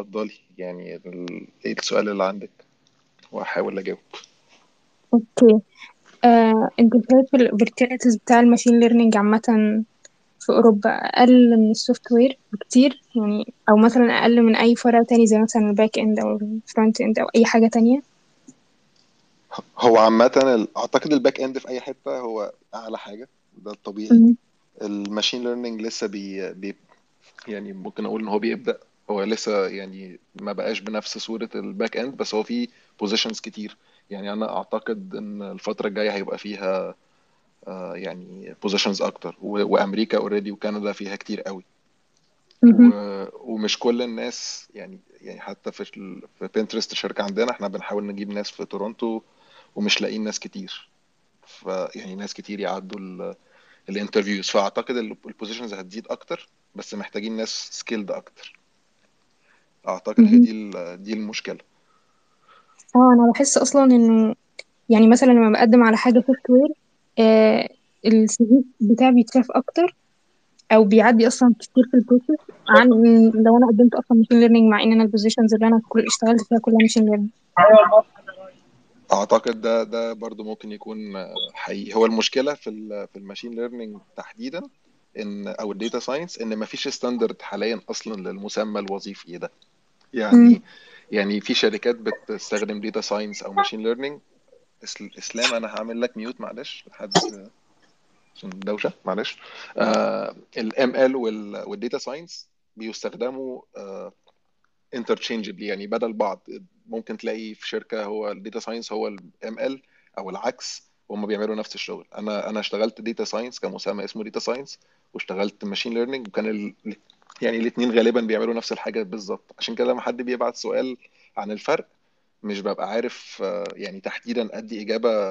اتفضلي. يعني ال- إيه السؤال اللي عندك؟ وهحاول أجاوب. okay. آه، انت شايف ال opportunities بتاع ال machine learning عامة في أوروبا أقل من ال software بكتير. يعني أو مثلا أقل من أي فرع تاني زي مثلا ال back end أو ال front end أو أي حاجة تانية. هو عامة ال- أعتقد ال back end في أي حتة هو أعلى حاجة. ده الطبيعي. ال machine learning لسه بي, بي يعني ممكن أقول إن هو بيبدأ هو لسه يعني ما بقاش بنفس صورة ال back end بس هو فيه positions كتير. يعني أنا أعتقد إن الفترة الجاية هيبقى فيها آه، يعني positions أكتر. و- وأمريكا already وكندا فيها كتير قوي. و... ومش كل الناس يعني يعني حتى في ال... في Pinterest الشركة عندنا إحنا بنحاول نجيب ناس في تورونتو ومش لاقيين ناس كتير. ف يعني ناس كتير يعدوا ال... ال interviews. فأعتقد ال positions هتزيد أكتر بس محتاجين ناس skilled أكتر. أعتقد هي مهم. دي ال... دي المشكلة. آه أنا بحس أصلا إنه يعني مثلا لما بقدم على حاجة software ال CV بتاعي بيتشاف أكتر أو بيعدي أصلا كتير في ال process عن لو أنا قدمت أصلا machine learning مع إن أنا ال positions اللي أنا كل اشتغلت فيها كلها machine learning أعتقد ده ده برضو ممكن يكون آه، حقيقي. هو المشكلة في ال... في ال machine learning تحديدا ان أو ال data science إن مفيش standard حاليا أصلا للمسمى الوظيفي ده. يعني يعني في شركات بتستخدم data science أو machine learning إسلام أنا هعمل لك mute معلش حد عشان دوشة معلش. ال ML وال data science بيستخدموا interchangeably يعني بدل بعض. ممكن تلاقي في شركة هو ال data science هو ال ML أو العكس وهم بيعملوا نفس الشغل. أنا أنا اشتغلت data science كمسمى اسمه داتا ساينس واشتغلت machine learning وكان. يعني الاثنين غالبا بيعملوا نفس الحاجة بالظبط. عشان كده لما حد بيبعت سؤال عن الفرق مش ببقى عارف آه، يعني تحديدا ادي إجابة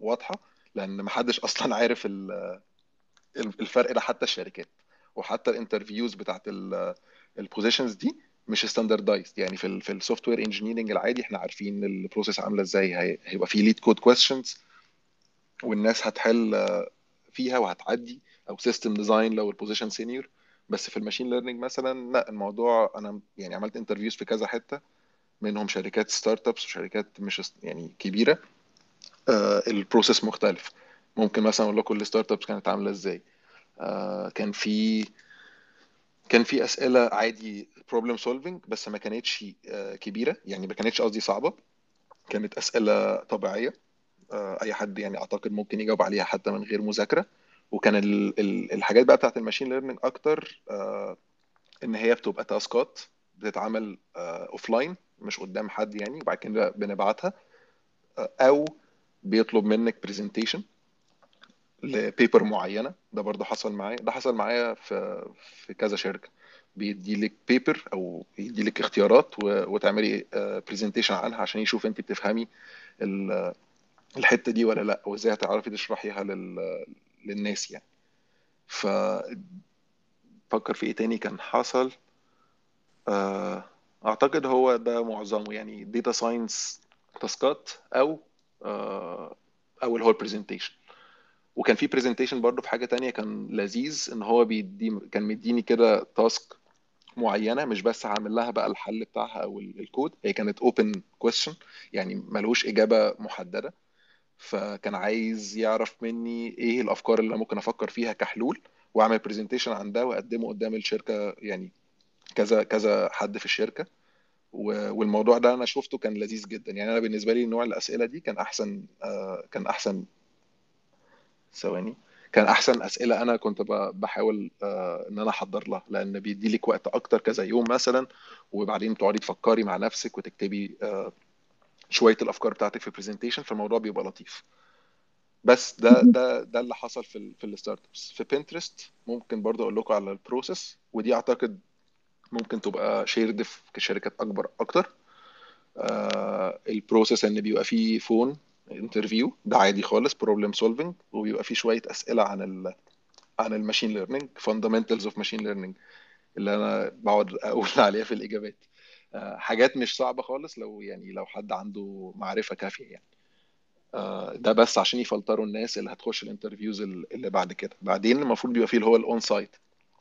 واضحة لأن محدش أصلا عارف ال- الفرق ده حتى الشركات. وحتى ال interviews بتاعت ال positions دي مش standardized يعني في في ال software engineering العادي إحنا عارفين ال process عاملة إزاي. هي- هيبقى في LeetCode questions والناس هتحل آه، فيها وهتعدي أو system design لو ال position senior بس في ال machine learning مثلا لا الموضوع أنا يعني عملت interviews في كذا حتة منهم شركات startups وشركات مش يعني كبيرة. آه، ال process مختلف. ممكن مثلا أقول لكم ال startups كانت عاملة إزاي. آه، كان في كان في أسئلة عادي problem solving بس ما كانتش آه، كبيرة. يعني ما كانتش قصدي صعبة. كانت أسئلة طبيعية. آه، أي حد يعني أعتقد ممكن يجاوب عليها حتى من غير مذاكرة. وكان ال- ال- الحاجات بقى بتاعت ال machine learning أكتر آه، إن هي بتبقى task ات بتتعمل offline مش قدام حد يعني وبعد كده بنبعتها آه، أو بيطلب منك presentation ل paper معينة. ده برضه حصل معايا ده حصل معايا في في كذا شركة. بيدي لك paper أو يدي لك اختيارات وتعملي presentation عنها عشان يشوف أنت بتفهمي ال- الحتة دي ولا لأ وإزاي هتعرفي تشرحيها لل- للناس يعني. ففكر في إيه تاني كان حصل؟ آه، أعتقد هو ده معظمه يعني data science task ات أو آه، أو اللي هو ال presentation وكان في presentation برضه في حاجة تانية كان لذيذ إن هو بيدي كان مديني كده task معينة مش بس هعمل لها بقى الحل بتاعها أو ال- الكود هي كانت open question يعني ملوش إجابة محددة. فكان عايز يعرف مني إيه الأفكار اللي ممكن أفكر فيها كحلول وأعمل presentation عن ده وأقدمه قدام الشركة يعني كذا كذا حد في الشركة. والموضوع ده أنا شفته كان لذيذ جدا. يعني أنا بالنسبة لي نوع الأسئلة دي كان أحسن آه، كان أحسن. ثواني. كان أحسن أسئلة أنا كنت بحاول آه، إن أنا أحضر لها لأن بيدي لك وقت أكتر كذا يوم مثلا وبعدين تقعدي تفكري مع نفسك وتكتبي آه، شوية الأفكار بتاعتك في presentation فالموضوع بيبقى لطيف. بس ده ده ده اللي حصل في ال في ال startups في Pinterest ممكن برضه أقول لكم على ال process ودي أعتقد ممكن تبقى shared في شركات أكبر أكتر. آه ال process إن بيبقى فيه phone interview ده عادي خالص problem solving وبيبقى فيه شوية أسئلة عن ال عن ال machine learning fundamentals of machine learning اللي أنا بقعد أقول عليها في الإجابات. حاجات مش صعبة خالص لو يعني لو حد عنده معرفة كافية يعني. آه، ده بس عشان يفلتروا الناس اللي هتخش ال interviews اللي بعد كده. بعدين المفروض بيبقى فيه اللي هو ال onsite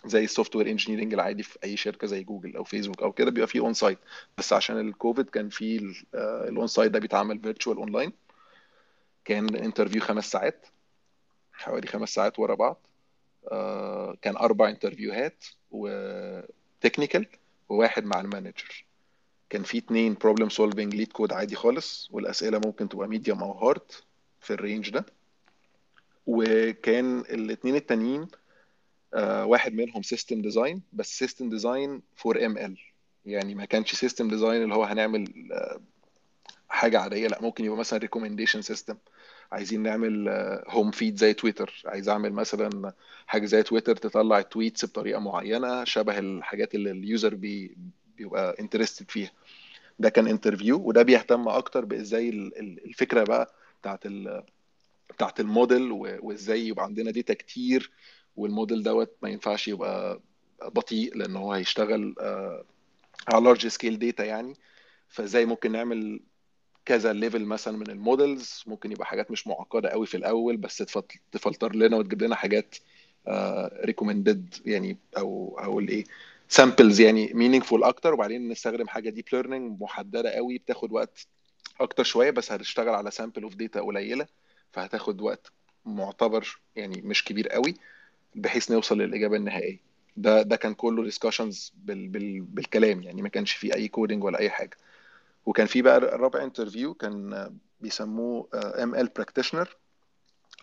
زي ال software engineering العادي في أي شركة زي جوجل أو فيسبوك أو كده بيبقى فيه onsite بس عشان الكوفيد كان في ال onsite ده بيتعمل virtual online كان interview خمس ساعات حوالي خمس ساعات ورا بعض. آه، كان أربع interview هات و technical وواحد مع ال manager. كان في اتنين problem solving LeetCode عادي خالص والأسئلة ممكن تبقى medium أو hard في ال range ده. وكان الاتنين التانيين آه، واحد منهم system design بس system design for ML يعني ما كانش system design اللي هو هنعمل آه، حاجة عادية لا ممكن يبقى مثلا recommendation system عايزين نعمل home feed زي تويتر عايز أعمل مثلا حاجة زي تويتر تطلع ال tweets بطريقة معينة شبه الحاجات اللي ال user بي بيبقى interested فيها. ده كان interview وده بيهتم أكتر بإزاي ال- ال- الفكرة بقى بتاعت بتاعت الموديل وإزاي يبقى عندنا data كتير والموديل دوت ما ينفعش يبقى بطيء لأن هو هيشتغل آه، على large scale data يعني. فإزاي ممكن نعمل كذا level مثلا من ال models ممكن يبقى حاجات مش معقدة قوي في الأول بس تفل- تفلتر لنا وتجيب لنا حاجات recommended يعني أو أو الإيه samples يعني meaningful أكتر وبعدين نستخدم حاجة deep learning محددة قوي بتاخد وقت أكتر شوية بس هتشتغل على sample of data قليلة فهتاخد وقت معتبر يعني مش كبير قوي بحيث نوصل للإجابة النهائية. ده ده كان كله discussions بال بال بالكلام يعني ما كانش فيه أي coding ولا أي حاجة. وكان في بقى الرابع interview كان بيسموه ML practitioner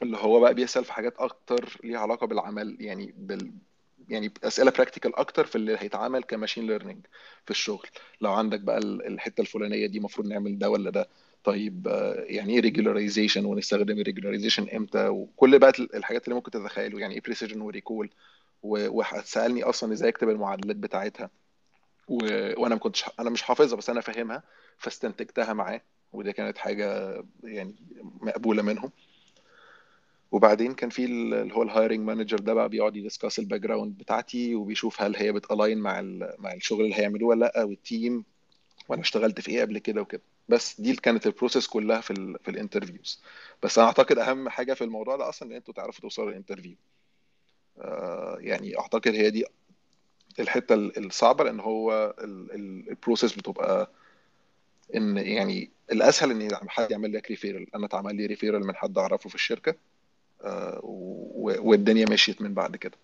اللي هو بقى بيسأل في حاجات أكتر ليها علاقة بالعمل يعني بال يعني أسئلة practical أكتر في اللي هيتعمل ك machine learning في الشغل. لو عندك بقى ال- الحتة الفلانية دي المفروض نعمل ده ولا ده. طيب آه، يعني إيه regularization ونستخدم ال regularization إمتى؟ وكل بقى الحاجات اللي ممكن تتخيلوا يعني إيه precision و recall وهتسألني أصلا إزاي أكتب المعادلات بتاعتها. و... وأنا ما كنتش أنا مش حافظها بس أنا فاهمها فاستنتجتها معاه ودي كانت حاجة يعني مقبولة منهم. وبعدين كان في ال- اللي هو ال hiring manager ده بقى بيقعد ي discuss ال background بتاعتي وبيشوف هل هي بت align مع. مع الشغل اللي هيعملوه ولا لأ وال team وأنا اشتغلت في إيه قبل كده وكده. بس دي كانت ال process كلها في ال... في ال interviews بس أنا أعتقد أهم حاجة في الموضوع ده أصلا إن أنتوا تعرفوا توصلوا لل interview آه يعني أعتقد هي دي الحتة ال- الصعبة لأن هو ال- ال- ال process بتبقى إن يعني الأسهل إن حد يعمل لك referral أنا اتعمل لي referral من حد أعرفه في الشركة. والدنيا مشيت من بعد كده.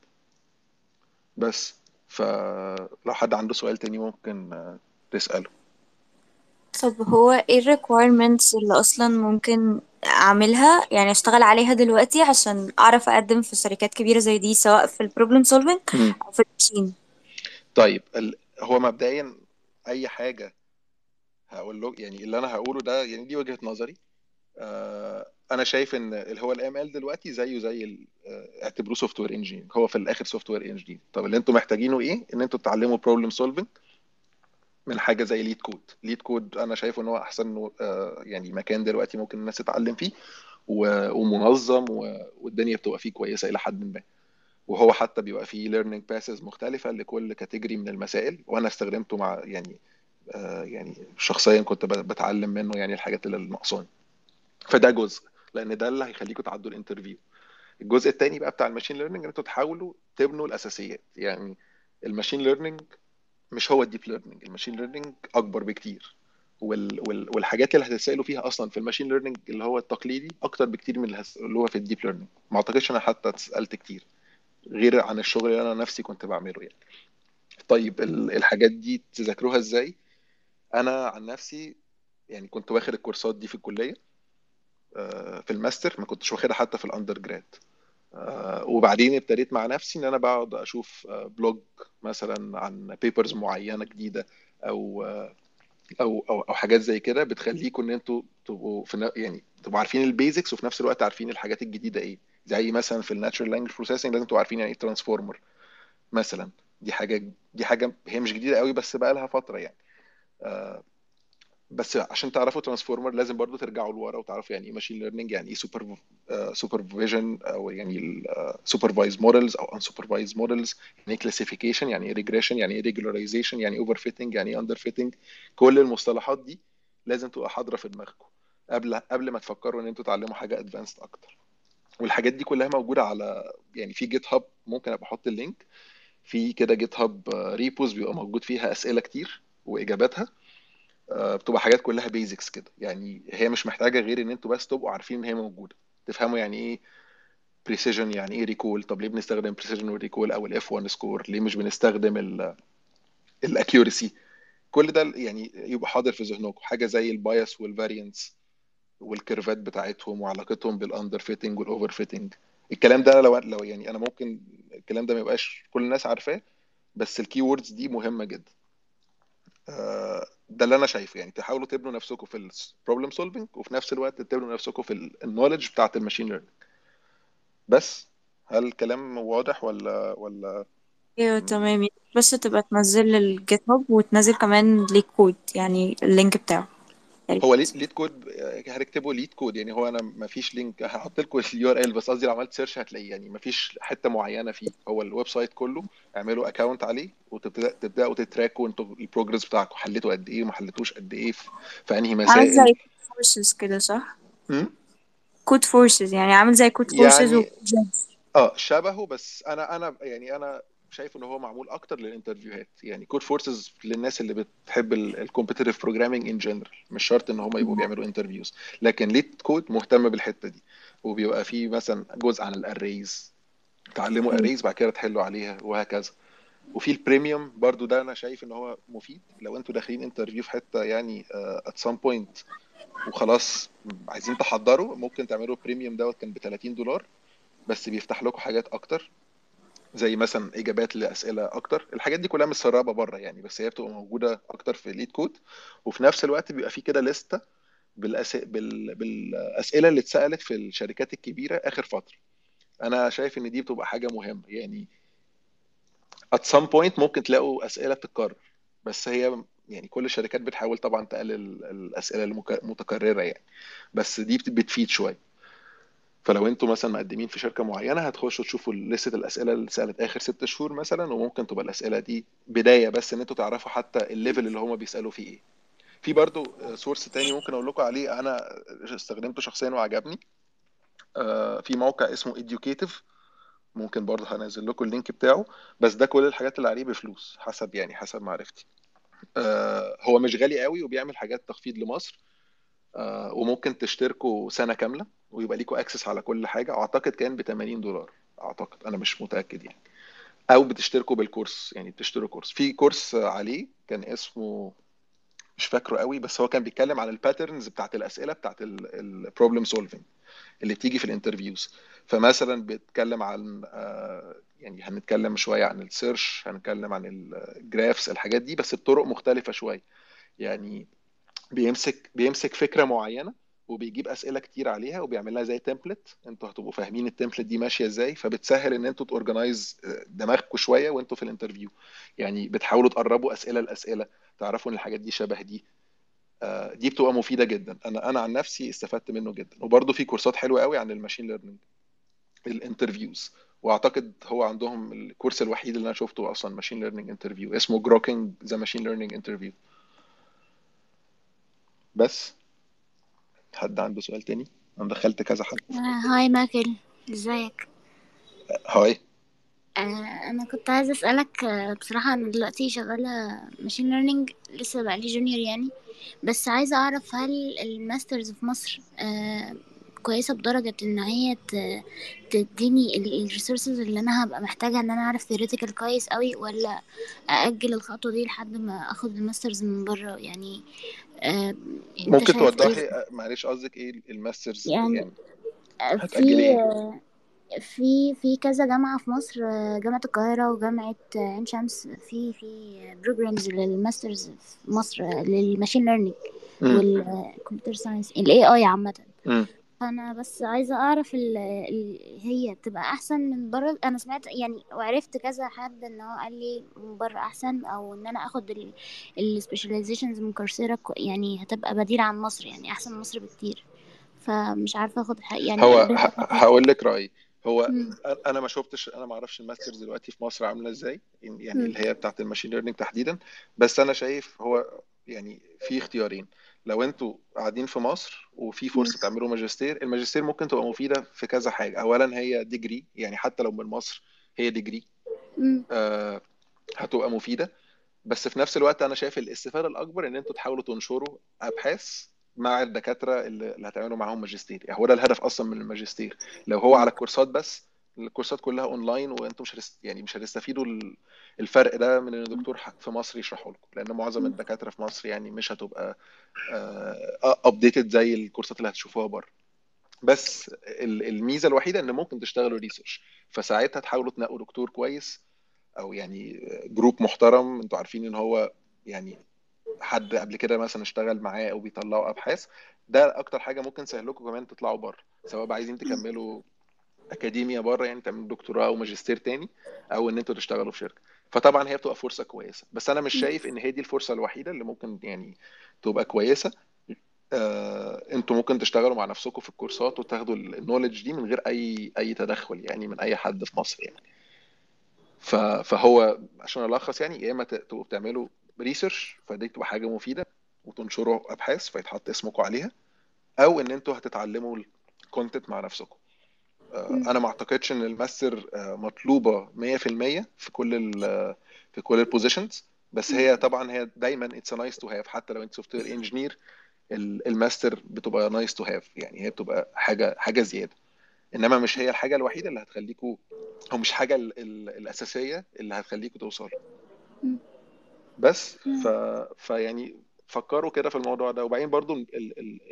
بس فلو حد عنده سؤال تاني ممكن آه، تسأله. طب هو إيه requirements اللي أصلا ممكن أعملها؟ يعني أشتغل عليها دلوقتي عشان أعرف أقدم في شركات كبيرة زي دي سواء في ال problem solving مم. أو في ال machine. طيب ال... هو مبدئيا أي حاجة هقول له يعني اللي أنا هقوله ده يعني دي وجهة نظري. أنا شايف إن اللي هو ال ML دلوقتي زيه زي آه، اعتبروه software engineer هو في الآخر software engineer طب اللي أنتوا محتاجينه إيه؟ إن أنتوا تتعلموا problem solving من حاجة زي LeetCode LeetCode أنا شايف إن هو أحسن آه، يعني مكان دلوقتي ممكن الناس تتعلم فيه ومنظم والدنيا بتبقى فيه كويسة إلى حد ما. وهو حتى بيبقى فيه learning paths مختلفة لكل category من المسائل وأنا استخدمته مع يعني آه، يعني شخصيا كنت بتعلم منه يعني الحاجات اللي ناقصاني. فده جزء لأن ده اللي هيخليكم تعدوا ال interview. الجزء التاني بقى بتاع ال machine learning إن أنتوا تحاولوا تبنوا الأساسيات. يعني ال machine learning مش هو ال deep learning ال machine learning أكبر بكتير. وال وال والحاجات اللي هتسالوا فيها أصلا في ال machine learning اللي هو التقليدي أكتر بكتير من اللي اللي هو في ال deep learning ما أعتقدش أنا حتى اتسألت كتير غير عن الشغل اللي أنا نفسي كنت بعمله يعني. طيب ال- الحاجات دي تذاكروها إزاي؟ أنا عن نفسي يعني كنت واخد الكورسات دي في الكلية. في الماستر ما كنتش واخدها حتى في ال undergrad آه، وبعدين ابتديت مع نفسي إن أنا بقعد أشوف آه، blog مثلا عن papers معينة جديدة أو آه، أو أو أو حاجات زي كده بتخليكم إن أنتوا تبقوا في يعني تبقوا عارفين ال basics وفي نفس الوقت عارفين الحاجات الجديدة إيه. زي مثلا في ال natural language processing لازم تبقوا عارفين يعني إيه transformer مثلا. دي حاجة دي حاجة هي مش جديدة قوي بس بقى لها فترة يعني. آه، بس عشان تعرفوا transformer لازم برضو ترجعوا لورا وتعرفوا يعني إيه machine learning يعني إيه super supervision أو يعني supervised models أو unsupervised models يعني إيه classification يعني إيه regression يعني إيه regularization يعني overfitting يعني إيه underfitting كل المصطلحات دي لازم تبقى حاضرة في دماغكم قبل قبل ما تفكروا إن أنتوا تتعلموا حاجة advanced أكتر. والحاجات دي كلها موجودة على يعني في GitHub ممكن أبقى أحط ال link في كده GitHub repos بيبقى موجود فيها أسئلة كتير وإجاباتها. آه، بتبقى حاجات كلها basics كده. يعني هي مش محتاجة غير إن أنتوا بس تبقوا عارفين إن هي موجودة. تفهموا يعني إيه precision يعني إيه recall طب ليه بنستخدم precision وال recall أو ال F1 score ليه مش بنستخدم ال accuracy كل ده يعني يبقى حاضر في ذهنكم. حاجة زي ال bias وال variance وال curveات بتاعتهم وعلاقتهم بال underfitting وال overfitting الكلام ده لو لو يعني أنا ممكن الكلام ده ما يبقاش كل الناس عارفاه بس الكي دي مهمة جدا. آه، ده اللي أنا شايفه يعني تحاولوا تبنوا نفسكم في ال problem solving وفي نفس الوقت تبنوا نفسكم في ال knowledge بتاعت ال machine learning بس هل الكلام واضح ولا ولا؟ أيوه تمام. بس تبقى تنزل ال GitHub وتنزل كمان LeetCode يعني ال link بتاعه. هو ريت LeetCode؟ هنكتبه LeetCode؟ يعني هو أنا ما فيش link هحط لكم ال URL بس قصدي لو عملت search هتلاقيه. يعني ما فيش حتة معينة فيه. هو ال website كله اعملوا account عليه وتبدأ تبدأوا ت trackوا أنتوا ال progress بتاعكم. حليتوا قد إيه وما حليتوش قد إيه في, أنهي عامل مسائل؟ زي Codeforces كده صح? Codeforces يعني عامل زي Codeforces يعني آه شبهه بس أنا أنا يعني أنا شايف إن هو معمول أكتر لل interviewهات. يعني Codeforces للناس اللي بتحب ال competitive programming in general مش شرط إن هم يبقوا بيعملوا interviews لكن LeetCode مهتم بالحتة دي. وبيبقى فيه مثلا جزء عن ال arrays تعلموا arrays بعد كده تحلوا عليها وهكذا. وفي ال premium برضو ده أنا شايف إن هو مفيد. لو أنتوا داخلين interview في حتة يعني at some point وخلاص عايزين تحضروا ممكن تعملوا premium دوت كان ب 30 دولار. بس بيفتح لكم حاجات أكتر. زي مثلا إجابات لأسئلة أكتر. الحاجات دي كلها متسربة بره يعني بس هي بتبقى موجودة أكتر في LeetCode وفي نفس الوقت بيبقى في كده لسته بالأس... بال... بالأسئلة اللي اتسألت في الشركات الكبيرة آخر فترة. أنا شايف إن دي بتبقى حاجة مهمة يعني. At some point ممكن تلاقوا أسئلة بتتكرر بس هي يعني كل الشركات بتحاول طبعا تقلل الأسئلة المتكررة يعني. بس دي بتفيد شوية. فلو أنتوا مثلا مقدمين في شركة معينة هتخشوا تشوفوا لستة الأسئلة اللي اتسألت آخر ست شهور مثلا وممكن تبقى الأسئلة دي بداية بس إن أنتوا تعرفوا حتى ال level اللي هم بيسألوا فيه إيه. في برضو source تاني ممكن أقول لكم عليه أنا استخدمته شخصيا وعجبني. آه، في موقع اسمه Educative. ممكن برضه هنزل لكم ال link بتاعه. بس ده كل الحاجات اللي عليه بفلوس حسب يعني حسب معرفتي. آه، هو مش غالي قوي وبيعمل حاجات تخفيض لمصر. وممكن تشتركوا سنة كاملة ويبقى ليكوا access على كل حاجة. أعتقد كان ب 80 دولار. أعتقد. أنا مش متأكد يعني. أو بتشتركوا بالكورس. يعني بتشتروا كورس. في كورس عليه كان اسمه مش فاكره قوي بس هو كان بيتكلم عن ال patterns بتاعت الأسئلة بتاعت ال problem solving اللي بتيجي في ال interviews فمثلا بيتكلم عن آه، يعني هنتكلم شوية عن ال search هنتكلم عن ال graphs الحاجات دي بس بطرق مختلفة شوية. يعني بيمسك بيمسك فكرة معينة وبيجيب أسئلة كتير عليها وبيعمل لها زي template أنتوا هتبقوا فاهمين ال template دي ماشية إزاي فبتسهل ان أنتوا to organize دماغكم شوية وانتوا في ال interview يعني بتحاولوا تقربوا أسئلة لأسئلة تعرفوا إن الحاجات دي شبه دي. آه، دي بتبقى مفيدة جدا. أنا أنا عن نفسي استفدت منه جدا. وبرده في كورسات حلوة قوي عن ال machine learning ال interviews وأعتقد هو عندهم ال course الوحيد اللي أنا شفته أصلا machine learning interview اسمه Grokking the machine learning interview بس حد عنده سؤال تاني؟ أنا دخلت كذا حد. hi ماكل إزيك؟ hi. آه، أنا كنت عايزة أسألك آه، بصراحة أنا دلوقتي شغالة machine learning لسه بقالي junior يعني بس عايزة أعرف هل ال masters في مصر آه، كويسة بدرجة إن هي تديني ال resources اللي أنا هبقى محتاجه إن أنا أعرف theoretical كويس قوي ولا أأجل الخطوة دي لحد ما آخد ال masters من بره؟ يعني آه، ممكن توضحي آه، معلش قصدك إيه ال masters يعني يعني؟ آه، هتأجلي في في في كذا جامعة في مصر جامعة القاهرة وجامعة عين شمس في في programs لل masters في مصر لل machine learning وال computer science ال AI عامة. فانا بس عايزة أعرف ال ال هي تبقى أحسن من بره أنا سمعت يعني وعرفت كذا حد إن هو قال لي من بره أحسن أو إن أنا آخد ال specializations من Coursera يعني هتبقى بديل عن مصر يعني أحسن من مصر بكتير فمش عارفة آخد حق يعني هو هقول لك رأيي هو مم. أنا ما شفتش أنا ما أعرفش ال masters دلوقتي في مصر عاملة إزاي يعني مم. اللي هي بتاعت ال machine learning تحديدا بس أنا شايف هو يعني في اختيارين لو أنتوا قاعدين في مصر وفي. فرصة تعملوا ماجستير الماجستير ممكن تبقى مفيدة في كذا حاجة. اولا هي degree يعني حتى لو من مصر هي degree. آه، هتبقى مفيدة. بس في نفس الوقت أنا شايف الاستفادة الأكبر إن أنتوا تحاولوا تنشروا أبحاث مع الدكاترة اللي هتعملوا معاهم ماجستير. يعني هو ده الهدف أصلا من الماجستير. لو هو على الكورسات بس الكورسات كلها أونلاين وأنتم مش هتست... يعني مش هتستفيدوا الفرق ده من إن الدكتور ح- في مصر يشرحه لكم لأن معظم الدكاترة في مصر يعني مش هتبقى updated زي الكورسات اللي هتشوفوها بره. بس ال- الميزة الوحيدة إن ممكن تشتغلوا research فساعتها تحاولوا تنقوا دكتور كويس أو يعني group محترم أنتوا عارفين إن هو يعني حد قبل كده مثلا اشتغل معاه أو بيطلعوا أبحاث ده أكتر حاجة ممكن تسهل لكم كمان تطلعوا بره سواء بقى عايزين تكملوا اكاديميا بره يعني تعملوا دكتوراه أو ماجستير تاني أو إن أنتوا تشتغلوا في شركة. فطبعا هي بتبقى فرصة كويسة. بس أنا مش شايف إن هي دي الفرصة الوحيدة اللي ممكن يعني تبقى كويسة. آه، أنتوا ممكن تشتغلوا مع نفسكم في الكورسات وتاخدوا النولج دي من غير أي أي تدخل يعني من أي حد في مصر يعني. فهو عشان ألخص يعني يا إما تبقوا بتعملوا research فدي تبقى حاجة مفيدة وتنشروا أبحاث فيتحط اسمكم عليها أو إن أنتوا هتتعلموا ال content مع نفسكم. أنا ما أعتقدش إن الماستر آه، مطلوبة 100% في كل ال في كل ال positions بس هي طبعا هي دايما it's nice to have حتى لو أنت software engineer ال master بتبقى nice to have يعني هي بتبقى حاجة حاجة زيادة. إنما مش هي الحاجة الوحيدة اللي هتخليكوا أو مش حاجة ال ال الأساسية اللي هتخليكوا توصلوا. بس ف فيعني فكروا كده في الموضوع ده. وبعدين برضو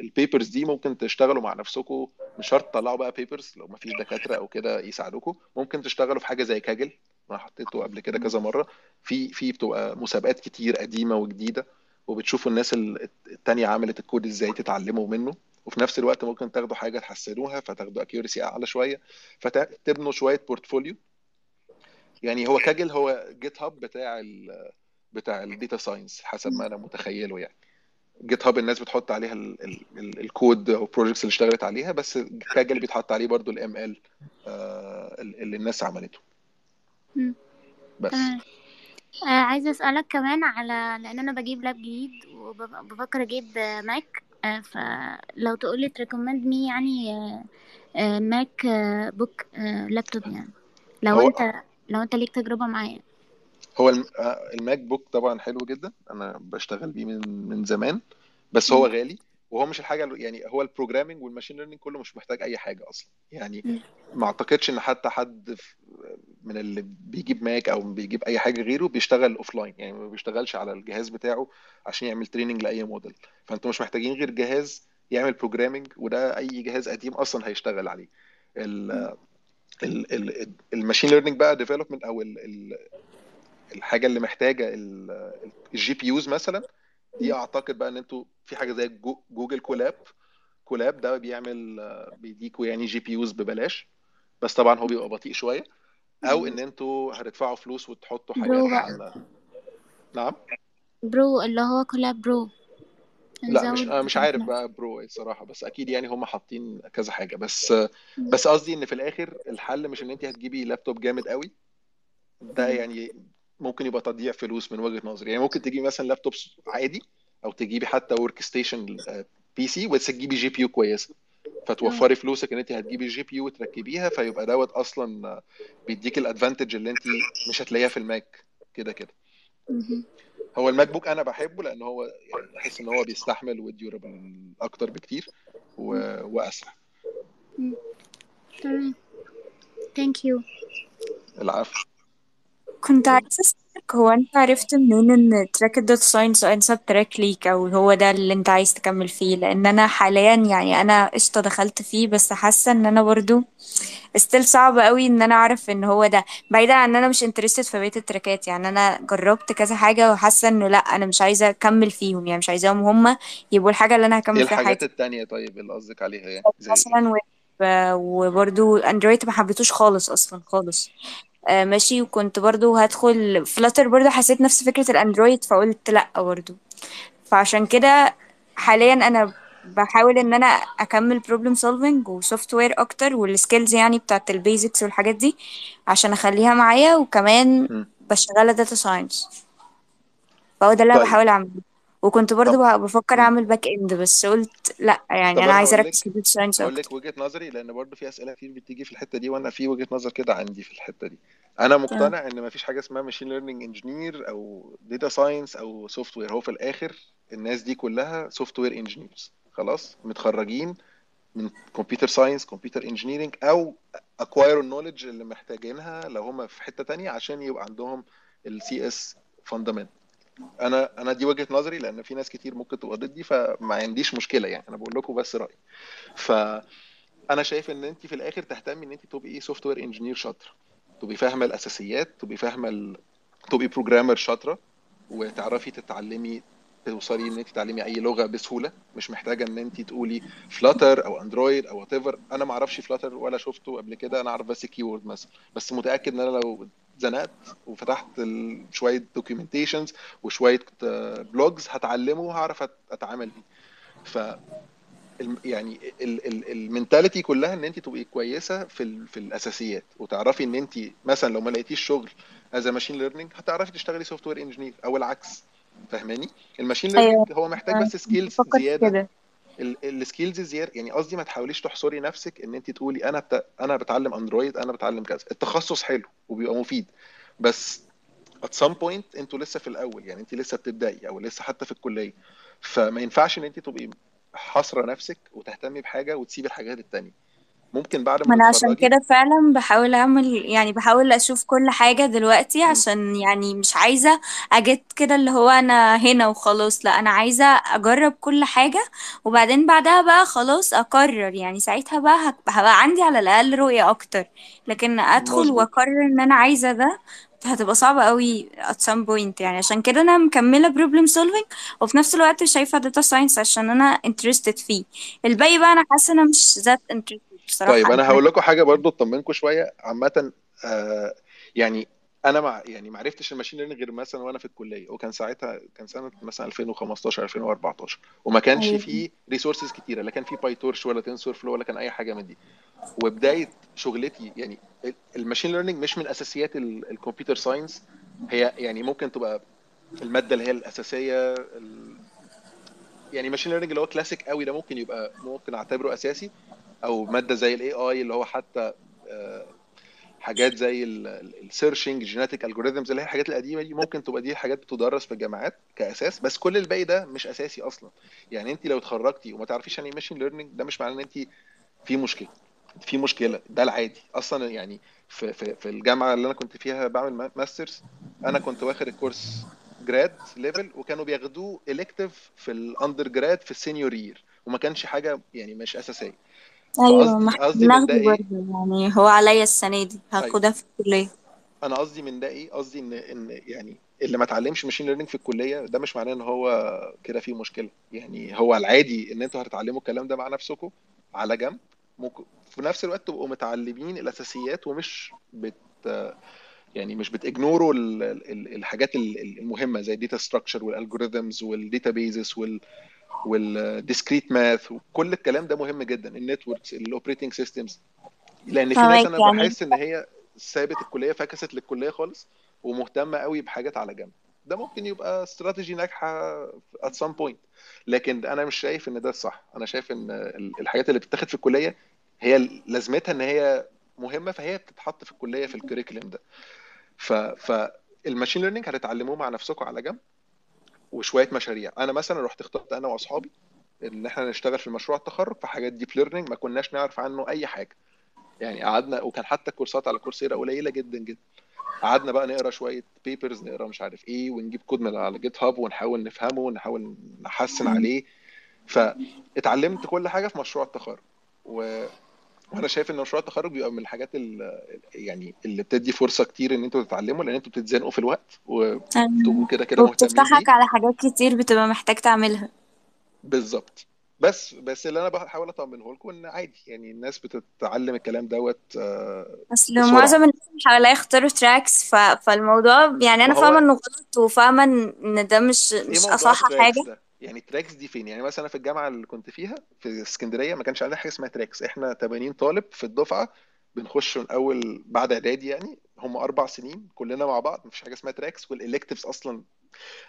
ال papers دي ممكن تشتغلوا مع نفسكم مش شرط تطلعوا بقى papers لو ما فيش دكاترة أو كده يساعدوكم ممكن تشتغلوا في حاجة زي Kaggle أنا حطيته قبل كده كذا مرة. في في بتبقى مسابقات كتير قديمة وجديدة وبتشوفوا الناس ال- التانية عملت الكود إزاي تتعلموا منه. وفي نفس الوقت ممكن تاخدوا حاجة تحسنوها فتاخدوا accuracy أعلى شوية فتبنوا شوية portfolio يعني هو Kaggle هو GitHub بتاع بتاع ال data science حسب ما أنا متخيله يعني. GitHub الناس بتحط عليها ال ال ال الكود أو ال projects اللي اشتغلت عليها بس Kaggle بيتحط عليه برضو ال ML اللي الناس عملته. بس. آه عايزة أسألك كمان على لأن أنا بجيب lap جديد وبفكر أجيب آه، Mac آه فلو تقولي ت recommend me يعني آه آه Mac آه Book آه لابتوب يعني. لو أنت لو أنت ليك تجربة معايا. هو آه، ال MacBook طبعا حلو جدا أنا بشتغل بيه من من زمان بس هو غالي وهو مش الحاجة يعني هو ال programming وال machine learning كله مش محتاج أي حاجة أصلا. يعني. ما أعتقدش إن حتى حد من اللي بيجيب Mac أو بيجيب أي حاجة غيره بيشتغل offline يعني ما بيشتغلش على الجهاز بتاعه عشان يعمل training لأي موديل فأنتوا مش محتاجين غير جهاز يعمل programming وده أي جهاز قديم أصلا هيشتغل عليه. ال- ال- ال- ال machine learning بقى development أو الحاجة اللي محتاجة ال GPUs مثلا دي أعتقد بقى إن أنتوا في حاجة زي Goo- Google Colab Colab ده بيعمل بيديكوا يعني GPUs ببلاش بس طبعا هو بيبقى بطيء شوية. أو إن أنتوا هتدفعوا فلوس وتحطوا pro حاجات بقى. على نعم؟ pro اللي هو Colab Pro. لا مش مش عارف بقى pro إيه الصراحة بس أكيد يعني هم حاطين كذا حاجة. بس بس قصدي إن في الآخر الحل مش إن انت هتجيبي لابتوب جامد قوي ده يعني ممكن يبقى تضييع فلوس من وجهة نظري. يعني ممكن تجيبي مثلا لابتوب عادي أو تجيبي حتى workstation PC بس تجيبي GPU كويسة. فتوفري فلوسك إن أنت هتجيبي GPU وتركبيها فيبقى دوت أصلا آه، بيديك ال advantage اللي أنت مش هتلاقيها في الماك. كده كده. هو الماك بوك أنا بحبه لأن هو يعني بحس إن هو بيستحمل و durable أكتر بكتير و... وأسرع. تمام. thank you العفو. كنت عايزة أسألك هو أنت عرفت منين إن track ال data science أنسب track ليك أو هو ده اللي أنت عايز تكمل فيه؟ لأن أنا حاليا يعني أنا قشطة دخلت فيه بس حاسة إن أنا برضو still صعب قوي إن أنا أعرف إن هو ده. بعيدا عن إن أنا مش interested في بقية ال track ات يعني أنا جربت كذا حاجة وحاسة إنه لأ أنا مش عايزة أكمل فيهم يعني مش عايزاهم هما يبقوا الحاجة اللي أنا إيه هكمل فيها الحاجات حياتي. التانية طيب اللي قصدك عليها يعني؟ زي إيه مثلا ويب وبرضو اندرويد ما حبيتوش خالص أصلا خالص. آه ماشي. وكنت برضو هدخل فلاتر برضو حسيت نفس فكرة الأندرويد فقلت لأ برضو. فعشان كده حاليا أنا بحاول إن أنا أكمل problem solving و software أكتر وال skills يعني بتاعت ال basics والحاجات دي عشان أخليها معايا. وكمان. بشتغل data science فهو ده اللي أنا طيب. بحاول أعمله. وكنت برضو طب ب- بفكر مم. أعمل back end بس قلت لأ يعني طب أنا أنا عايزه هقول أركز لك في ال data science هقول أكتر. لك وجهة نظري لأن برضو في أسئلة كتير بتيجي في الحتة دي وأنا في وجهة نظر كده عندي في الحتة دي. أنا تمام مقتنع إن مفيش حاجة اسمها machine learning engineer أو data science أو software هو في الآخر الناس دي كلها software engineers خلاص؟ متخرجين من computer science computer engineering أو acquire وا ال knowledge اللي محتاجينها لو هم في حتة تانية عشان يبقى عندهم ال CS fundamentals أنا أنا دي وجهة نظري لأن في ناس كتير ممكن تبقى ضدي فما عنديش مشكلة يعني أنا بقول لكم بس رأيي. فانا شايف ان انت في الآخر تهتمي ان انت تبقي software engineer شاطرة تبقي فاهمة الأساسيات تبقي فاهمة ال... تبقي programmer شاطرة وتعرفي تتعلمي توصلي ان انت تتعلمي أي لغة بسهولة. مش محتاجة ان انت تقولي فلاتر أو اندرويد أو what أنا ما أعرفش فلاتر ولا شفته قبل كده أنا أعرف بس keyword مثلا. بس متأكد إن أنا لو زنقت وفتحت شوية documentations وشوية blogs هتعلمه وهعرف أتعامل بيه. ف يعني ال mentality كلها إن انت تبقي كويسة في ال في الأساسيات. وتعرفي إن انت مثلا لو ما لقيتيش شغل as machine learning هتعرفي تشتغلي software engineer أو العكس. فاهماني؟ ال machine أيوه. learning هو محتاج بس skills زيادة. كده. ال skills زيادة. يعني قصدي ما تحاوليش تحصري نفسك إن انت تقولي أنا بت... أنا بتعلم أندرويد أنا بتعلم كذا. التخصص حلو وبيبقى مفيد. بس at some point أنتوا لسه في الأول. يعني انت لسه بتبدأي أو لسه حتى في الكلية. فما ينفعش إن انت تبقي حاصرة نفسك وتهتمي بحاجة وتسيبي الحاجات التانية. ممكن بعد ما ما أنا عشان كده فعلا بحاول أعمل يعني بحاول أشوف كل حاجة دلوقتي مم. عشان يعني مش عايزة اجت كده اللي هو أنا هنا وخلاص لأ أنا عايزة أجرب كل حاجة وبعدين بعدها بقى خلاص أقرر. يعني ساعتها بقى هك- هبقى عندي على الأقل رؤية أكتر. لكن أدخل مظبوط. وأقرر إن أنا عايزة ده هتبقى صعبة قوي at some point. يعني عشان كده أنا مكملة problem solving وفي نفس الوقت شايفة data science عشان أنا interested فيه. الباقي بقى أنا حاسة أنا مش that interested. بصراحة طيب أنا هقول لكم حاجة برضو تطمنكم شوية. عامة آه يعني أنا مع يعني ما عرفتش ال machine learning غير مثلا وأنا في الكلية وكان ساعتها كان سنة مثلا 2015 2014 وما كانش أيوه. فيه resources كتيرة لا كان فيه PyTorch ولا TensorFlow ولا كان أي حاجة من دي. وبداية شغلتي يعني ال machine learning مش من أساسيات ال computer science. هي يعني ممكن تبقى المادة اللي هي الأساسية ال- يعني machine learning اللي هو كلاسيك قوي ده ممكن يبقى ممكن أعتبره أساسي. أو مادة زي ال AI اللي هو حتى آه، حاجات زي ال searching genetic algorithms اللي هي الحاجات القديمة دي ممكن تبقى دي حاجات بتدرس في الجامعات كأساس بس كل الباقي ده مش أساسي أصلا. يعني انت لو اتخرجتي وما تعرفيش يعني machine learning ده مش معناه إن انت في مشكلة. في مشكلة ده العادي. أصلا يعني في في في الجامعة اللي أنا كنت فيها بعمل masters أنا كنت واخد الكورس grad level وكانوا بياخدوه elective في ال undergrad في ال senior year وما كانش حاجة يعني مش أساسية. أيوه ما إحنا قصدي من ده بناخده إيه؟ برضه يعني هو عليا السنة دي أيوه. هاخدها في الكلية. أنا قصدي من ده إيه؟ قصدي إن إن يعني اللي ما اتعلمش machine learning في الكلية ده مش معناه إن هو كده فيه مشكلة. يعني هو العادي إن أنتوا هتتعلموا الكلام ده مع نفسكم على جنب ممكن في نفس الوقت تبقوا متعلمين الأساسيات ومش بت يعني مش بت ignore وا ال- ال- الحاجات ال- المهمة زي ال data structure وال algorithms وال databases وال وال discrete math وكل الكلام ده مهم جدا ال networks ال operating systems لأن في ناس أنا يعني. بحس إن هي سابت الكلية فاكسة للكلية خالص ومهتمة قوي بحاجات على جنب. ده ممكن يبقى استراتيجي ناجحة at some point. لكن أنا مش شايف إن ده الصح. أنا شايف إن ال- الحاجات اللي بتتاخد في الكلية هي لازمتها إن هي مهمة فهي بتتحط في الكلية في ال curriculum ده. ف فال machine learning هتتعلموه مع نفسكم على جنب. وشوية مشاريع. أنا مثلا رحت اخترت أنا وأصحابي إن إحنا نشتغل في مشروع التخرج في حاجات deep learning ما كناش نعرف عنه أي حاجة. يعني قعدنا وكان حتى الكورسات على Coursera قليلة جدا جدا. قعدنا بقى نقرأ شوية papers نقرأ مش عارف إيه ونجيب كود من على GitHub ونحاول نفهمه ونحاول نحسن عليه. فاتعلمت كل حاجة في مشروع التخرج. و... وأنا شايف ان مشروع التخرج بيبقى من الحاجات اللي يعني اللي بتدي فرصة كتير ان أنتوا تتعلموا لأن أنتوا بتتزنقوا في الوقت وبتبقوا كده كده مهتمين بيه. وبتفتحك على حاجات كتير بتبقى محتاج تعملها. بالظبط. بس بس اللي أنا بحاول اطمنه لكم ان عادي يعني الناس بتتعلم الكلام دوت آه، اصل بسرعة. معظم الناس اللي حواليا اختاروا tracks ف... فالموضوع يعني أنا ما فاهمة إنه غلط وفاهمة إن ده مش إيه مش موضوع أصح ال tracks حاجة. ده. يعني tracks دي فين؟ يعني مثلا في الجامعة اللي كنت فيها في اسكندرية ما كانش عندنا حاجة اسمها tracks إحنا 80 طالب في الدفعة بنخش من أول بعد إعدادي يعني. هم أربع سنين كلنا مع بعض مفيش حاجة اسمها tracks وال electives أصلا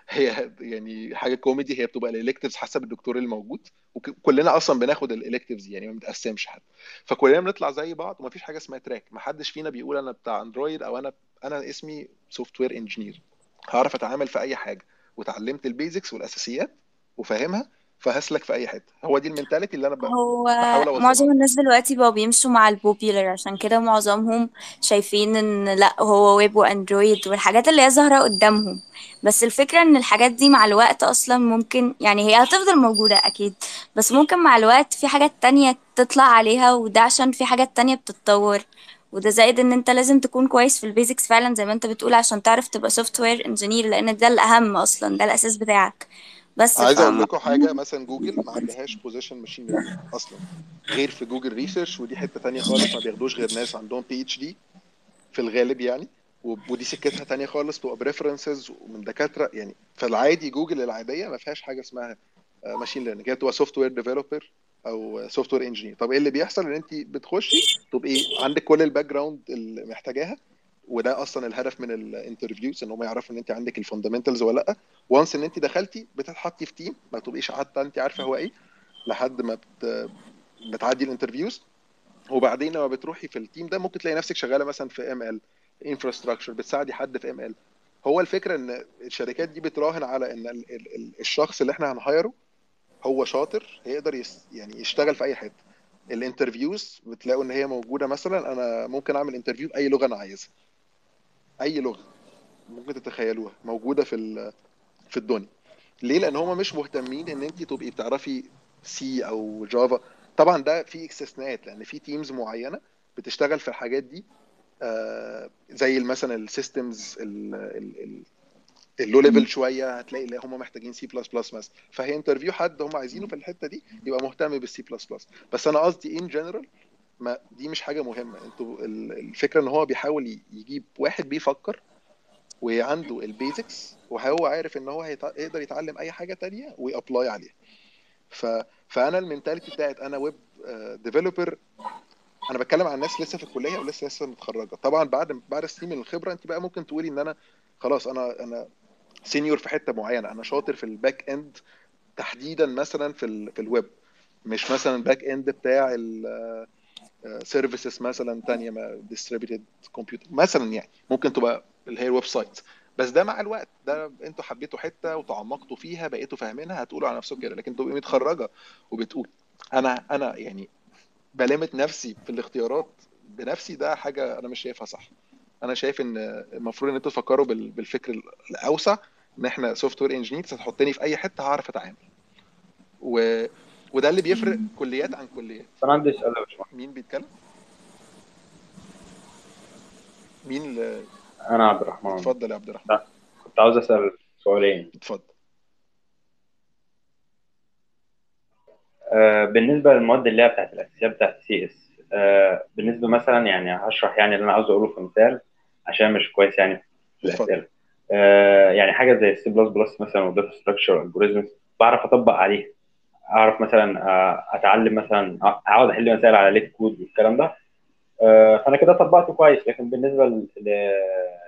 هي يعني حاجة كوميدي هي بتبقى ال electives حسب الدكتور اللي موجود. وكلنا أصلا بناخد ال electives يعني ما بنتقسمش حد فكلنا بنطلع زي بعض ومفيش حاجة اسمها track ما حدش فينا بيقول أنا بتاع اندرويد أو أنا أنا اسمي software engineer هعرف أتعامل في أي حاجة. وتعلمت ال basics والأساسيات. وفاهمها فهسلك في أي حتة. هو دي ال mentality اللي أنا ب- هو بحاول اوصلها معظم الناس دلوقتي بقوا بيمشوا مع ال popular عشان كده معظمهم شايفين إن لأ هو ويب وأندرويد والحاجات اللي هي ظاهرة قدامهم. بس الفكرة إن الحاجات دي مع الوقت أصلا ممكن يعني هي هتفضل موجودة أكيد بس ممكن مع الوقت في حاجات تانية تطلع عليها وده عشان في حاجات تانية بتتطور. وده زائد إن أنت لازم تكون كويس في ال basics فعلا زي ما أنت بتقول عشان تعرف تبقى software engineer لأن ده الأهم أصلا ده الأساس بتاعك. بس عايز أقول لكم حاجة مثلا جوجل ما عندهاش position machine learning أصلا غير في جوجل research ودي حتة تانية خالص ما بياخدوش غير ناس عندهم PhD في الغالب يعني ودي سكتها تانية خالص تبقى ب references ومن دكاترة يعني. في العادي جوجل العادية ما فيهاش حاجة اسمها machine learning هي بتبقى software developer أو software engineer طب إيه اللي بيحصل؟ إن انت بتخشي تبقي عندك كل ال background اللي محتاجاها وده أصلا الهدف من ال interviews إن هم يعرفوا إن أنت عندك ال fundamentals ولا لأ. و once إن أنت دخلتي بتتحطي في team ما تبقيش حتى أنت عارفة هو إيه لحد ما بت... بتعدي ال interviews. وبعدين لما بتروحي في ال team ده ممكن تلاقي نفسك شغالة مثلا في ML infrastructure بتساعدي حد في ML هو الفكرة إن الشركات دي بتراهن على إن. ال... ال- الشخص اللي إحنا هن hire ه هو شاطر هيقدر يس... يعني يشتغل في أي حتة. ال interviews بتلاقوا إن هي موجودة مثلا أنا ممكن أعمل interview بأي لغة أنا عايزها. أي لغة ممكن تتخيلوها موجودة في. في الدنيا. ليه؟ لأن هم مش مهتمين إن انت تبقي بتعرفي C أو جافا طبعا ده في استثناءات لأن في teams معينة بتشتغل في الحاجات دي آه، زي مثلا ال systems ال low level شوية هتلاقي اللي هم محتاجين سي بلس بلس مثلا. فهي interview حد هم عايزينه في الحتة دي يبقى مهتم بالسي بلس بلس بس أنا قصدي in general يعني دي مش حاجة مهمة. أنتوا ال- الفكرة ان هو بيحاول يجيب واحد بيفكر وعنده ال basics وهو عارف ان هو هيتع- يقدر يتعلم أي حاجة تانية وي apply عليها. ف... فأنا ال mentality بتاعت أنا web developer أنا بتكلم عن ناس لسه في الكلية ولسه لسه متخرجة. طبعا بعد بعد سنين من الخبرة انت بقى ممكن تقولي إن أنا خلاص أنا أنا senior في حتة معينة. أنا شاطر في ال backend تحديدا مثلا في ال في الويب مش مثلا ال backend بتاع ال services مثلا ما distributed computer مثلا يعني ممكن تبقى اللي هي ال website بس ده مع الوقت ده أنتوا حبيتوا حتة وتعمقتوا فيها بقيتوا فاهمينها هتقولوا على نفسكم كده. لكن تبقي متخرجة وبتقول. أنا أنا يعني ب limit نفسي في الاختيارات بنفسي ده حاجة أنا مش شايفها صح. أنا شايف إن المفروض إن أنتوا تفكروا بال- بالفكر الأوسع إن إحنا software engineers هتحطني في أي حتة هعرف أتعامل. و... وده اللي بيفرق كليات عن كليات. أنا عندي سؤال يا باشمهندس. مين بيتكلم؟ مين اللي... أنا عبد الرحمن. اتفضل يا عبد الرحمن. لا كنت عاوز أسأل سؤالين. اتفضل. آه بالنسبة للمواد اللي هي بتاعت الأساسيات بتاعت ال CS آه بالنسبة مثلا يعني هشرح يعني اللي أنا عاوز أقوله في مثال عشان مش كويس يعني في الأسئلة. آه يعني حاجة زي السي بلس بلس مثلا و data structure algorithms بعرف أطبق عليها. أعرف مثلا آه، أتعلم مثلا أقعد أحل مسائل على LeetCode والكلام ده آه، فأنا كده طبقته كويس لكن بالنسبة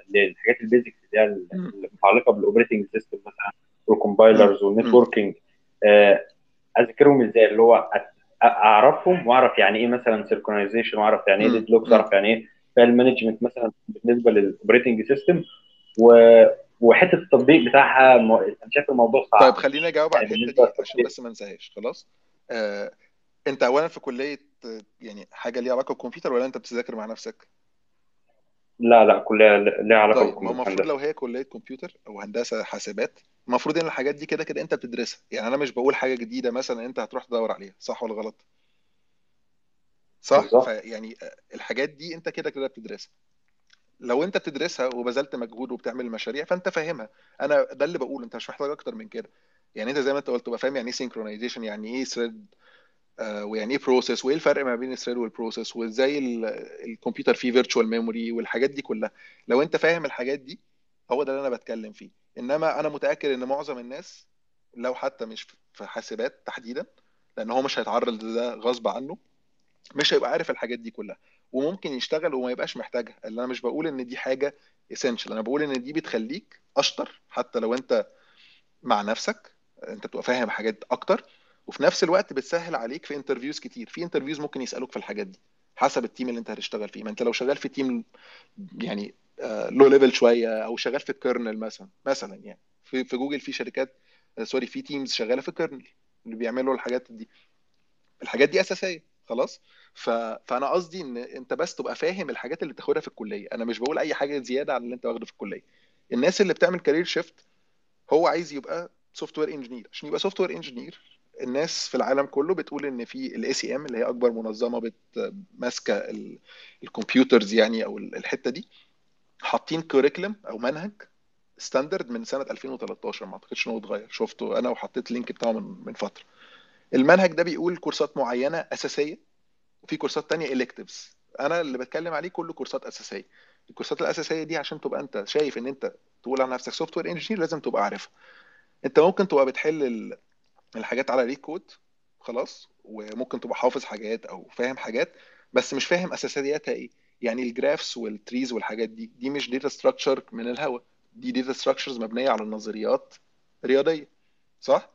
للحاجات ال basics اللي هي. المتعلقه بال operating system مثلا. وال compilers. وال networking آه، أذاكرهم إزاي اللي هو أعرفهم وأعرف يعني إيه مثلا سيركونايزيشن وأعرف يعني إيه. deadlocks. وأعرف يعني إيه file management مثلا بالنسبة لل operating system و وحتة التطبيق بتاعها أنا شايف الموضوع طيب صعب خليني أجاوب على يعني الحتة دي عشان بس ما انساهاش. خلاص. آه، أنت اولا في كلية يعني حاجة ليها علاقة بالكمبيوتر ولا أنت بتذاكر مع نفسك؟ لا لا كلها ليها علاقة طيب بالكمبيوتر. المفروض لو هي كلية كمبيوتر أو هندسة حاسبات المفروض إن الحاجات دي كده كده أنت بتدرسها. يعني أنا مش بقول حاجة جديدة مثلا أنت هتروح تدور عليها صح ولا غلط؟ صح؟ بالظبط. فيعني آه، الحاجات دي أنت كده كده بتدرسها. لو انت بتدرسها وبذلت مجهود وبتعمل مشاريع فانت فاهمها. أنا ده اللي بقول انت مش محتاج أكتر من كده. يعني انت زي ما انت قلت تبقى فاهم يعني إيه synchronization يعني إيه thread ويعني إيه process وإيه الفرق ما بين ال thread وال process وإزاي ال- الكمبيوتر فيه virtual memory والحاجات دي كلها. لو انت فاهم الحاجات دي هو ده اللي أنا بتكلم فيه. انما أنا متأكد ان معظم الناس لو حتى مش في حاسبات تحديدا لأن هو مش هيتعرض لده غصب عنه مش هيبقى عارف الحاجات دي كلها. وممكن يشتغل وما يبقاش محتاجها. اللي أنا مش بقول إن دي حاجة essential أنا بقول إن دي بتخليك أشطر حتى لو أنت مع نفسك. أنت بتبقى فاهم حاجات أكتر. وفي نفس الوقت بتسهل عليك في interviews كتير. في interviews ممكن يسألوك في الحاجات دي حسب ال team اللي أنت هتشتغل فيه. ما أنت لو شغال في team يعني low level شوية أو شغال في ال kernel مثلا مثلا يعني. في في جوجل في شركات sorry في teams شغالة في ال kernel اللي بيعملوا الحاجات دي. الحاجات دي أساسية خلاص. ف... فأنا قصدي إن أنت بس تبقى فاهم الحاجات اللي بتاخدها في الكلية. أنا مش بقول أي حاجة زيادة عن اللي أنت واخده في الكلية. الناس اللي بتعمل career shift هو عايز يبقى software engineer عشان يبقى software engineer الناس في العالم كله بتقول إن في ال ACM اللي هي أكبر منظمة ماسكة ال- ال computers يعني أو ال- الحتة دي حاطين curriculum أو منهج standard من سنة 2013 ما أعتقدش إن هو اتغير. شفته أنا وحطيت ال link بتاعه من من فترة. المنهج ده بيقول courseات معينة أساسية. وفي courseات تانية electives. أنا اللي بتكلم عليه كله courseات أساسية. ال courseات الأساسية دي عشان تبقى أنت شايف إن أنت تقول على نفسك software engineer لازم تبقى عارفها. أنت ممكن تبقى بتحل ال- الحاجات على LeetCode خلاص وممكن تبقى حافظ حاجات أو فاهم حاجات بس مش فاهم أساسياتها إيه. يعني ال graphs وال trees والحاجات دي دي مش data structure من الهوا. دي data structures مبنية على نظريات رياضية صح؟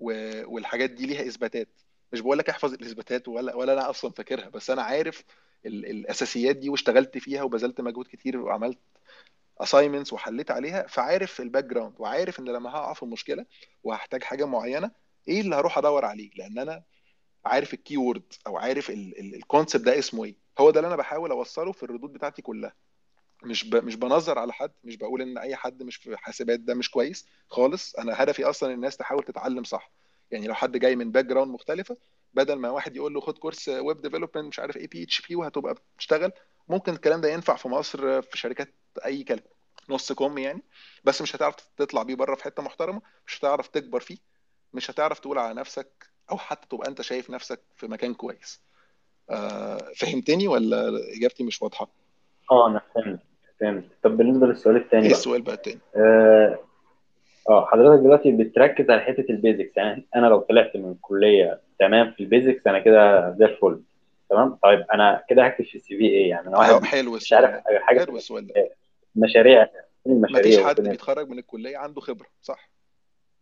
والحاجات دي ليها إثباتات. مش بقول لك احفظ الاثباتات ولا ولا أنا أصلا فاكرها بس أنا عارف ال- الأساسيات دي واشتغلت فيها وبذلت مجهود كتير وعملت assignments وحليت عليها فعارف ال background وعارف إن لما هقع في مشكلة وهحتاج حاجة معينة إيه اللي هروح أدور عليه؟ لأن أنا عارف ال keyword أو عارف ال concept ده اسمه إيه. هو ده اللي أنا بحاول أوصله في الردود بتاعتي كلها. مش ب... مش بنظر على حد مش بقول إن أي حد مش في حاسبات ده مش كويس خالص. أنا هدفي أصلا الناس تحاول تتعلم صح. يعني لو حد جاي من background مختلفة بدل ما واحد يقول له خد course web development مش عارف إيه PHP وهتبقى بتشتغل. ممكن الكلام ده ينفع في مصر في شركات أي كلام نص كم يعني بس مش هتعرف تطلع بيه بره في حتة محترمة مش هتعرف تكبر فيه مش هتعرف تقول على نفسك أو حتى تبقى أنت شايف نفسك في مكان كويس. آه، فهمتني ولا إجابتي مش واضحة؟ آه أنا فهمت فهمت. طب بالنسبة للسؤال الثاني إيه السؤال بقى التاني. آه حضرتك دلوقتي بتركز على حتة ال basics يعني أنا لو طلعت من الكليه تمام في ال basics أنا كده زي الفل تمام؟ طيب أنا كده هكتب في ال CV إيه؟ يعني أنا واحد حلو مش عارف حاجة حلو السؤال ده. مشاريع فين مفيش المشاريع حد بيتخرج من الكلية عنده خبرة صح؟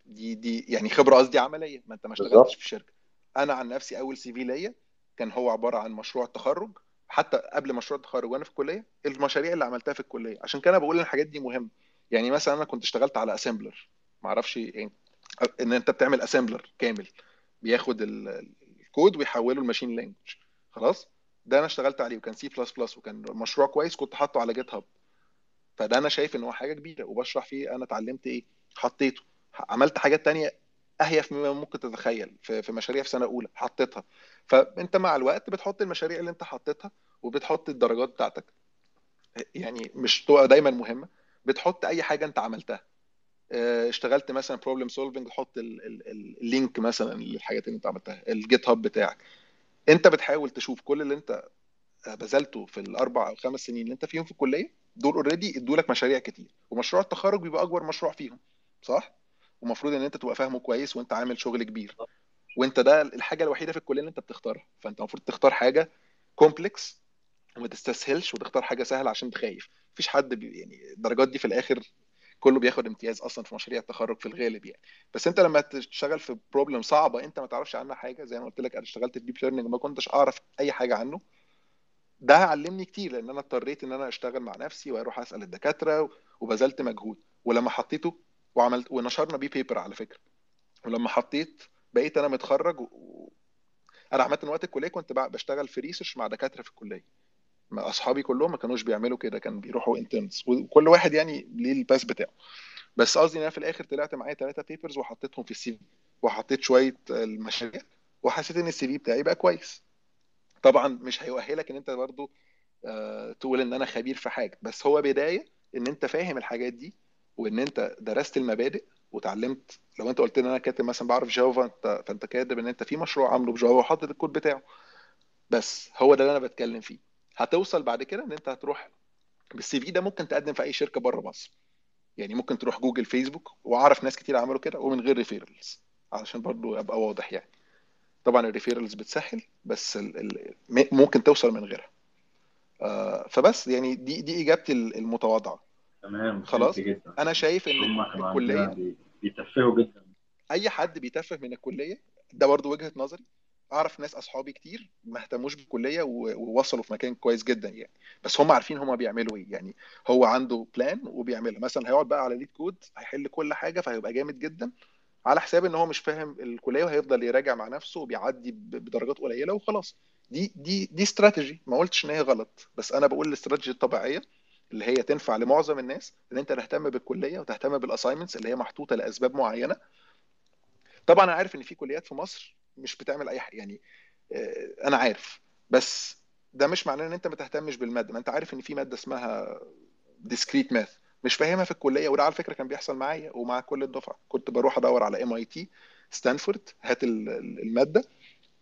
دي دي يعني خبرة قصدي عملية ما أنت ما اشتغلتش في شركة. أنا عن نفسي أول CV ليا كان هو عبارة عن مشروع التخرج حتى قبل مشروع التخرج وأنا في الكلية المشاريع اللي عملتها في الكلية عشان كده بقول إن الحاجات دي مهمة. يعني مثلا أنا كنت اشتغلت على assembler ما أعرفش يعني إن أنت بتعمل assembler كامل بياخد ال- ال- الكود ويحوله ل machine language خلاص؟ ده أنا اشتغلت عليه وكان سي بلس بلس وكان مشروع كويس كنت حاطه على GitHub فده أنا شايف إن هو حاجة كبيرة وبشرح فيه أنا اتعلمت إيه حطيته. عملت حاجات تانية اهيف مما ممكن تتخيل في في مشاريع في سنة أولى حطيتها. فأنت مع الوقت بتحط المشاريع اللي أنت حطيتها وبتحط الدرجات بتاعتك. يعني مش تبقى دايما مهمة. بتحط أي حاجة أنت عملتها. آه، اشتغلت مثلا problem solving ال- ال link مثلا للحاجات اللي أنت عملتها ال GitHub بتاعك. أنت بتحاول تشوف كل اللي أنت بذلته في الأربع أو خمس سنين اللي أنت فيهم في الكلية دول already ادوا لك مشاريع كتير. ومشروع التخرج بيبقى أكبر مشروع فيهم صح؟ ومفروض إن أنت تبقى فاهمه كويس وأنت عامل شغل كبير. وأنت ده الحاجة الوحيدة في الكلية اللي أنت بتختارها. فأنت المفروض تختار حاجة complex وما تستسهلش وتختار حاجة سهلة عشان تخايف مفيش حد بي يعني الدرجات دي في الآخر كله بياخد امتياز أصلا في مشاريع التخرج في الغالب يعني. بس أنت لما تشتغل في problem صعبة أنت ما تعرفش عنها حاجة. زي ما قلت لك أنا اشتغلت في deep learning ما كنتش أعرف أي حاجة عنه. ده علمني كتير لأن أنا اضطريت إن أنا أشتغل مع نفسي وأروح أسأل الدكاترة وبذلت مجهود. ولما حطيته وعملت ونشرنا بيه paper على فكرة. ولما حطيت بقيت أنا متخرج و... أنا عامة وقت الكلية كنت بشتغل في research مع دكاترة في الكلية. اصحابي كلهم ما كانوش بيعملوا كده كانوا بيروحوا interns وكل واحد يعني ليه ال path بتاعه. بس قصدي إن أنا في الآخر طلعت معايا ثلاثة papers وحطيتهم في ال CV وحطيت شوية المشاريع وحسيت إن ال CV بتاعي بقى كويس. طبعا مش هيؤهلك إن أنت برضو آه، تقول إن أنا خبير في حاجة. بس هو بداية إن أنت فاهم الحاجات دي وإن أنت درست المبادئ وتعلمت. لو أنت قلت إن أنا كاتب مثلا بعرف Java أنت فأنت كاتب إن أنت في مشروع عامله ب Java وحاطط الكود بتاعه. بس هو ده اللي أنا بتكلم فيه. هتوصل بعد كده إن أنت هتروح بال CV ده ممكن تقدم في أي شركة بره مصر. يعني ممكن تروح Google Facebook وأعرف ناس كتير عملوا كده ومن غير referrals علشان برضو أبقى واضح يعني. طبعا ال referrals بتسهل بس ال ال م- ممكن توصل من غيرها. آه، فبس يعني دي دي إجابتي المتواضعة. تمام خلاص؟ جدا. أنا شايف إن الكلية بي- بيتفهوا جدا. أي حد بيتفه من الكلية ده برضو وجهة نظري. اعرف ناس اصحابي كتير ما اهتموش بالكلية ووصلوا في مكان كويس جدا يعني. بس هم عارفين هم بيعملوا إيه. يعني هو عنده plan وبيعملها. مثلا هيقعد بقى على LeetCode هيحل كل حاجة فهيبقى جامد جدا. على حساب إن هو مش فاهم الكلية وهيفضل يراجع مع نفسه وبيعدي بدرجات قليلة وخلاص. دي دي دي استراتيجي ما قلتش إن هي غلط. بس أنا بقول الاستراتيجي الطبيعية اللي هي تنفع لمعظم الناس إن أنت تهتم بالكلية وتهتم بال assignments اللي هي محطوطة لأسباب معينة. طبعا أنا عارف إن في كليات في مصر مش بتعمل أي حاجة يعني آه، أنا عارف. بس ده مش معناه إن أنت ما تهتمش بالمادة. ما أنت عارف إن في مادة اسمها discrete math. مش فاهمها في الكلية وده على فكرة كان بيحصل معايا ومع كل الدفعة. كنت بروح أدور على MIT ستانفورد هات ال- ال- المادة.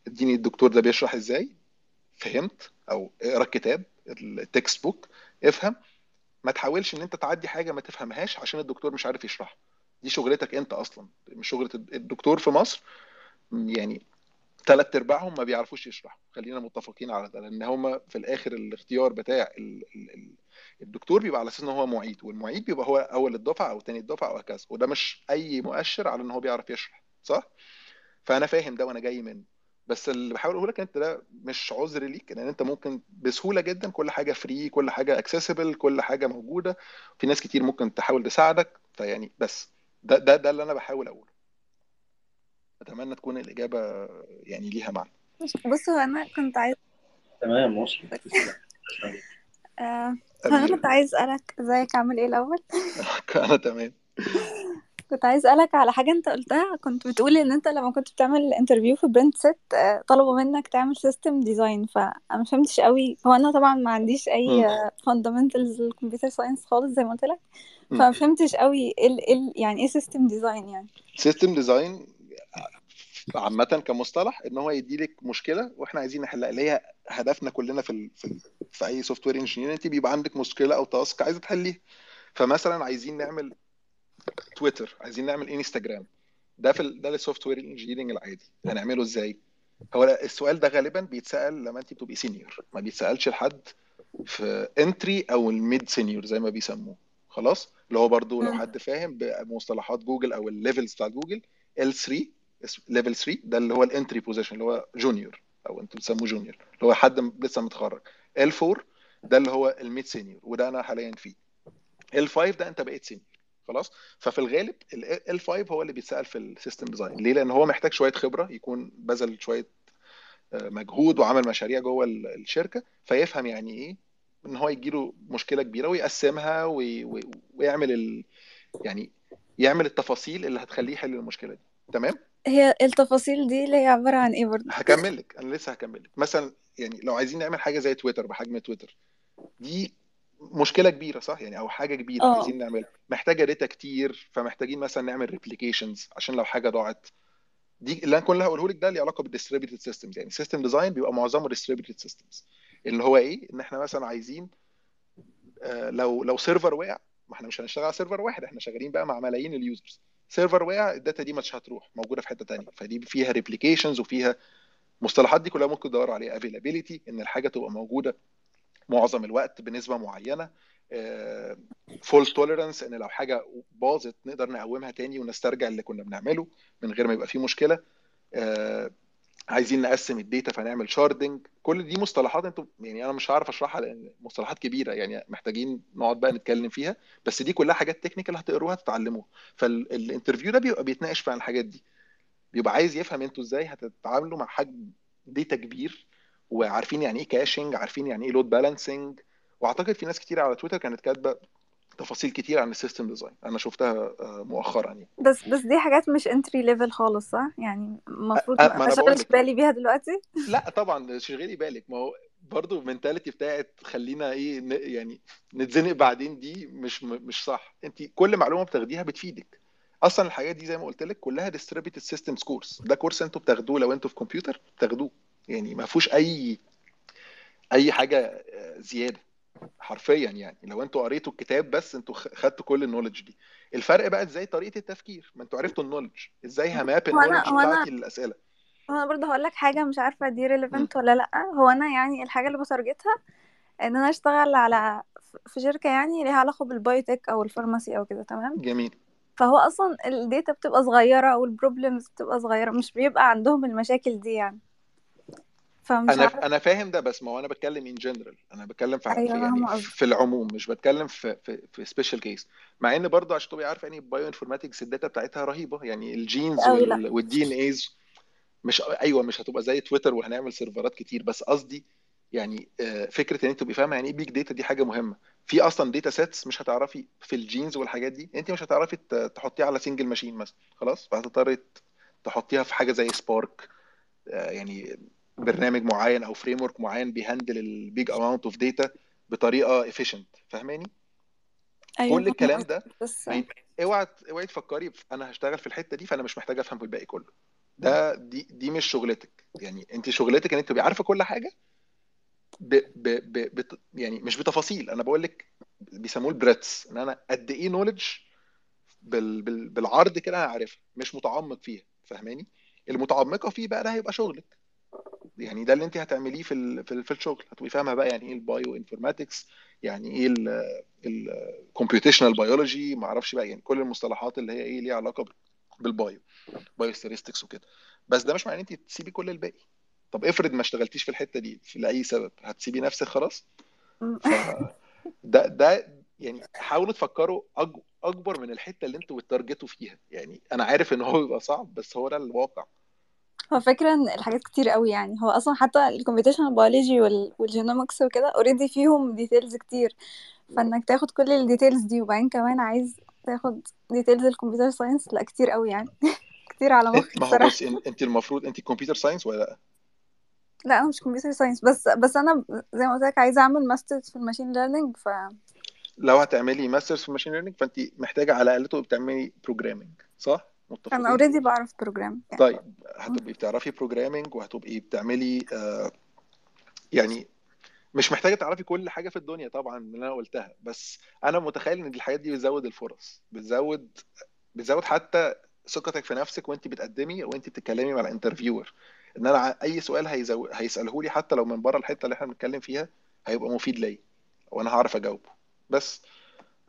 اديني الدكتور ده بيشرح إزاي. فهمت. أو اقرأ الكتاب ال textbook افهم. ما تحاولش إن أنت تعدي حاجة ما تفهمهاش عشان الدكتور مش عارف يشرحها. دي شغلتك أنت أصلا. مش شغلة الدكتور في مصر يعني ثلاث أرباعهم ما بيعرفوش يشرحوا. خلينا متفقين على ده لأن هم في الآخر الاختيار بتاع ال ال ال الدكتور بيبقى على أساس إن هو معيد والمعيد بيبقى هو أول الدفعة أو تاني الدفعة وهكذا وده مش أي مؤشر على إن هو بيعرف يشرح صح؟ فأنا فاهم ده وأنا جاي منه. بس اللي بحاول أقوله لك أنت ده مش عذر ليك ان أنت ممكن بسهولة جدا كل حاجة free كل حاجة accessible كل حاجة موجودة. في ناس كتير ممكن تحاول تساعدك فيعني بس ده ده ده اللي أنا بحاول أقوله. اتمنى تكون الإجابة يعني ليها معنى. بص هو أنا كنت عايز تمام تسلم. آه، أنا كنت عايز أسألك إزيك؟ عامل إيه الأول؟ أنا تمام. كنت عايز أسألك على حاجة أنت قلتها. كنت بتقولي إن أنت لما كنت بتعمل interview في برنت سيت آه، طلبوا منك تعمل system design فأنا ما فهمتش قوي. هو أنا طبعا ما عنديش أي مم. fundamentals ال computer science خالص زي ما قلت لك. فما فهمتش قوي إيه ال- إيه ال- يعني إيه system design يعني؟ system design عامة كمصطلح إن هو يدي لك مشكلة وإحنا عايزين نحلها اللي هي هدفنا كلنا في ال... في, ال... في أي software engineer أنت بيبقى عندك مشكلة أو task عايزة تحليها. فمثلا عايزين نعمل تويتر عايزين نعمل انستجرام ده في ال... ده ال software engineering العادي. هنعمله إزاي؟ هو السؤال ده غالبا بيتسأل لما أنت بتبقي senior ما بيتسألش لحد في entry أو ال mid-senior زي ما بيسموه. خلاص؟ اللي هو برضو لو. حد فاهم بمصطلحات جوجل أو ال levels بتاع جوجل L3 level 3 ده اللي هو ال entry position اللي هو junior أو أنتوا بتسموه junior اللي هو حد لسه متخرج. L4 ده اللي هو ال mid-senior وده أنا حاليا فيه. L5 ده أنت بقيت senior خلاص؟ ففي الغالب ال L5 هو اللي بيتسأل في ال system design ليه؟ لأن هو محتاج شوية خبرة يكون بذل شوية آه، مجهود وعمل مشاريع جوه ال- الشركة فيفهم يعني إيه إن هو يجيله مشكلة كبيرة ويقسمها وي... وي... ويعمل ال... يعني يعمل التفاصيل اللي هتخليه يحل المشكلة دي. تمام؟ هي التفاصيل دي اللي هي عبارة عن إيه برضه؟ هكمل لك أنا لسه هكمل لك مثلا يعني لو عايزين نعمل حاجة زي تويتر بحجم تويتر دي مشكلة كبيرة صح؟ يعني أو حاجة كبيرة آه. عايزين نعملها. محتاجة data كتير فمحتاجين مثلا نعمل replications عشان لو حاجة ضاعت. دي اللي أنا كل اللي هقوله لك ده ليه علاقة ب ال distributed systems يعني system design بيبقى معظمه distributed systems اللي هو إيه؟ إن إحنا مثلا عايزين آه، لو لو server وقع ما إحنا مش هنشتغل على server واحد إحنا شغالين بقى مع ملايين ال users server وقع ال data دي مش هتروح موجودة في حتة تانية. فدي فيها replications وفيها مصطلحات دي كلها ممكن تدوروا عليها availability إن الحاجة تبقى موجودة معظم الوقت بنسبة معينة. fault tolerance إن لو حاجة باظت نقدر نقومها تاني ونسترجع اللي كنا بنعمله من غير ما يبقى فيه مشكلة. آه، عايزين نقسم ال data فنعمل sharding. كل دي مصطلحات أنتوا يعني أنا مش هعرف أشرحها لأن مصطلحات كبيرة يعني محتاجين نقعد بقى نتكلم فيها. بس دي كلها حاجات technical هتقروها تتعلموها. فال interview ده بيبقى بيتناقش في الحاجات دي. بيبقى عايز يفهم أنتوا إزاي هتتعاملوا مع حجم data كبير وعارفين يعني إيه caching عارفين يعني إيه load balancing وأعتقد في ناس كتير على تويتر كانت كاتبة تفاصيل كتير عن ال system design. أنا شفتها آه، مؤخرا يعني. بس بس دي حاجات مش entry level خالص صح؟ يعني المفروض ما اشغلش بالي بيها دلوقتي؟ لا طبعا شغلي بالك. ما هو برضه ال mentality بتاعت خلينا إيه ن- يعني نتزنق بعدين دي مش مش صح. انت كل معلومة بتاخديها بتفيدك. أصلا الحاجات دي زي ما قلت لك كلها distributed systems course ده course أنتوا بتاخدوه لو أنتوا في كمبيوتر بتاخدوه. يعني ما فيهوش أي أي حاجة آه، زيادة. حرفيا يعني. لو أنتوا قريتوا الكتاب بس أنتوا خدتوا كل ال knowledge دي. الفرق بقى إزاي طريقة التفكير؟ ما أنتوا عرفتوا ال knowledge. إزاي ه map ال knowledge بتاعتي للأسئلة؟ هو أنا برضه هقول لك حاجة مش عارفة دي. relevant ولا لأ. هو أنا يعني الحاجة اللي ب target ها إن أنا أشتغل على في شركة يعني ليها علاقة بال biotech أو ال pharmacy أو كده تمام؟ جميل. فهو أصلا ال data بتبقى صغيرة وال problems بتبقى صغيرة مش بيبقى عندهم المشاكل دي يعني. فمش أنا عارفة أنا فاهم ده بس ما هو أنا بتكلم in general أنا بتكلم في, في يعني في العموم مش بتكلم في في في special case مع إن برضه عشان تبقي عارف يعني ال bioinformatics ال data بتاعتها رهيبة. يعني ال genes وال وال DNAs مش أيوه مش هتبقى زي تويتر وهنعمل سيرفرات كتير. بس قصدي يعني آه، فكرة إن أنت تبقي فاهمة يعني إيه big data دي حاجة مهمة. في أصلا data sets مش هتعرفي في ال genes والحاجات دي. أنت مش هتعرفي تحطيها على single machine مثلا. خلاص؟ فهتضطري تحطيها في حاجة زي Spark يعني برنامج معين أو framework معين بي handle ال big amount of data بطريقة efficient. فاهماني؟ أيوه كل الكلام ده بس. اوعى اوعي تفكري أنا هشتغل في الحتة دي فأنا مش محتاج أفهم في الباقي كله. ده دي دي مش شغلتك. يعني انت شغلتك إن انت تبقي عارفة كل حاجة ب... ب... ب... بت... يعني مش بتفاصيل. أنا بقول لك بيسموه ال breadth إن أنا قد إيه knowledge بال... بال... بالعرض كده أنا عارفها مش متعمق فيها. فاهماني؟ المتعمقة فيه بقى ده هيبقى شغلك. يعني ده اللي انت هتعمليه في ال... في, ال... في الشغل. هتبقي فاهمة بقى يعني إيه ال bioinformatics يعني إيه ال computational biology ما أعرفش بقى يعني كل المصطلحات اللي هي إيه ليها علاقة بال bio biostatistics وكده. بس ده مش معناه إن انت تسيبي كل الباقي. طب افرض ما اشتغلتيش في الحتة دي في لأي سبب؟ هتسيبي نفسك خلاص؟ فده ده يعني حاولوا تفكروا. أكبر من الحتة اللي أنتوا بت target وا فيها. يعني أنا عارف إن هو بيبقى صعب بس هو ده الواقع. هو فكرة إن الحاجات كتير قوي يعني. هو أصلا حتى ال computational biology وال genomics وكده already فيهم details كتير. فإنك تاخد كل ال details دي وبعدين كمان عايز تاخد details ال computer science لا كتير قوي يعني. كتير على مخي ما هو بص إن- أنت المفروض أنت computer science ولا لأ؟ لا أنا مش computer science بس بس أنا زي ما قلت لك عايزة أعمل masters في ال machine learning ف لو هتعملي masters في machine learning فأنت محتاجة على الأقل تبقي بتعملي programming صح؟ أنا متفقين already بعرف بروجرام يعني. طيب هتبقي بتعرفي programming وهتبقي بتعملي آه يعني مش محتاجة تعرفي كل حاجة في الدنيا طبعا من اللي أنا قلتها بس أنا متخيل إن الحاجات دي بتزود الفرص بتزود بتزود حتى ثقتك في نفسك وأنت بتقدمي وأنت بتتكلمي مع الانترفيور. إن أنا أي سؤال هيزو... هيساله لي حتى لو من بره الحتة اللي إحنا بنتكلم فيها هيبقى مفيد ليا وأنا هعرف أجاوبه. بس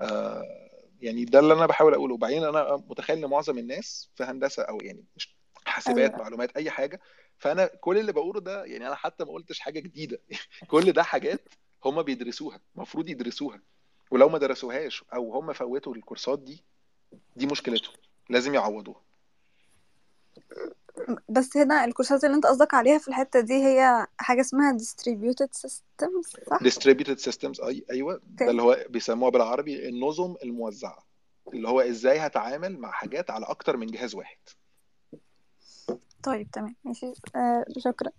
آه يعني ده اللي أنا بحاول أقوله. وبعدين أنا متخيل إن معظم الناس في هندسة أو يعني مش حاسبات أيوه. معلومات أي حاجة. فأنا كل اللي بقوله ده يعني أنا حتى ما قلتش حاجة جديدة. كل ده حاجات هم بيدرسوها المفروض يدرسوها. ولو ما درسوهاش أو هم فوتوا الكورسات دي دي مشكلتهم. لازم يعوضوها. بس هنا الكورسات اللي انت قصدك عليها في الحتة دي هي حاجة اسمها distributed systems صح؟ distributed systems أي أيوه. ده اللي هو بيسموها بالعربي النظم الموزعة. اللي هو إزاي هتعامل مع حاجات على أكتر من جهاز واحد. طيب تمام. ماشي. آه شكرا.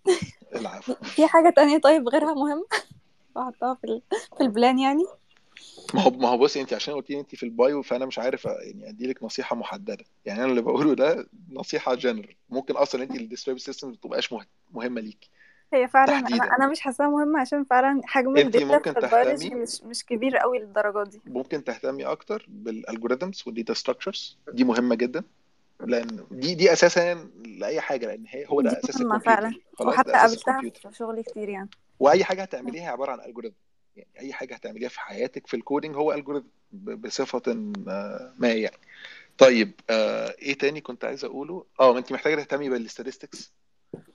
العفو. في حاجة تانية طيب غيرها في ال... في ال plan يعني. ما هو ما هو بصي انت عشان قلتي انت في ال bio فأنا مش عارف يعني أدي لك نصيحة محددة. يعني أنا اللي بقوله ده نصيحة جنرال ممكن أصلا انت ال distributed system ما تبقاش مه- مهمة ليكي. هي فعلا أنا تحديدا. أنا مش حاساها مهمة عشان فعلا حجم انت ال data ممكن في البيولوجي تهتمي مش مش كبير قوي للدرجة دي. ممكن تهتمي أكتر بال algorithms وال data structures دي مهمة جدا لأن دي دي أساسا لأي حاجة لأن هي هو دي ده أساس مهمة الكمبيوتر. فعلا. خلاص وحتى ده أساس قابلتها الكمبيوتر. في شغلي كتير يعني. وأي حاجة هتعمليها عبارة عن algorithm يعني أي حاجة هتعمليها في حياتك في ال coding هو algorithm بصفة آه، ما يعني. طيب آه إيه تاني كنت عايز أقوله؟ آه أنت محتاجة تهتمي بال statistics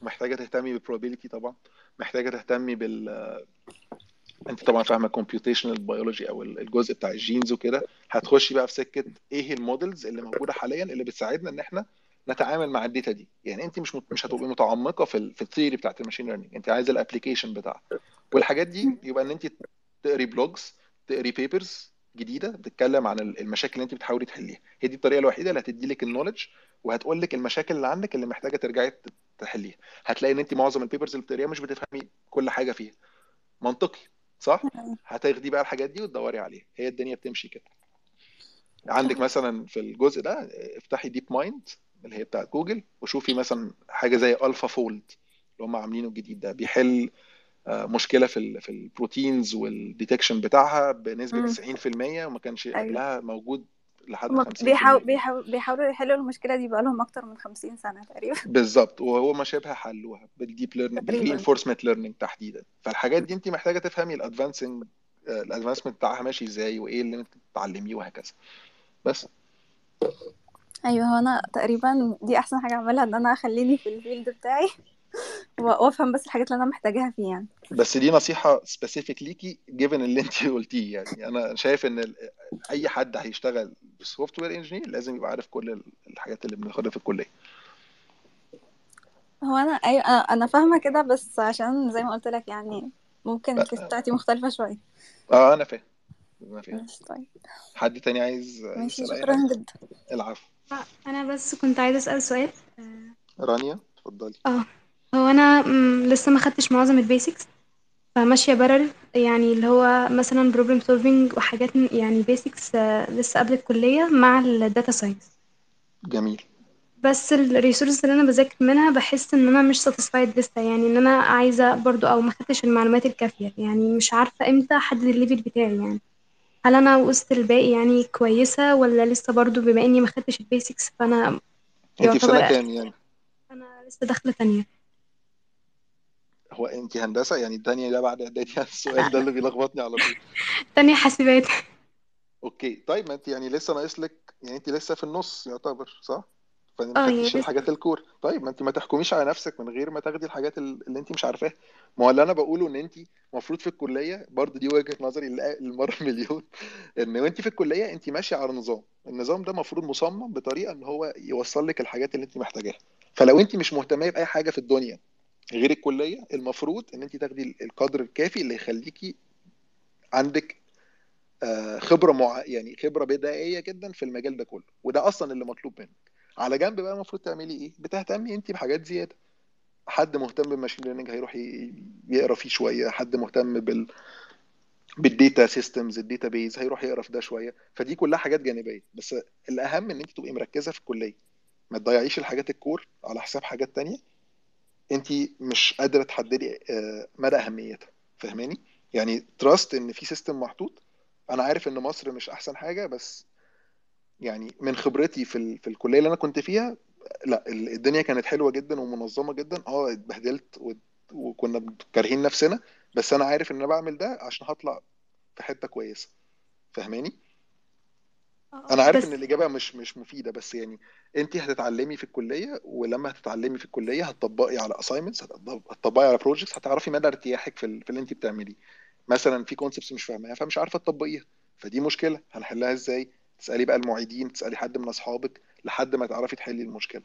محتاجة تهتمي بال probability طبعا محتاجة تهتمي بال أنت طبعا فاهمة computational biology أو الجزء بتاع ال genes وكده. هتخشي بقى في سكة إيه ال models اللي موجودة حاليا اللي بتساعدنا إن إحنا نتعامل مع ال data دي. يعني أنت مش مش هتبقي متعمقة في في ال theory بتاعت ال machine learning أنت عايزة ال application بتاعها. والحاجات دي يبقى إن أنت تقري blogs تقري papers جديدة بتتكلم عن ال- المشاكل اللي أنت بتحاولي تحليها. هي دي الطريقة الوحيدة اللي هتدي لك ال knowledge وهتقول لك المشاكل اللي عندك اللي محتاجة ترجعي تحليها. هتلاقي إن أنت معظم ال papers اللي بتقريها مش بتفهمي كل حاجة فيها. منطقي صح؟ هتاخدي بقى الحاجات دي وتدوري عليها. هي الدنيا بتمشي كده. عندك مثلا في الجزء ده افتحي DeepMind اللي هي بتاعت جوجل وشوفي مثلا حاجة زي AlphaFold اللي هم عاملينه الجديد ده. بيحل مشكلة في في ال proteins وال detection بتاعها بنسبة مم. 90% وما كانش أيوه. قبلها موجود لحد هما 50% بيحاول بيحاول بيحاولوا يحلوا المشكلة دي بقالهم أكتر من خمسين سنة تقريبا. بالظبط. وهو ما شبه حلوها بال deep learning بال reinforcement learning تحديدا. فالحاجات دي انت محتاجة تفهمي ال advancing ال advancement بتاعها ماشي إزاي وإيه اللي انت بتتعلميه وهكذا. بس. أيوه هو أنا تقريبا دي أحسن حاجة أعملها إن أنا أخليني في ال field بتاعي. و- وأفهم بس الحاجات اللي أنا محتاجاها فيه يعني. بس دي نصيحة specific ليكي given اللي انت قلتيه يعني. أنا شايف إن ال- أي حد هيشتغل بال software engineer لازم يبقى عارف كل ال- الحاجات اللي بناخدها في الكلية. هو أنا أيوه أنا أنا فاهمة كده بس عشان زي ما قلت لك يعني ممكن ال case بتاعتي مختلفة شوية. آه أنا فاهم. أنا ماشي طيب. حد تاني عايز ماشي شكرا جدا. العفو. أنا بس كنت عايزة أسأل سؤال. رانيا اتفضلي. آه. هو أنا مم، لسه ما خدتش معظم ال basics فماشية parallel يعني اللي هو مثلا problem solving وحاجات م- يعني basics لسه قبل الكلية مع ال data science جميل. بس ال resource اللي أنا بذاكر منها بحس إن أنا مش satisfied لسه يعني إن أنا عايزة برضو أو ما خدتش المعلومات الكافية يعني مش عارفة إمتى أحدد ال level بتاعي يعني هل أنا وسط الباقي يعني كويسة ولا لسه برضو بما إني ما خدتش ال basics فأنا انت في سنة يعتبر كام يعني. أنا لسه داخلة تانية. هو انت هندسة؟ يعني التانية ده بعد إعدادي يعني السؤال ده اللي بيلخبطني على طول. تانية حاسبات. okay. طيب ما انت يعني لسه ناقص لك يعني انت لسه في النص يعتبر صح؟ فما آه يعني خدتيش لسه. الحاجات ال core. طيب ما انت ما تحكميش على نفسك من غير ما تاخدي الحاجات ال- اللي انت مش عارفاها. ما هو اللي أنا بقوله إن انت المفروض في الكلية برضه دي وجهة نظري اللي- المرة مليون إن وانت في الكلية انت ماشية على نظام. النظام ده المفروض مصمم بطريقة إن هو يوصل لك الحاجات اللي انت محتاجاها. فلو انت مش مهتمه بأي حاجة في الدنيا غير الكلية المفروض إن انت تاخدي القدر الكافي اللي يخليكي عندك آه، خبرة مع... يعني خبرة بدائية جدا في المجال ده كله. وده أصلا اللي مطلوب منك. على جنب بقى المفروض تعملي إيه؟ بتهتمي انت بحاجات زيادة. حد مهتم بال machine learning هيروح يقرأ فيه شوية. حد مهتم بال بال data systems ال database هيروح يقرأ في ده شوية. فدي كلها حاجات جانبية. بس الأهم إن انت تبقي مركزة في الكلية. ما تضيعيش الحاجات ال core على حساب حاجات تانية. انت مش قادرة تحددي آه، مدى أهميتها فاهماني؟ يعني trust إن في system محطوط. أنا عارف إن مصر مش أحسن حاجة بس يعني من خبرتي في ال... في الكلية اللي أنا كنت فيها لأ ال- الدنيا كانت حلوة جدا ومنظمة جدا. آه اتبهدلت و... وكنا كارهين نفسنا بس أنا عارف إن أنا بعمل ده عشان هطلع في حتة كويسة فاهماني؟ آه أنا عارف بس إن الإجابة مش مش مفيدة بس يعني انت هتتعلمي في الكلية ولما هتتعلمي في الكلية هتطبقي على assignments هتطبقي على projects هتعرفي مدى ارتياحك في, ال... في اللي انت بتعمليه. مثلا في concepts مش فاهماها فمش عارفة تطبقيها. فدي مشكلة. هنحلها إزاي؟ تسألي بقى المعيدين تسألي حد من أصحابك لحد ما تعرفي تحلي المشكلة.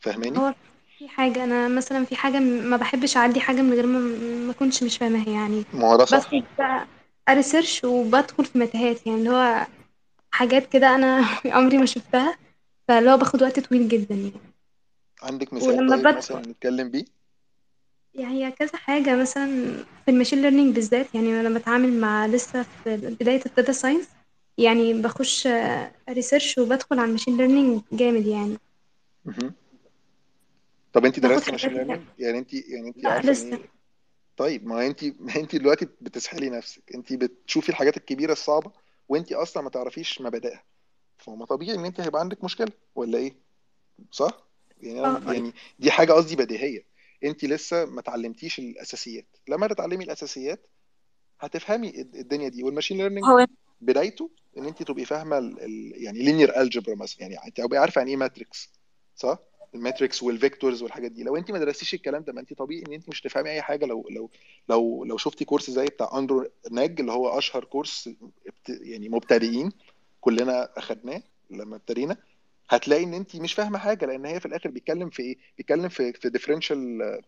فاهماني؟ هو في حاجة أنا مثلا في حاجة ما بحبش أعدي حاجة من غير ما ما أكونش مش فاهماها يعني. ما هو ده صح. بدخل بقى أ research وبدخل في متاهات يعني اللي هو حاجات كده أنا عمري ما شفتها فاللي هو باخد وقت طويل جدا يعني. عندك مثال ولما طيب مثلا نتكلم بيه؟ يعني هي كذا حاجة مثلا في ال machine learning بالذات يعني أنا بتعامل مع لسه في بداية ال data science يعني بخش research وبدخل على ال machine learning جامد يعني. طب انت باخد درستي machine حاجات learning يعني انت يعني عارفة إن لسه. إيه طيب ما انت ما انت دلوقتي بتسحلي نفسك. انت بتشوفي الحاجات الكبيرة الصعبة؟ وانت أصلا ما تعرفيش مبادئها. فما طبيعي ان انت هيبقى عندك مشكلة ولا إيه؟ صح؟ يعني آه. أنا يعني دي حاجة قصدي بديهية. انت لسه ما اتعلمتيش الأساسيات. لما تتعلمي الأساسيات هتفهمي الد- الدنيا دي. وال machine learning هو بدايته ان انت تبقي فاهمة ال... يعني linear algebra مثلا. يعني تبقي عارفة يعني إيه matrix صح؟ ال matrix وال vectors والحاجات دي. لو انت ما درستيش الكلام ده ما انت طبيعي ان انت مش تفهمي أي حاجة. لو لو لو لو شفتي course زي بتاع أندرو نج اللي هو أشهر course يعني مبتدئين كلنا أخدناه لما ابتدينا هتلاقي إن انت مش فاهمة حاجة لأن هي في الآخر بيتكلم في إيه؟ بيتكلم في في differential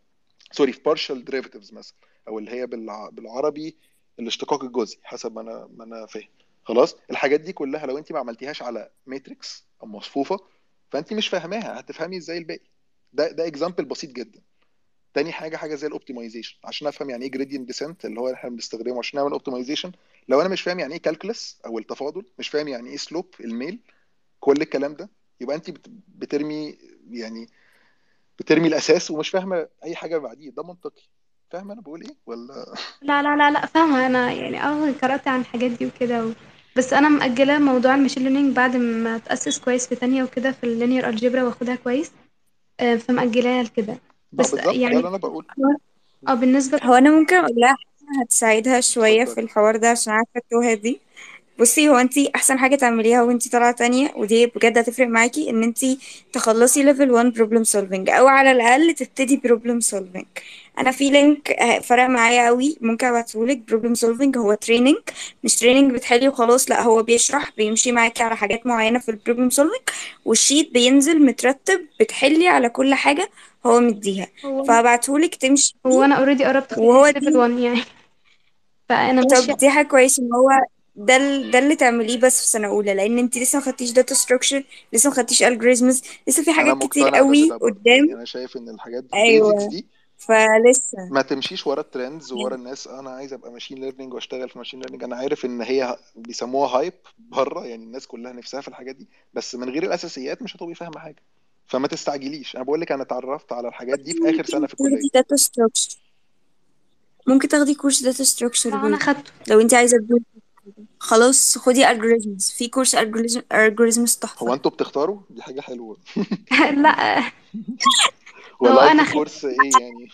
sorry في partial derivatives مثلا أو اللي هي بالع- بالعربي الاشتقاق الجزئي حسب ما أنا ما أنا فاهم. خلاص؟ الحاجات دي كلها لو انت ما عملتيهاش على matrix أو مصفوفة فانت مش فاهماها هتفهمي إزاي الباقي. ده ده example بسيط جدا. تاني حاجة حاجة زي ال optimization عشان أفهم يعني إيه gradient descent اللي هو إحنا بنستخدمه عشان نعمل optimization لو أنا مش فاهم يعني إيه calculus أو التفاضل مش فاهم يعني إيه slope الميل كل الكلام ده يبقى انت بت- بترمي يعني بترمي الأساس ومش فاهمة أي حاجة بعديه. ده منطقي. فاهمة أنا بقول إيه؟ ولا؟ لا لا لا لا فاهمة. أنا يعني آه قرأت عن الحاجات دي وكده و... بس أنا مأجلة موضوع ال machine learning بعد ما أتأسس كويس في تانية وكده في ال linear algebra وأخدها كويس. آه، فمأجلاها لكده. ما بس ده يعني اللي أنا بقوله آه بالنسبة هو أنا ممكن أقول لها حاجة هتساعدها شوية في اتفضلي الحوار ده عشان عارفة التوهة دي. بصي هو انتي احسن حاجة تعمليها وانتي طالعة تانية ودي بجد هتفرق معاكي ان انتي تخلصي level 1 problem solving أو على الأقل تبتدي problem solving. أنا في link آه، فرق معايا قوي ممكن أبعتهولك. problem solving هو training مش training بتحلي وخلاص لأ هو بيشرح بيمشي معاكي على حاجات معينة في ال problem solving وال sheet بينزل مترتب بتحلي على كل حاجة هو مديها. هو فهبعتهولك تمشي هو فيه. أنا already قربت وهو level دي 1 يعني. فأنا طب ماشية دي حاجة كويسة إن هو ده ال- ده اللي تعمليه بس في سنة أولى لأن انت لسه ما خدتيش data structure لسه ما خدتيش algorithms لسه في أنا حاجات كتير مقتنع قوي برضه يعني قدام. أنا شايف إن الحاجات دي ال basics أيوه دي فلسه. ما تمشيش ورا ال trends وورا الناس أنا عايز أبقى machine learning وأشتغل في machine learning أنا عارف إن هي بيسموها hype بره يعني الناس كلها نفسها في الحاجات دي بس من غير الأساسيات مش هتبقي فاهمة حاجة. فما تستعجليش. أنا بقول لك أنا اتعرفت على الحاجات دي في آخر سنة في ممكن الكلية. تاخدي data structure ممكن تاخدي course data structure أنا خدته. لو انت عايزة تدوسي خلاص خدي algorithms. في كورس algorithm algorithms هو تحفة أنتوا بتختاروا؟ دي حاجة حلوة. لا. هو ولا قصدك خدت course إيه يعني؟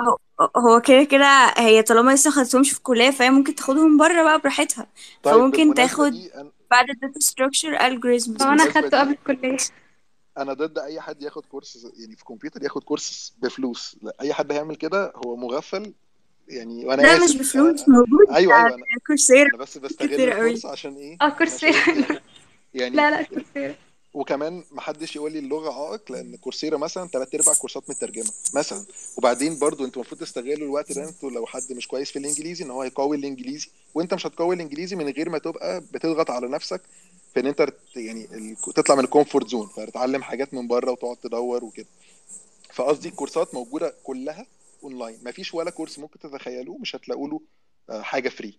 هو هو كده كده هي طالما لسه ما خدتهمش في الكلية فهي ممكن تاخدهم بره بقى براحتها. طيب فممكن تاخد دي أنا بعد ال data structure algorithms. هو بالمناسبة خدته قبل دي الكلية. أنا ضد أي حد ياخد course يعني في كمبيوتر ياخد course بفلوس. لا أي حد هيعمل كده هو مغفل يعني وأنا لا مش بفلوس أنا... موجود. أيوه أيوه أنا كورسيرا. أنا بس بستغل الفرصة عشان إيه؟ آه كورسيرا. شايف يعني لا لا ال... كورسيرا. وكمان محدش يقول لي اللغة عائق لأن كورسيرا مثلا ثلاث ارباع كورسات مترجمة مثلا. وبعدين برضو أنتوا المفروض تستغلوا الوقت ده. أنتوا لو حد مش كويس في الإنجليزي إن هو يقوي الإنجليزي. وأنت مش هتقوي الإنجليزي من غير ما تبقى بتضغط على نفسك في إن أنت يعني. تطلع من ال comfort zone. فتتعلم حاجات من بره وتقعد تدور وكده. فقصدي الكورسات موجودة كلها أونلاين. مفيش ولا course ممكن تتخيلوه مش هتلاقوا له آه، حاجة free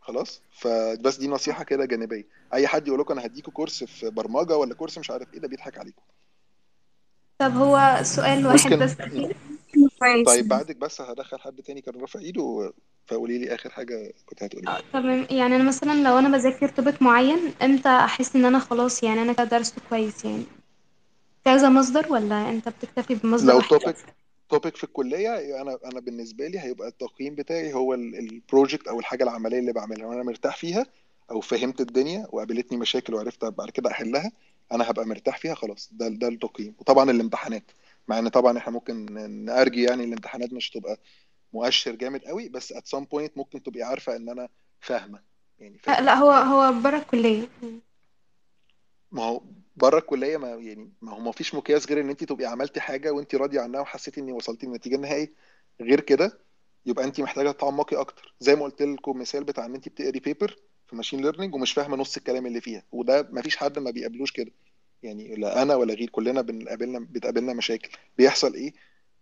خلاص؟ فبس دي نصيحة كده جانبية. أي حد يقول لكم أنا هديكوا course في برمجة ولا course مش عارف إيه ده بيضحك عليكم. طب هو سؤال واحد ممكن بس. أخير كويس. طيب بعدك بس هدخل حد تاني كان رافع إيده فقولي لي آخر حاجة كنت هتقوليها آه تمام يعني أنا مثلا لو أنا بذاكر topic معين إمتى أحس إن أنا خلاص يعني أنا كده درسته كويس يعني؟ كذا مصدر ولا أنت بتكتفي بمصدر لو واحد توبيك توبيك في الكلية أنا أنا بالنسبة لي هيبقى التقييم بتاعي هو ال project أو الحاجة العملية اللي بعملها. وأنا مرتاح فيها أو فهمت الدنيا وقابلتني مشاكل وعرفت بعد كده أحلها أنا هبقى مرتاح فيها خلاص. ده ده التقييم. وطبعا الامتحانات. مع إن طبعا إحنا ممكن نـ argue يعني الامتحانات مش تبقى مؤشر جامد قوي بس at some point ممكن تبقي عارفة إن أنا فاهمة. يعني لا فاهم لا هو هو بره الكلية. ما هو بره الكلية ما يعني ما هو ما فيش مقياس غير إن انت تبقي عملتي حاجة وانت راضية عنها وحسيتي إني وصلتي للنتيجه النهائيه غير كده يبقى انت محتاجة تتعمقي أكتر. زي ما قلت لكم مثال بتاع إن انت بتقري paper في machine learning ومش فاهمة نص الكلام اللي فيها. وده ما فيش حد ما بيقابلوش كده. يعني لا أنا ولا غير كلنا بنقابلنا بتقابلنا مشاكل. بيحصل إيه؟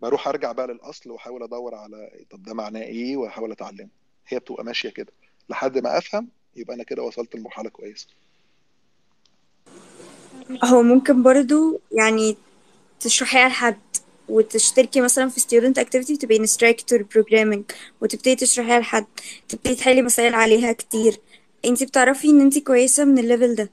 بروح أرجع بقى للأصل وأحاول أدور على طب ده معناه إيه وأحاول أتعلمه. هي بتبقى ماشية كده. لحد ما أفهم يبقى أنا كده وصلت لمرحلة كويسة. هو ممكن برضو يعني تشرحيها لحد وتشتركي مثلا في student activity تبقي instructor programming وتبتدي تشرحيها لحد تبتدي تحلي مسائل عليها كتير. انتي بتعرفي ان انتي كويسة من level ده.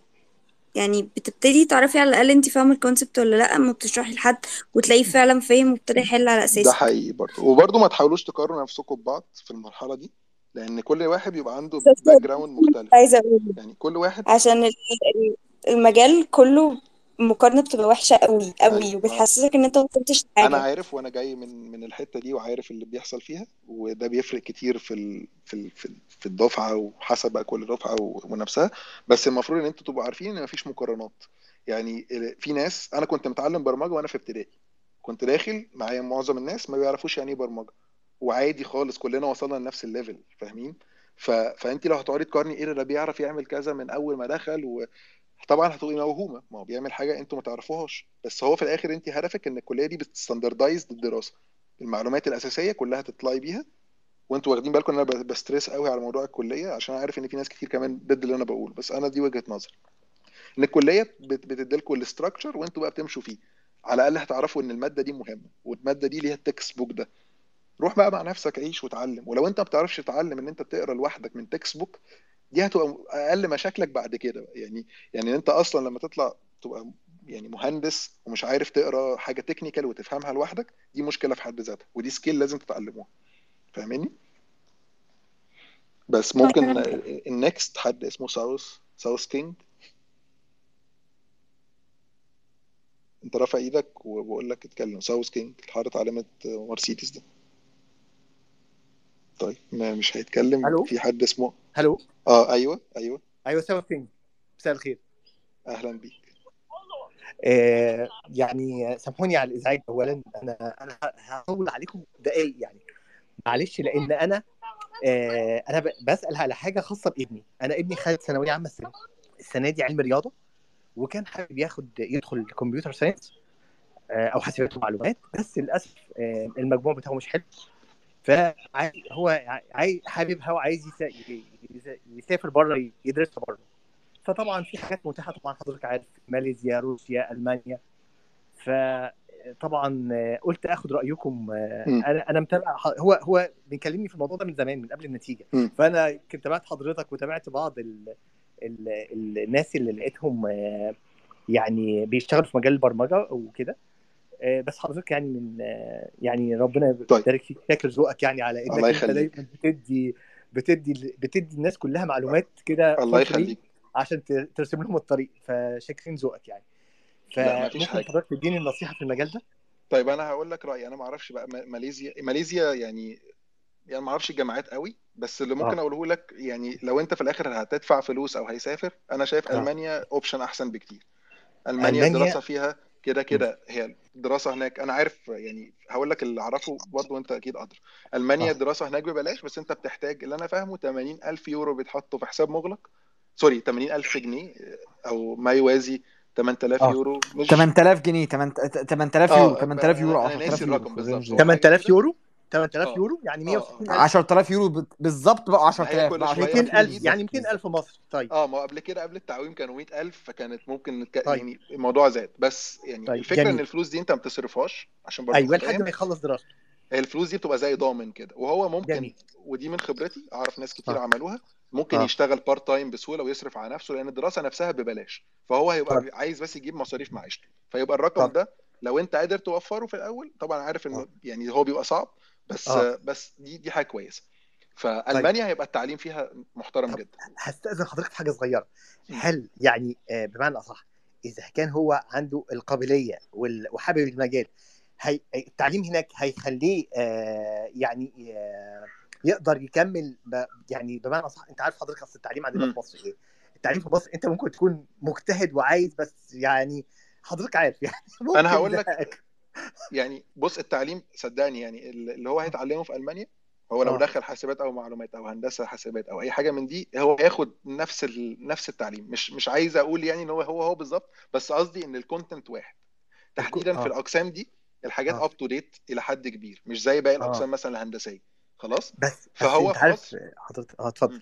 يعني بتبتدي تعرفي على الأقل انتي فاهمة ال concept ولا لأ اما بتشرحي لحد وتلاقيه فعلا فاهم وابتدى يحل على ده أساسك حقيقي برضه وبرضه ما تحاولوش تقارنوا نفسكم ببعض في المرحلة دي لأن كل واحد بيبقى عنده background مختلف. عايزة أقول. يعني كل واحد عشان ال- ال- المجال كله مقارنة بتبقى وحشة قوي قوي ما وبتحسسك إن أنت ما وصلتش أنا لحاجة عارف وأنا جاي من من الحتة دي وعارف اللي بيحصل فيها وده بيفرق كتير في ال في ال في ال- في الدفعة وحسب بقى كل دفعة و- ونفسها. بس المفروض إن أنتوا تبقوا عارفين إن مفيش مقارنات. يعني في ناس أنا كنت متعلم برمجة وأنا في ابتدائي. كنت داخل معايا معظم الناس ما بيعرفوش يعني إيه برمجة. وعادي خالص كلنا وصلنا لنفس ال level فاهمين؟ ف... فانت لو هتقعدي تقارني إيه ده بيعرف يعمل كذا من أول ما دخل و... طبعا هتبقي موهومه ما هو بيعمل حاجة أنتوا ما تعرفوهاش. بس هو في الآخر انت هدفك إن الكلية دي بت standardize الدراسة. المعلومات الأساسية كلها تطلعي بيها. وأنتوا واخدين بالكم إن أنا ب stress قوي على موضوع الكلية عشان عارف إن في ناس كتير كمان ضد اللي أنا بقوله. بس أنا دي وجهة نظري. إن الكلية بت- بتديلكوا ال structure وأنتوا بقى بتمشوا فيه. على الأقل هتعرفوا إن المادة دي مهمة. والمادة دي ليها ال textbook ده. روح بقى مع نفسك عيش وتعلم. ولو أنت ما بتعرفش تتعلم إن أنت تقرا لوحدك من textbook دي هتبقى أقل مشاكلك بعد كده يعني يعني أنت أصلا لما تطلع تبقى يعني مهندس ومش عارف تقرأ حاجة technical وتفهمها لوحدك دي مشكلة في حد ذاتها ودي skill لازم تتعلموها. فاهماني بس ممكن ال next حد اسمه South South King. أنت رافع إيدك وبقول لك اتكلم. South King اللي حاطط علامه مرسيدس ده طيب ما مش هيتكلم. ألو؟ في حد اسمه؟ ألو؟ آه أيوه أيوه. أيوه South King مساء الخير. أهلا بيك. آه يعني سامحوني على الإزعاج. اولا أنا أنا هطول عليكم دقايق يعني. معلش لأن أنا آه أنا بسأل على حاجة خاصة بابني. أنا ابني خد ثانوية عامة السنة السنة دي علم رياضة وكان حابب ياخد يدخل كمبيوتر ساينس آه أو حاسبات ومعلومات. بس للأسف آه المجموع بتاعه مش حلو. فهو عاي... حاببها وعايز يسا... يسا... يسافر بره يدرسها بره. فطبعا في حاجات متاحة طبعا حضرتك عارف ماليزيا روسيا ألمانيا. فطبعا قلت آخد رأيكم. أنا أنا متابع هو هو بيكلمني في الموضوع ده من زمان من قبل النتيجة. فأنا كنت تابعت حضرتك وتابعت بعض ال... ال... ال- الناس اللي لقيتهم آه، يعني بيشتغلوا في مجال البرمجة وكده. بس حضرتك يعني من آه، يعني ربنا طيب. يبارك فيك فاكر ذوقك يعني على إنك الله أنت. دايما بتدي بتدي بتدي الناس كلها معلومات كده الله يخليك عشان ترسم لهم الطريق فشاكرين ذوقك يعني فممكن. حضرتك تديني النصيحة في المجال ده طيب أنا هقول لك رأيي أنا ما أعرفش بقى ماليزيا ماليزيا يعني يعني ما أعرفش الجامعات قوي بس اللي ممكن آه. أقوله لك يعني لو أنت في الآخر هتدفع فلوس أو هيسافر أنا شايف آه. ألمانيا اوبشن أحسن بكتير ألمانيا ألمانيا- الدراسة فيها كده كده هي الدراسة هناك أنا عارف يعني هقول لك اللي أعرفه برضه وأنت أكيد أدرى. ألمانيا آه. الدراسة هناك ببلاش بس أنت بتحتاج اللي أنا فاهمه 80000 يورو بيتحطوا في حساب مغلق. سوري 80000 جنيه أو ما يوازي 8000 آه. يورو. مش 8000 جنيه 8000 آه يورو 8000 يورو أنا 10000 ناسي يورو الرقم بالظبط. ده. هو حاجة 8000 كده يورو؟ 8000 آه. يورو يعني آه. 160 آه ألف 10000 يورو بت- بالظبط هي 10000 كل بقى شوية 200 10000 يورو. ألف بتزيد يعني بالظبط 200 بالظبط ألف مصري. طيب. آه ما هو قبل كده قبل التعويم كانوا 100000 فكانت ممكن نتك... طيب. يعني الموضوع زاد. بس يعني طيب الفكرة إن جميل. الفلوس دي أنت ما بتصرفهاش عشان برضه أيوه لحد ما يخلص دراسته هي الفلوس دي بتبقى زي ضامن كده. وهو ممكن جميل. ودي من خبرتي أعرف ناس كتير آه. عملوها ممكن آه. يشتغل part time بسهولة ويصرف على نفسه لأن الدراسة نفسها ببلاش. فهو هيبقى طب عايز بس يجيب مصاريف معيشته. فيبقى الرقم طب ده لو أنت قادر توفره في الأول طبعا عارف إنه يعني هو بيبقى صعب. بس آه. بس دي دي حاجة كويسة. طيب. فألمانيا هيبقى التعليم فيها محترم طب جدا. هستأذن حضرتك في حاجة صغيرة. هل يعني آه، بمعنى أصح إذا كان هو عنده القابلية وحابب المجال هي التعليم هناك هيخليه آه، يعني آه، يقدر يكمل يعني بمعنى أصح أنت عارف حضرتك أصل التعليم عندنا. في مصر إيه؟ التعليم في مصر أنت ممكن تكون مجتهد وعايز بس يعني حضرتك عارف يعني. أنا هقول لك يعني بص التعليم صدقني يعني اللي هو هيتعلمه في ألمانيا هو لو آه. دخل حاسبات أو معلومات أو هندسة حاسبات أو أي حاجة من دي هو هياخد نفس ال... نفس التعليم. مش مش عايز أقول يعني إن هو هو هو بالظبط بس قصدي إن الكونتنت واحد. تحديدا في آه. الأقسام دي الحاجات up to date إلى حد كبير مش زي باقي آه. الأقسام مثلا الهندسية. خلاص؟ بس فهو أنت عارف حضرتك آه. اتفضل.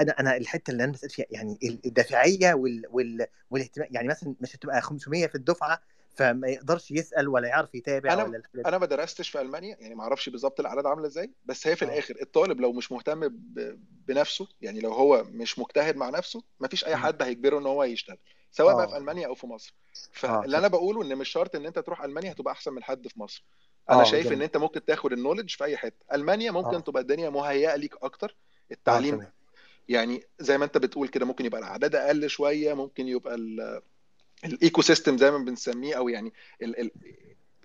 أنا أنا الحتة اللي أنا بسأل فيها يعني الدافعية وال... وال... والاهتمام يعني مثلا مش هتبقى 500 في الدفعة فما يقدرش يسأل ولا يعرف يتابع أنا ولا الحاجات أنا ما درستش في ألمانيا يعني ما أعرفش بالظبط الاعداد عاملة إزاي بس هي في آه. الآخر الطالب لو مش مهتم ب... بنفسه يعني لو هو مش مجتهد مع نفسه ما فيش أي. حد هيجبره إن هو يشتغل سواء بقى في آه. ألمانيا أو في مصر. آه فاللي طب أنا بقوله إن مش شرط إن أنت تروح ألمانيا هتبقى أحسن من حد في مصر. أنا آه شايف إن جميل أنت ممكن تاخد ال knowledge في أي حتة. ألمانيا ممكن آه. تبقى الدنيا مهيئة ليك أكتر التعليم يعني زي ما أنت بتقول كده ممكن يبقى الاعداد أقل شوية ممكن يبقى ال- ال ecosystem زي ما بنسميه أو يعني ال... ال...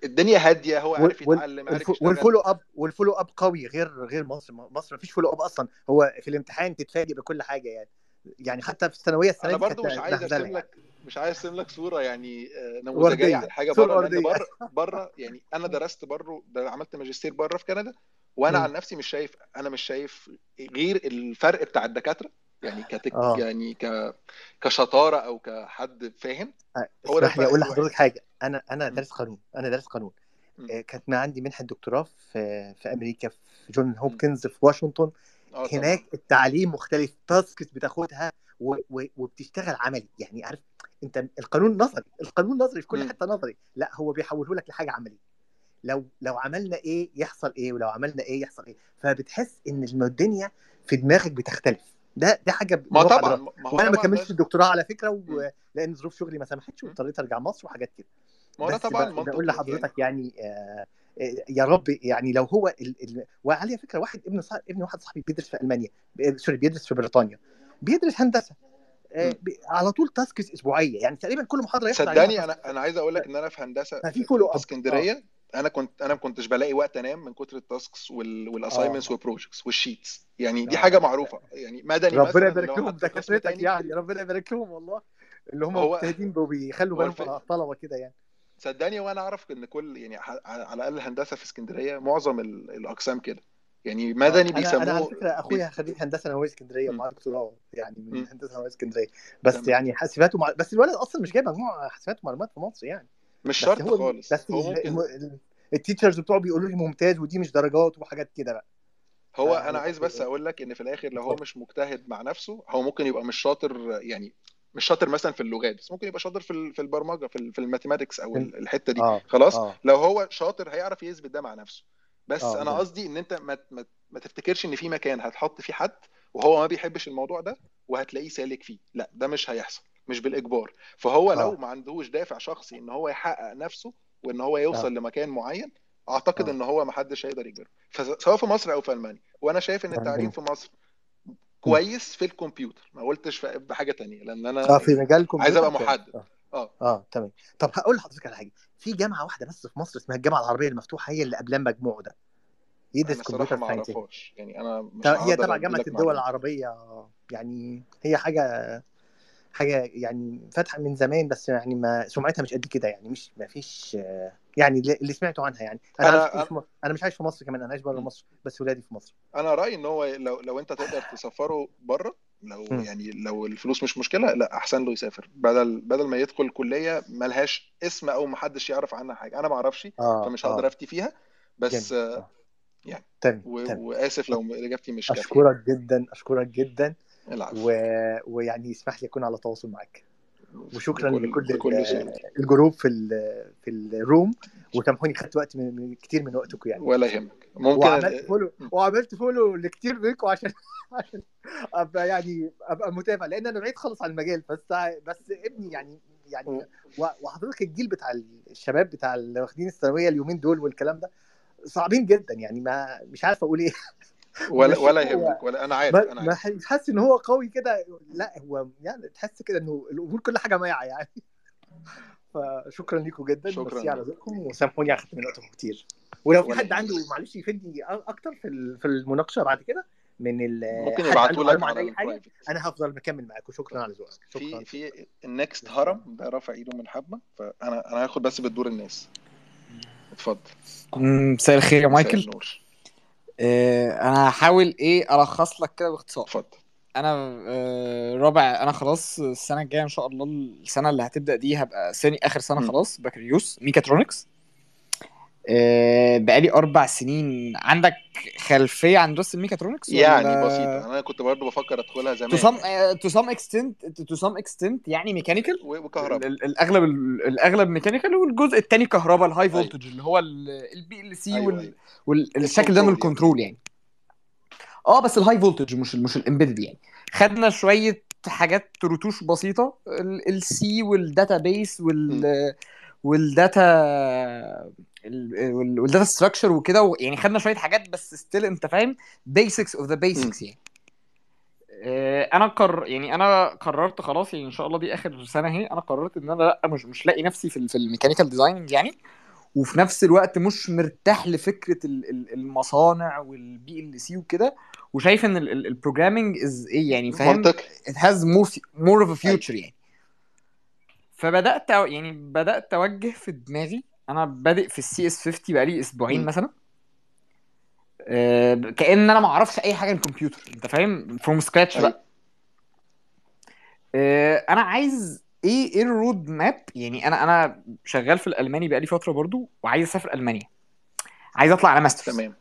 الدنيا هادية هو عارف يتعلم عارف والفولو اب والفولو أب قوي غير غير مصر. مصر مفيش follow up أصلا. هو في الامتحان تتفاجئ بكل حاجة يعني. يعني حتى في الثانوية السنة دي برضو مش عايز أرسم يعني. لك مش عايز أرسم لك صورة يعني آه، نموذجية عن حاجة بره لأن بره بره يعني أنا درست بره عملت ماجستير بره في كندا وأنا مم. عن نفسي مش شايف أنا مش شايف غير الفرق بتاع الدكاترة يعني كتك آه. يعني ك كشطارة أو كحد فاهم؟ آه، هو ده أقول لحضرتك حاجة. أنا أنا دارس قانون. أنا دارس قانون. آه، كانت ما عندي منحة دكتوراه في في أمريكا في جون. هوبكنز في واشنطن. آه هناك طبعا التعليم مختلف. تاسكس بتاخدها و... و... وبتشتغل عملي. يعني عارف أنت القانون نظري. القانون نظري في كل م. حتة نظري. لا هو بيحوله لك لحاجة عملي لو لو عملنا إيه يحصل إيه ولو عملنا إيه يحصل إيه. فبتحس إن الدنيا في دماغك بتختلف. ده ده حاجة ما طبعا. ما وأنا ما كملتش الدكتوراه على فكرة و... لأن ظروف شغلي ما سمحتش. واضطريت أرجع مصر وحاجات كده ما هو ده طبعا بقول يعني لحضرتك يعني آه آه، يا رب يعني لو هو ال... ال... وعلى فكرة واحد ابن صاحب ابن واحد صاحبي بيدرس في ألمانيا sorry بيدرس في بريطانيا بيدرس هندسة آه،. ب... على طول tasks اسبوعية يعني تقريبا كل محاضرة صدقني أنا أنا عايز أقول لك إن أنا في هندسة في اسكندرية أنا كنت أنا ما كنتش بلاقي وقت أنام من كتر التاسكس والاساينمنتس والبروجكتس والشيتس يعني دي آه. حاجة معروفة. يعني مدني ربنا يبارك لهم دكاترتك يعني ربنا يبارك لهم والله. اللي هم مجتهدين وبيخلوا هو بالهم. على الطلبة كده يعني. صدقني وأنا أعرف إن كل يعني على الأقل هندسة في اسكندرية معظم ال- الأقسام كده. يعني آه مدني أنا أنا على بيسموه فكرة. أخويا خريج هندسة نووية اسكندرية م- ومعاه دكتوراه يعني من هندسة نووية اسكندرية. بس تمام. يعني حاسبات ومع... بس الولد أصلا مش جايب مجموعه حاسبات ومعلومات في مصر يعني. مش شرط هو خالص. بس هو. ممكن. التيتشرز بتوعه بيقولوا لي ممتاز ودي مش درجات وحاجات كده بقى هو أنا عايز بس أقول لك إن في الآخر لو هو مش مجتهد مع نفسه هو ممكن يبقى مش شاطر يعني مش شاطر مثلا في اللغات بس ممكن يبقى شاطر في في البرمجة في في الماثيماتكس أو ال- الحتة دي. آه خلاص؟ آه. لو هو شاطر هيعرف يثبت ده مع نفسه. بس آه أنا قصدي إن أنت ما ما ما تفتكرش إن في مكان هتحط فيه حد وهو ما بيحبش الموضوع ده وهتلاقيه سالك فيه. لا ده مش هيحصل. مش بالإجبار. فهو لو آه. ما عندهوش دافع شخصي إن هو يحقق نفسه وإن هو يوصل لمكان معين أعتقد آه. إن هو ما حدش هيقدر يجبره. سواء في مصر أو في ألمانيا. وأنا شايف إن التعليم في مصر. كويس في الكمبيوتر. ما قلتش في- بحاجه تانية لأن أنا في يعني مجال عايز أبقى محدد. آه. آه. آه تمام. طب هقول لحضرتك على حاجة. في جامعة واحدة بس في مصر اسمها الجامعة العربية المفتوحة هي اللي قبلها مجموعة ده. يدرس الصراحة كمبيوتر ما ساينس يعني أعرفهاش. يعني أنا مش هي تبع جامعة الدول العربية يعني هي حاجة حاجة يعني فاتحة من زمان بس يعني ما سمعتها مش قد كده يعني مش ما فيش آه، يعني اللي سمعته عنها يعني. أنا أنا. أنا مش عايش في مصر كمان أنا عايش بره. مصر بس ولادي في مصر. أنا رأيي إن هو لو لو أنت تقدر تسفره بره لو م. يعني لو الفلوس مش مشكلة لأ أحسن له يسافر. بدل بدل ما يدخل كلية ملهاش اسم أو محدش يعرف عنها حاجة. أنا ما أعرفش آه فمش هقدر آه. أفتي فيها بس جميل آه، يعني تمام و... تمام. وآسف لو إجابتي مش كافية. أشكرك جدا أشكرك جدا. العفو. و... ويعني يسمح لي أكون على تواصل معاك وشكرا لكل سهوله الجروب في ال... في الروم. وسامحوني خدت وقت من... من كتير من وقتكم يعني. ولا يهمك. ممكن وعملت. follow. وعملت follow لكتير منكم عشان عشان أبقى يعني أبقى متابع. لأن أنا بعيد خالص عن المجال. بس بس ابني يعني يعني وحضرتك الجيل بتاع الشباب بتاع اللي واخدين الثانوية اليومين دول والكلام ده صعبين جدا يعني. ما مش عارف أقول إيه. ولا ولا يهمك ولا أنا عارف ما أنا عارف. مش حاسس إن هو قوي كده لأ هو يعني تحس كده إنه الأمور كل حاجة مايعه يعني. فشكرا لكم جدا شكرا. ميرسي على لك ذوقكم وسامحوني على خدت من وقتكم كتير. ولو في حد عنده معلش يفيدني أ- أكتر في ال- في المناقشة بعد كده من ال- ممكن يبعتوا لك على أي حاجة أنا هفضل مكمل معاكم. شكرا على ذوقك. شكرا. في في ال next هرم ده رافع إيده من حبة فأنا أنا هاخد بس بالدور الناس. اتفضل. مساء الخير يا مساء مايكل. النور. أنا هحاول إيه الخص لك كده باختصار. اتفضل. أنا آه، رابع أنا خلاص السنة الجاية إن شاء الله السنة اللي هتبدأ دي هبقى سني آخر سنة. خلاص بكالوريوس ميكاترونكس. آه، بقالي أربع سنين. عندك خلفية عن دراسه الميكاترونكس يعني ولا بسيطة. أنا كنت برضو بفكر أدخلها زمان. يعني uh, to some extent to some extent يعني mechanical وكهرباء. الأغلب الأغلب mechanical والجزء الثاني كهرباء ال high voltage اللي هو ال PLC أيوه والشكل ده من الكنترول يعني. ال control يعني. آه بس ال high voltage مش مش ال embedded يعني. خدنا شوية حاجات رتوش بسيطة. ال C وال database. وال وال data وال data structure وكده يعني خدنا شوية حاجات بس still انت فاهم basics of the. basics يعني. آه، أنا قر يعني أنا قررت خلاص يعني إن شاء الله دي آخر سنة أهي أنا قررت إن أنا لأ مش مش لاقي نفسي في في ال mechanical designing يعني. وفي نفس الوقت مش مرتاح لفكرة ال- ال- المصانع وال PLC وكده. وشايف إن ال programming is إيه يعني فاهم؟ has more more of a أيوه. future يعني. فبدأت يعني بدأت أوجه في دماغي أنا بادئ في ال CS 50 بقالي أسبوعين. مثلا. آه، كأن أنا ما أعرفش أي حاجة عن الكمبيوتر أنت فاهم؟ from scratch بقى. آه، أنا عايز إيه إيه ال road map يعني أنا أنا شغال في الألماني بقالي فترة برضو وعايز أسافر ألمانيا. عايز أطلع على masters تمام.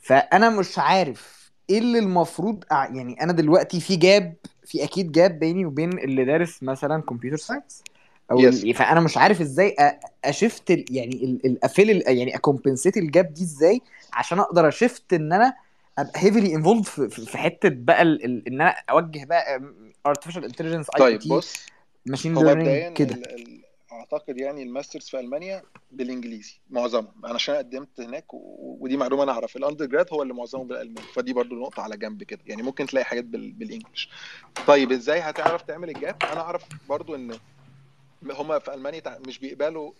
فأنا مش عارف إيه اللي المفروض أع... يعني أنا دلوقتي في gap في أكيد gap بيني وبين اللي دارس مثلا computer science أو ال... فأنا مش عارف إزاي. أ shift. يعني ال... يعني ا compensate ال gap دي إزاي عشان أقدر أ shift إن أنا أبقى heavily involved في, حتة بقى. إن أنا أوجه بقى artificial intelligence اي طيب بص machine learning كده. أعتقد يعني ال masters في ألمانيا بالإنجليزي معظمهم أنا عشان قدمت هناك. ودي معلومة أنا اعرف ال undergrad هو اللي معظمهم بالألماني فدي برضو نقطة على جنب كده يعني ممكن تلاقي حاجات بال... بال English طيب إزاي هتعرف تعمل ال gap أنا أعرف برضو إن هما في ألمانيا مش بيقبلوا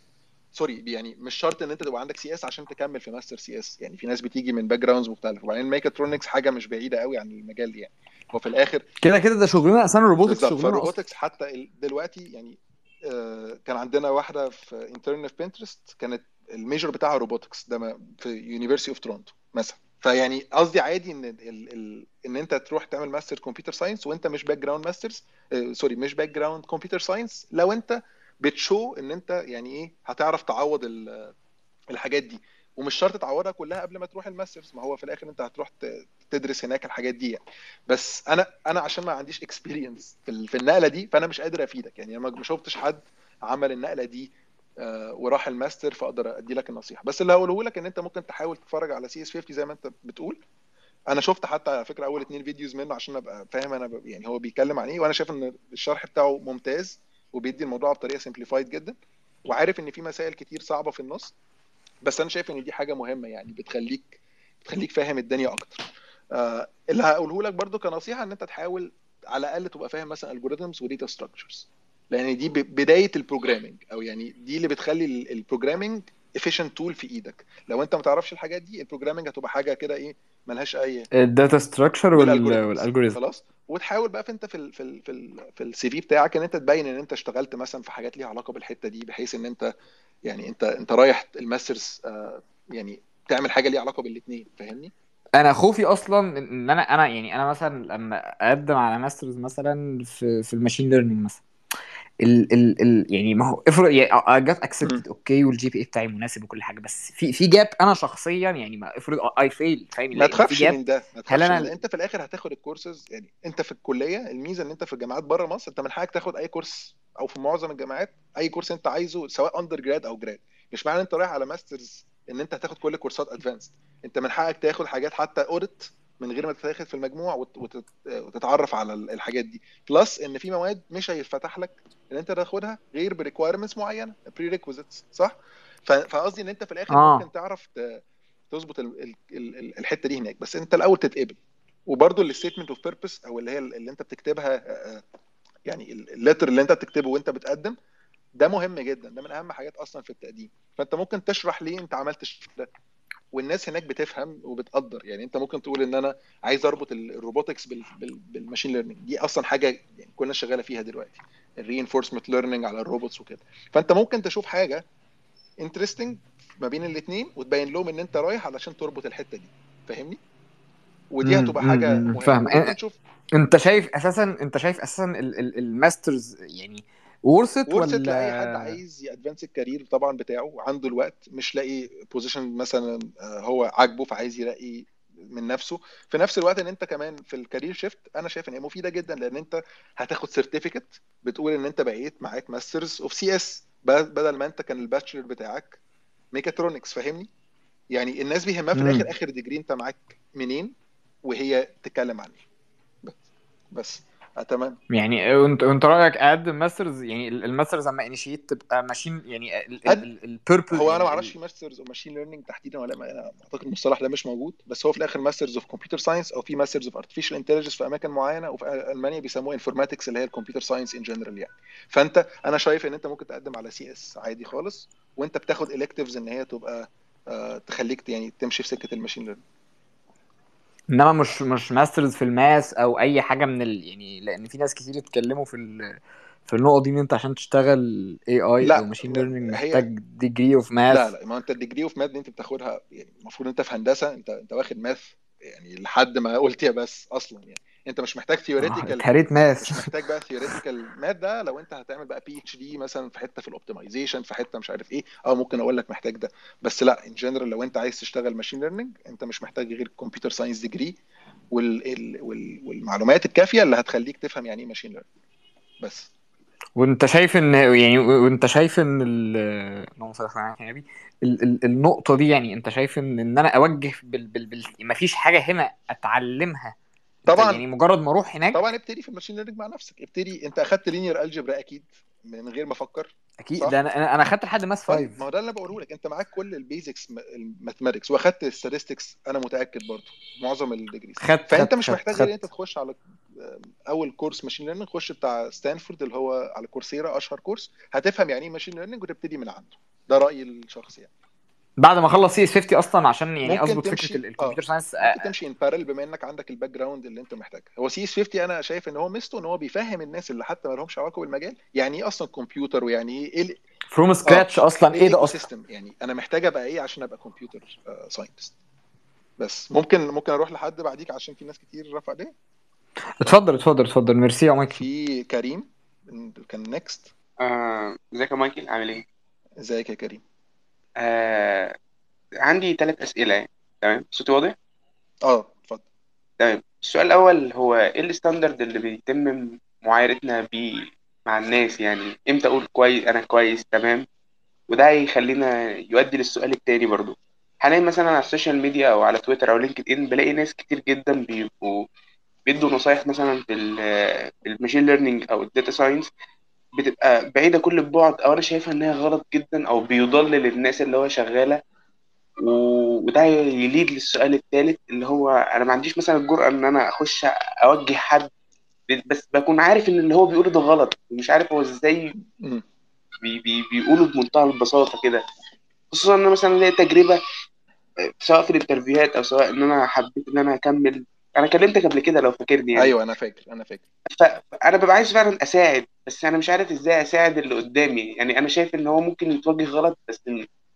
sorry يعني مش شرط إن أنت تبقى عندك CS عشان تكمل في master CS. يعني في ناس بتيجي من backgrounds مختلفة. وبعدين ميكاترونكس حاجة مش بعيدة قوي عن المجال يعني. هو في الآخر كده كده ده شغلنا أصلا ال robotics بالظبط شغلنا أصلا. فال robotics حتى دلوقتي يعني آه، كان عندنا واحدة في intern في Pinterest كانت ال major بتاعها robotics ده في University of Toronto مثلا. فيعني قصدي عادي إن ال ال إن أنت تروح تعمل master computer science وأنت مش background masters sorry مش background computer science لو أنت بت show إن أنت يعني إيه هتعرف تعوض ال- الحاجات دي. ومش شرط تعوضها كلها قبل ما تروح ال masters ما هو في الآخر أنت هتروح تدرس هناك الحاجات دي يعني. بس أنا أنا عشان ما عنديش experience في ال- في النقلة دي فأنا مش قادر أفيدك يعني. أنا ما شفتش حد عمل النقلة دي وراح الماستر فأقدر أدي لك النصيحة. بس اللي هقوله لك إن أنت ممكن تحاول تتفرج على CS 50 زي ما أنت بتقول. أنا شفت حتى على فكرة أول اتنين videos منه عشان أبقى فاهم أنا. يعني هو بيتكلم عن إيه. وأنا شايف إن الشرح بتاعه ممتاز وبيدي الموضوع بطريقة simplified جدا. وعارف إن في مسائل كتير صعبة في النص. بس أنا شايف إن دي حاجة مهمة يعني بتخليك بتخليك فاهم الدنيا أكتر. آه اللي هقوله لك برضو كنصيحة إن أنت تحاول على الأقل تبقى فاهم مثلا algorithms و data structures لأن دي بداية ال programming أو يعني دي اللي بتخلي ال programming efficient tool في إيدك. لو أنت ما تعرفش الحاجات دي ال programming هتبقى حاجة كده إيه ملهاش أي ال data structure وال algorithm خلاص. وتحاول بقى في أنت في ال في ال في ال في ال CV بتاعك إن أنت تبين إن أنت اشتغلت مثلا في حاجات ليها علاقة بالحتة دي بحيث إن أنت يعني أنت أنت رايح ال masters آه يعني تعمل حاجة ليها علاقة بالاثنين فاهمني؟ أنا خوفي أصلا إن أنا أنا يعني أنا مثلا لما أقدم على masters مثلا في في ال machine learning مثلا ال ال ال يعني ما هو افرض يعني get accepted okay وال GPA بتاعي مناسب وكل حاجة بس في في gap أنا شخصيا يعني ما افرض I fail فاهم؟ ما تخافش من ده ما تخافش من ده. أنت في الآخر هتاخد الكورسز يعني أنت في الكلية الميزة إن أنت في الجامعات بره مصر أنت من حقك تاخد أي course أو في معظم الجامعات أي course أنت عايزه سواء undergrad أو grad مش معنى أنت رايح على masters إن أنت هتاخد كل كورسات advanced أنت من حقك تاخد حاجات حتى audit من غير ما تتاخد في المجموع وت- وتت- وتتعرف على ال- الحاجات دي. plus إن في مواد مش هيتفتح لك إن أنت تاخدها غير prerequirements معينة prerequisites صح فقصدي إن أنت في الآخر آه. ممكن تعرف تظبط ال- ال- ال- الحتة دي هناك. بس أنت الأول تتقبل. وبرده ال statement of purpose أو اللي هي اللي أنت بتكتبها آه، آه، يعني ال letter اللي أنت بتكتبه وأنت بتقدم ده مهم جدا. ده من أهم حاجات أصلا في التقديم. فأنت ممكن تشرح ليه أنت عملت ده. والناس هناك بتفهم وبتقدر. يعني انت ممكن تقول ان أنا عايز اربط ال- ال robotics بال- بال- بال machine learning. دي أصلا حاجة يعني كلنا شغالة فيها دلوقتي. ال reinforcement learning على ال robots وكده. فانت ممكن تشوف حاجة interesting ما بين الاثنين وتبين لهم ان انت رايح علشان تربط الحتة دي. فاهمني؟ ودي هتبقى حاجة مهمة. فاهم. أنت شايف أساسا أنت شايف أساسا ال- ال- ال masters يعني worth it worth it لاي حد ولا عايز ي advance ال career طبعا بتاعه وعنده الوقت مش لاقي position مثلا آه، هو عاجبه فعايز يلاقي من نفسه. في نفس الوقت إن أنت كمان في ال career shift أنا شايف إن هي مفيدة جدا لأن أنت هتاخد certificate بتقول إن أنت بقيت معاك masters of CS بدل ما أنت كان ال bachelor بتاعك ميكاترونكس فاهمني؟ يعني الناس بيهمها في الآخر آخر degree أنت معاك منين وهي تتكلم عنه. بس. بس. اتمنى يعني وانت وانت رأيك اقدم masters يعني ال- ال masters لما initiate تبقى machine يعني الـ purple هو أنا يعني ما أعرفش masters of machine learning تحديدا ولا ما أنا أعتقد المصطلح ده مش موجود. بس هو في الآخر masters of computer science أو في masters of artificial intelligence في أماكن معينة وفي ألمانيا بيسموه informatics اللي هي ال computer science in general يعني. فأنت أنا شايف إن أنت ممكن تقدم على CS عادي خالص وأنت بتاخد electives إن هي تبقى آه، تخليك يعني تمشي في سكة ال machine learning إنما مش مش masters في ال math أو أي حاجة من ال... يعني لأن في ناس كتير اتكلموا في ال... في النقطة دي إن أنت عشان تشتغل AI أو لا ماشين ليرنينج محتاج degree of لا ماث لا ما أنت ال degree of math دي أنت بتاخدها يعني المفروض أنت في هندسة أنت أنت واخد math يعني لحد ما قلت يا بس أصلا يعني. انت مش محتاج theoretical اتهريت مش math محتاج بقى theoretical math ده لو انت هتعمل بقى PhD مثلا في حتة في ال optimization في حتة مش عارف إيه. آه ممكن أقول لك محتاج ده. بس لا in general لو انت عايز تشتغل machine learning انت مش محتاج غير computer science degree وال... ال... وال... والمعلومات الكافية اللي هتخليك تفهم يعني إيه machine learning بس. وانت شايف ان يعني وانت شايف ان ال اللهم صل على النبي ال- ال- النقطة دي يعني انت شايف ان إن أنا أوجه بال بال بال مفيش حاجة هنا أتعلمها طبعا. يعني مجرد ما أروح هناك طبعا ابتدي في ال machine learning مع نفسك. ابتدي انت اخدت linear algebra أكيد من غير ما أفكر. أكيد. صح؟ ده أنا أنا أنا خدت لحد math طيب 5 ما هو ده اللي أنا بقوله لك. أنت معاك كل ال basics ال mathematics وأخدت ال statistics أنا متأكد برضه معظم ال degrees خدت فأنت خدت مش خدت محتاج غير إن أنت خدت. تخش على أول course machine learning خش بتاع ستانفورد اللي هو على كورسيرا أشهر course هتفهم يعني إيه ماشين ليرنينج وتبتدي من عنده. ده رأيي الشخصي يعني. بعد ما أخلص CS 50 أصلا عشان يعني أظبط تمشي ال- ال computer science ممكن تمشي in parallel بما إنك عندك ال background اللي أنت محتاجها هو CS 50 أنا شايف إن هو ميزته إن هو بيفهم الناس اللي حتى ما لهمش علاقة بالمجال. يعني إيه أصلا كمبيوتر ويعني إيه ال- from scratch أصلا. إيه ده أصلا؟ يعني أنا محتاج أبقى إيه عشان أبقى computer scientist بس ممكن ممكن أروح لحد بعديك عشان في ناس كتير رفع إيديها. اتفضل اتفضل اتفضل. ميرسي يا مايكل. في كريم كان next آه، إزيك يا مايكل؟ عامل إيه؟ إزيك يا كريم؟ آه، عندي ثلاث أسئلة يعني. تمام؟ صوتي واضح؟ آه اتفضل. تمام. السؤال الأول هو إيه ال standard اللي بيتم معايرتنا بيه مع الناس؟ يعني إمتى أقول كويس أنا كويس؟ تمام؟ وده هيخلينا يؤدي للسؤال التاني برضو. حاليا مثلا على ال social media أو على تويتر أو لينكد إن بلاقي ناس كتير جدا بيبقوا بيدوا نصايح مثلا في في ال machine learning أو ال data science. بتبقى بعيدة كل البعد أو أنا شايفها إنها غلط جدا أو بيضلل الناس اللي هو شغالة و- وده ي lead للسؤال الثالث اللي هو أنا ما عنديش مثلا الجرأة إن أنا أخش أوجه حد بس بكون عارف إن اللي هو بيقوله ده غلط ومش عارف هو إزاي. بي بي بيقوله بمنتهى البساطة كده خصوصا إن أنا مثلا ليا تجربة آه، سواء في ال interviewهات أو سواء إن أنا حبيت إن أنا أكمل أنا كلمتك قبل كده لو فاكرني يعني. أيوه أنا فاكر أنا فاكر. فأنا ببقى عايز فعلا أساعد بس أنا مش عارف إزاي أساعد اللي قدامي. يعني أنا شايف إن هو ممكن يتوجه غلط بس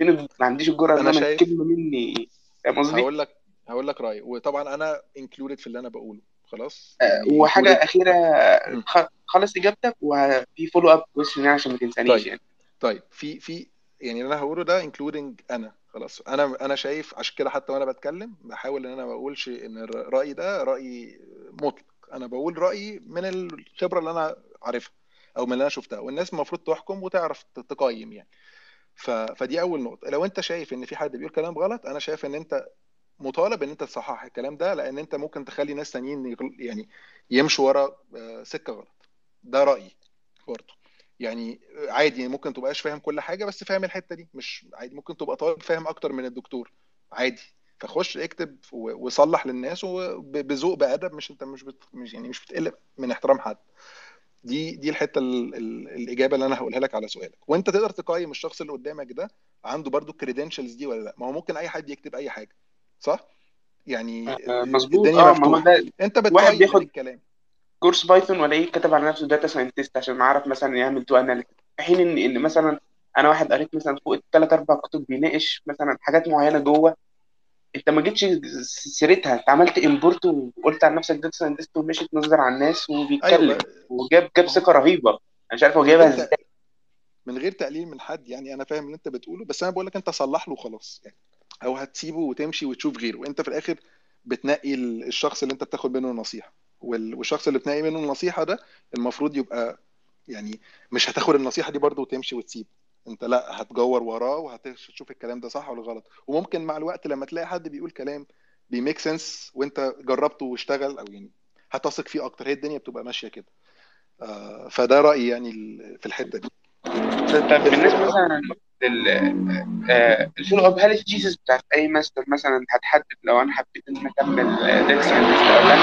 ما عنديش الجرأة إن أنا شايف كلمة مني فاهم قصدي؟ هقول لك هقول لك رأيي. وطبعا أنا included في اللي أنا بقوله. خلاص؟ آه، يعني وحاجة included أخيرة خ- خلص إجابتك وفي follow up question عشان ما تنسانيش طيب يعني. طيب في في يعني اللي أنا هقوله ده including أنا. خلاص. أنا أنا شايف عشان كده حتى وأنا بتكلم بحاول إن أنا ما أقولش إن الر- رأيي ده رايي مطلق. أنا بقول رأيي من الخبرة اللي أنا عارفها أو من اللي أنا شفتها والناس المفروض تحكم وتعرف تقيم يعني. ف... فدي أول نقطة. لو أنت شايف إن في حد بيقول كلام غلط أنا شايف إن أنت مطالب إن أنت تصحح الكلام ده لأن أنت ممكن تخلي ناس تانيين يعني يمشوا ورا آه، سكة غلط. ده رأيي برضه. يعني عادي ممكن تبقاش فاهم كل حاجة بس فاهم الحتة دي. مش عادي ممكن تبقى طالب فاهم أكتر من الدكتور. عادي. فخش اكتب وصلح للناس وبذوق بأدب. مش أنت مش, بت... مش يعني مش بتقلب من احترام حد. دي دي الحتة ال... ال... الإجابة اللي أنا هقولها لك على سؤالك. وأنت تقدر تقيم الشخص اللي قدامك ده عنده برضو ال credentials دي ولا لأ. ما هو ممكن أي حد يكتب أي حاجة صح؟ يعني آه، مظبوط. الدنيا آه ما هو مفتوحه أنت واحد بتقيم من بياخد الكلام. course Python ولاقيه كتب على نفسه data scientist عشان اعرف مثلا يعمل تو analysis في حين ان إن مثلا أنا واحد قريت مثلا فوق الثلاث أربع كتب بيناقش مثلا حاجات معينة جوه أنت ما جيتش سيرتها أنت عملت import وقلت عن نفسك data scientist ومشي تنظر على الناس وبيتكلم. بقى وجاب جاب ثقة رهيبة. أنا مش عارف هو جايبها إزاي. من غير تقليل من حد يعني أنا فاهم اللي أنت بتقوله بس أنا بقول لك أنت صلح له خلاص يعني أو هتسيبه وتمشي وتشوف غيره. وانت في الآخر بتنقي ال- الشخص اللي أنت بتاخد منه النصيحه والشخص اللي بتنقي منه النصيحة ده المفروض يبقى يعني مش هتاخد النصيحة دي برضه وتمشي وتسيبه انت لا هتجور وراه وهتشوف الكلام ده صح ولا غلط. وممكن مع الوقت لما تلاقي حد بيقول كلام بي make sense وانت جربته واشتغل أو يعني هتثق فيه أكتر هي الدنيا بتبقى ماشية كده. آه، فده رأيي يعني في الحتة دي. طب بالنسبة مثلا آه، ال follow up هل ال thesis بتاعت أي ماستر مثلا هتحدد لو أنا حبيت إن أكمل scientist أو لا؟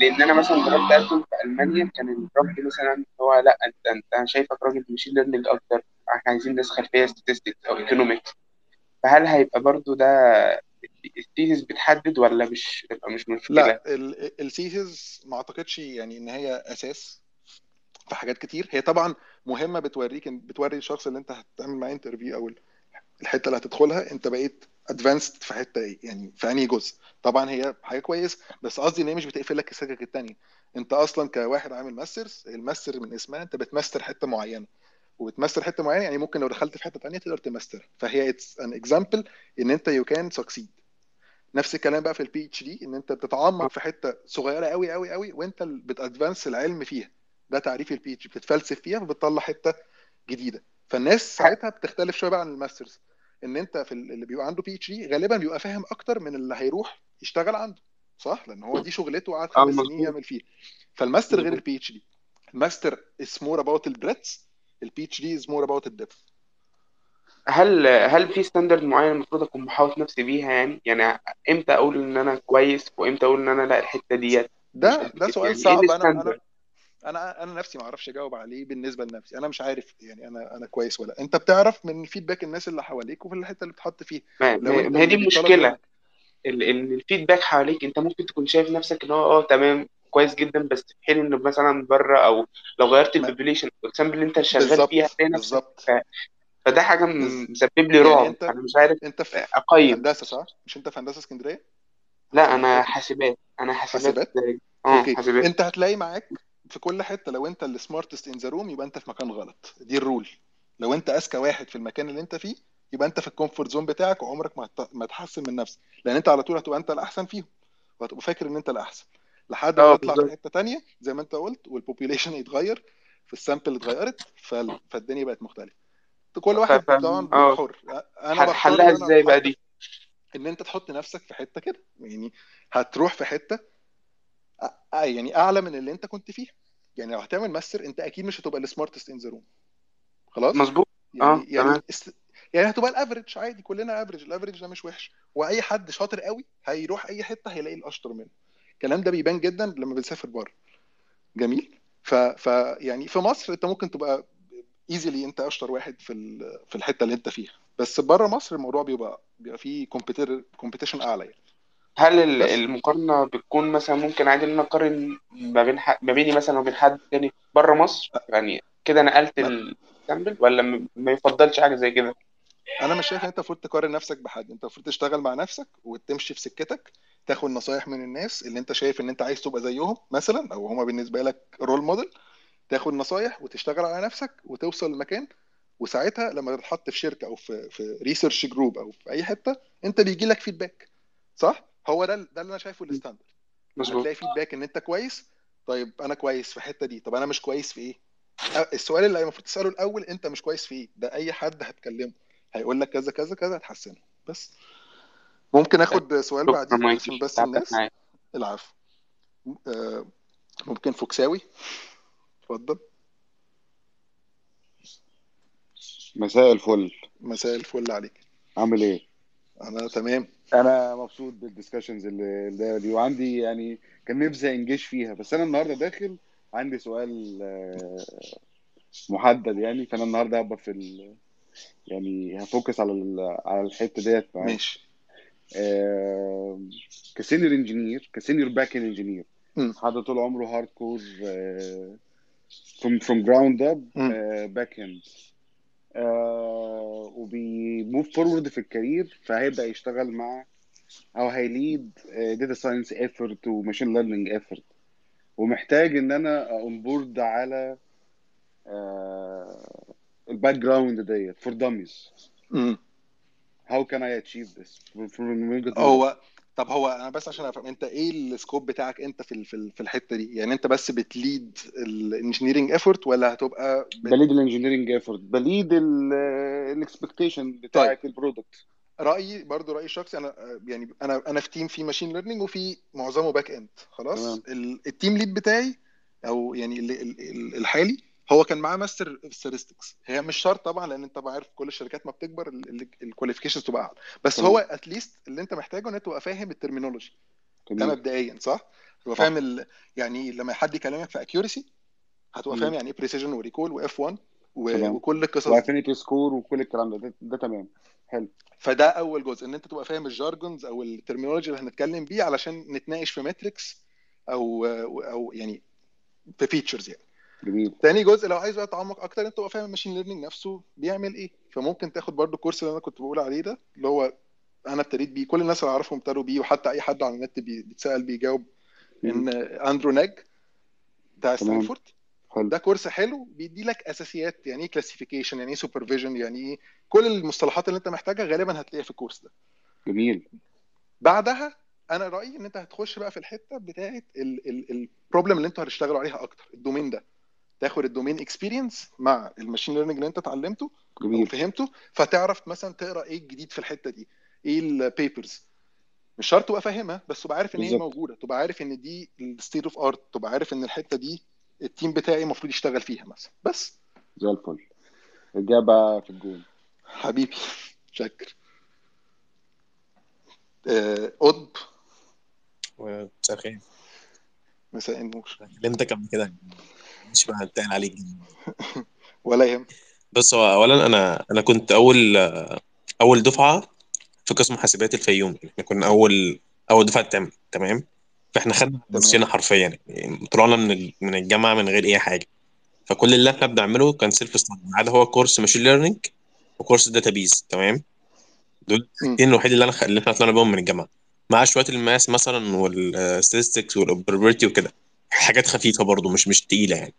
لأن أنا مثلا جربت اقدم في ألمانيا كان الرفض مثلا هو لأ انت أنت شايفك راجل machine learning أكتر إحنا عايزين ناس خلفية statistics أو economics فهل هيبقى برضو ده ال thesis بتحدد ولا مش مش مشكله لأ ال thesis ما أعتقدش يعني إن هي أساس في حاجات كتير. هي طبعا مهمة بتوريك بتوري الشخص اللي أنت هتعمل معاه interview أو الحتة اللي هتدخلها. أنت بقيت advanced في حتة إيه؟ يعني في أنهي جزء؟ طبعا هي حاجة كويس بس قصدي إن هي مش بتقفل لك السكك التانية. أنت أصلا كواحد عامل masters ال master من اسمها أنت بتماستر حتة معينة. وبتماستر حتة معينة يعني ممكن لو دخلت في حتة تانية تقدر تماستر. فهي it's an example إن أنت you can succeed نفس الكلام بقى في ال PhD إن أنت بتتعمق في حتة صغيرة قوي قوي قوي وأنت بت advance العلم فيها. ده تعريف ال PhD بتتفلسف فيها فبتطلع حتة جديدة. فالناس ساعتها بتختلف شوية بقى عن ال masters. إن أنت في ال- اللي بيبقى عنده PhD غالبا بيبقى فاهم أكتر من اللي هيروح يشتغل عنده صح؟ لأن هو دي شغلته وقعد آه خمس سنين يعمل فيه. فالماستر غير ال PhD ال master is more about ال breadth ال PhD is more about ال depth هل هل في standard معين المفروض أكون محاوط نفسي بيها يعني؟ يعني إمتى أقول إن أنا كويس وإمتى أقول إن أنا لأ الحتة ديت؟ ده ده سؤال يعني صعب. أنا أنا أنا نفسي ما أعرفش أجاوب عليه بالنسبة لنفسي. أنا مش عارف يعني أنا أنا كويس ولا أنت بتعرف من feedback الناس اللي حواليك وفي الحتة اللي بتحط فيها؟ ما هي دي المشكلة. ال feedback حواليك أنت ممكن تكون شايف نفسك إن هو آه تمام كويس جدا بس في حين إنه مثلا بره أو لو غيرت ال population الاقسام اللي أنت شغال بالظبط فيها هتلاقي نفسك ف... فده حاجة مسبب لي يعني رعب. أنت أنا مش عارف أنت في أقيم. هندسة صح؟ مش أنت في هندسة اسكندرية؟ لا أنا حاسبات. أنا حاسبات. حاسبات؟ آه أوكي. حاسبات. أنت هتلاقي معاك في كل حتة لو أنت ال smartest in the room يبقى أنت في مكان غلط. دي ال rule لو أنت أذكى واحد في المكان اللي أنت فيه يبقى أنت في ال comfort zone بتاعك وعمرك ما ما تحسن من نفسك. لأن أنت على طول هتبقى أنت الأحسن فيهم. وهتبقى فاكر إن أنت الأحسن. لحد ما آه تطلع في حتة تانية زي ما أنت قلت وال population يتغير في ال sample اتغيرت فال... فالدنيا بقت مختلفة. كل. واحد. طبعا آه. حر أنا حلها إزاي بقى دي؟ إن أنت تحط نفسك في حتة كده. يعني هتروح في حتة يعني أعلى من اللي أنت كنت فيها. يعني لو هتعمل ماستر أنت أكيد مش هتبقى ال smartest in the room خلاص؟ مظبوط. آه يعني يعني تمام. است... يعني هتبقى ال average عادي كلنا average ال average ده مش وحش. وأي حد شاطر قوي هيروح أي حتة هيلاقي الأشطر منه. الكلام ده بيبان جدا لما بنسافر بره. جميل. ف... ف يعني في مصر أنت ممكن تبقى easily أنت أشطر واحد في ال... في الحتة اللي أنت فيها. بس بره مصر الموضوع بيبقى بيبقى فيه competition أعلى يعني. هل بس. المقارنة بتكون مثلا ممكن عادي إن أنا أقارن ما بين ح... ما بيني مثلا وبين حد تاني بره مصر؟ يعني كده نقلت. ال sample ولا م- ما يفضلش حاجة زي كده؟ أنا مش شايف إن أنت المفروض تقارن نفسك بحد. أنت المفروض تشتغل مع نفسك وتمشي في سكتك تاخد نصايح من الناس اللي أنت شايف إن أنت عايز تبقى زيهم مثلا أو هما بالنسبة لك role model تاخد نصايح وتشتغل على نفسك وتوصل لمكان وساعتها لما تتحط في شركة أو في في research group أو في أي حتة أنت بيجي لك feedback صح؟ هو ده ده اللي أنا شايفه ال standard مظبوط. هتلاقي feedback إن أنت كويس طيب أنا كويس في الحتة دي طب أنا مش كويس في إيه؟ السؤال اللي المفروض تسأله الأول أنت مش كويس في إيه؟ ده أي حد هتكلمه. هيقول لك كذا كذا كذا هتحسنه. بس. ممكن آخد سؤال مايكل عشان بس الناس. العفو. آه، ممكن فوكساوي؟ اتفضل. مساء الفل. مساء الفل عليك. عامل إيه؟ أنا تمام. أنا مبسوط بال discussions اللي دي وعندي يعني كان نفسي engage فيها بس أنا النهارده داخل عندي سؤال آه، محدد يعني فأنا النهارده هبقى في ال... يعني ه focus على ال... على الحتة ديت ماشي آه، ك senior engineer ك senior back end engineer. حد طول عمره hard core from ground up مم. back end وبي move forward في ال career فهيبدأ يشتغل مع أو هي lead data science effort و machine learning effort ومحتاج إن أنا onboard على ال background ديت for dummies. How can I achieve this هو طب هو أنا بس عشان أفهم أنت إيه ال scope بتاعك أنت في في ال- في الحتة دي؟ يعني أنت بس بت lead ال engineering effort ولا هتبقى بت... بليد الانجينيرنج ايفورت بليد الاكسبكتيشن طيب. بتاعت ال product رأيي برضو رأيي الشخصي أنا يعني أنا أنا في team فيه machine learning وفي معظمه back end خلاص؟ تمام. ال team lead بتاعي أو يعني ال- ال- ال- الحالي هو كان معاه master statistics. هي مش شرط طبعا لأن أنت طبعا عارف كل الشركات ما بتكبر ال qualifications تبقى أعلى. بس هو at least اللي أنت محتاجه إن أنت تبقى فاهم ال terminology ده مبدئيا صح؟ تبقى فاهم ال... يعني لما حد يكلمك في accuracy هتبقى فاهم. يعني إيه precision و recall و F 1 و... وكل القصص و affinity score وكل الكلام ده. ده, ده تمام. حلو. فده أول جزء إن أنت تبقى فاهم ال jargons أو ال terminology اللي هنتكلم بيه علشان نتناقش في metrics أو أو يعني في features يعني. جميل. تاني جزء لو عايز بقى تعمق أكتر أنت تبقى فاهم ال machine learning نفسه بيعمل إيه. فممكن تاخد برضو ال course اللي أنا كنت بقول عليه ده اللي هو أنا ابتديت بيه. كل الناس اللي أعرفهم ابتدوا بيه وحتى أي حد على النت بي- بيتسأل بيجاوب. إن Andrew Ng بتاع ستانفورد. ده course حلو بيدي لك أساسيات. يعني إيه classification يعني إيه supervision يعني إيه؟ كل المصطلحات اللي أنت محتاجها غالبا هتلاقيها في ال course ده. جميل. بعدها أنا رأيي إن أنت هتخش بقى في الحتة بتاعه ال problem اللي أنتوا هتشتغلوا عليها أكتر ال domain ده. تاخد ال domain experience مع ال machine learning اللي انت اتعلمته جميل. فهمته فتعرف مثلا تقرأ إيه الجديد في الحتة دي إيه ال papers مش شرط تبقى فاهمها بس تبقى عارف إن هي موجودة تبقى عارف إن دي ال state of art تبقى عارف إن الحتة دي ال team بتاعي المفروض يشتغل فيها مثلا. بس. زي الفل. اجابه في الجون. حبيبي شكر آه، قطب. مساء الخير مساء النور كلمتك قبل كده. مش بتقل عليك. ولا يهم. بص هو اولا أنا أنا كنت أول أول دفعة في قسم حاسبات الفيوم. إحنا كنا أول أول دفعة تعمل تمام؟ فإحنا خدنا نفسنا حرفيا. يعني طلعنا من من الجامعة من غير أي حاجة. فكل اللي إحنا بنعمله كان self study ما عدا هو course machine learning و course database تمام؟ دول مم. الحاجتين الوحيد اللي أنا خ... اللي إحنا طلعنا بيهم من الجامعة. مع شوية ال math مثلا وال statistics وال probability وكده. حاجات خفيفة برضو مش مش تقيلة يعني.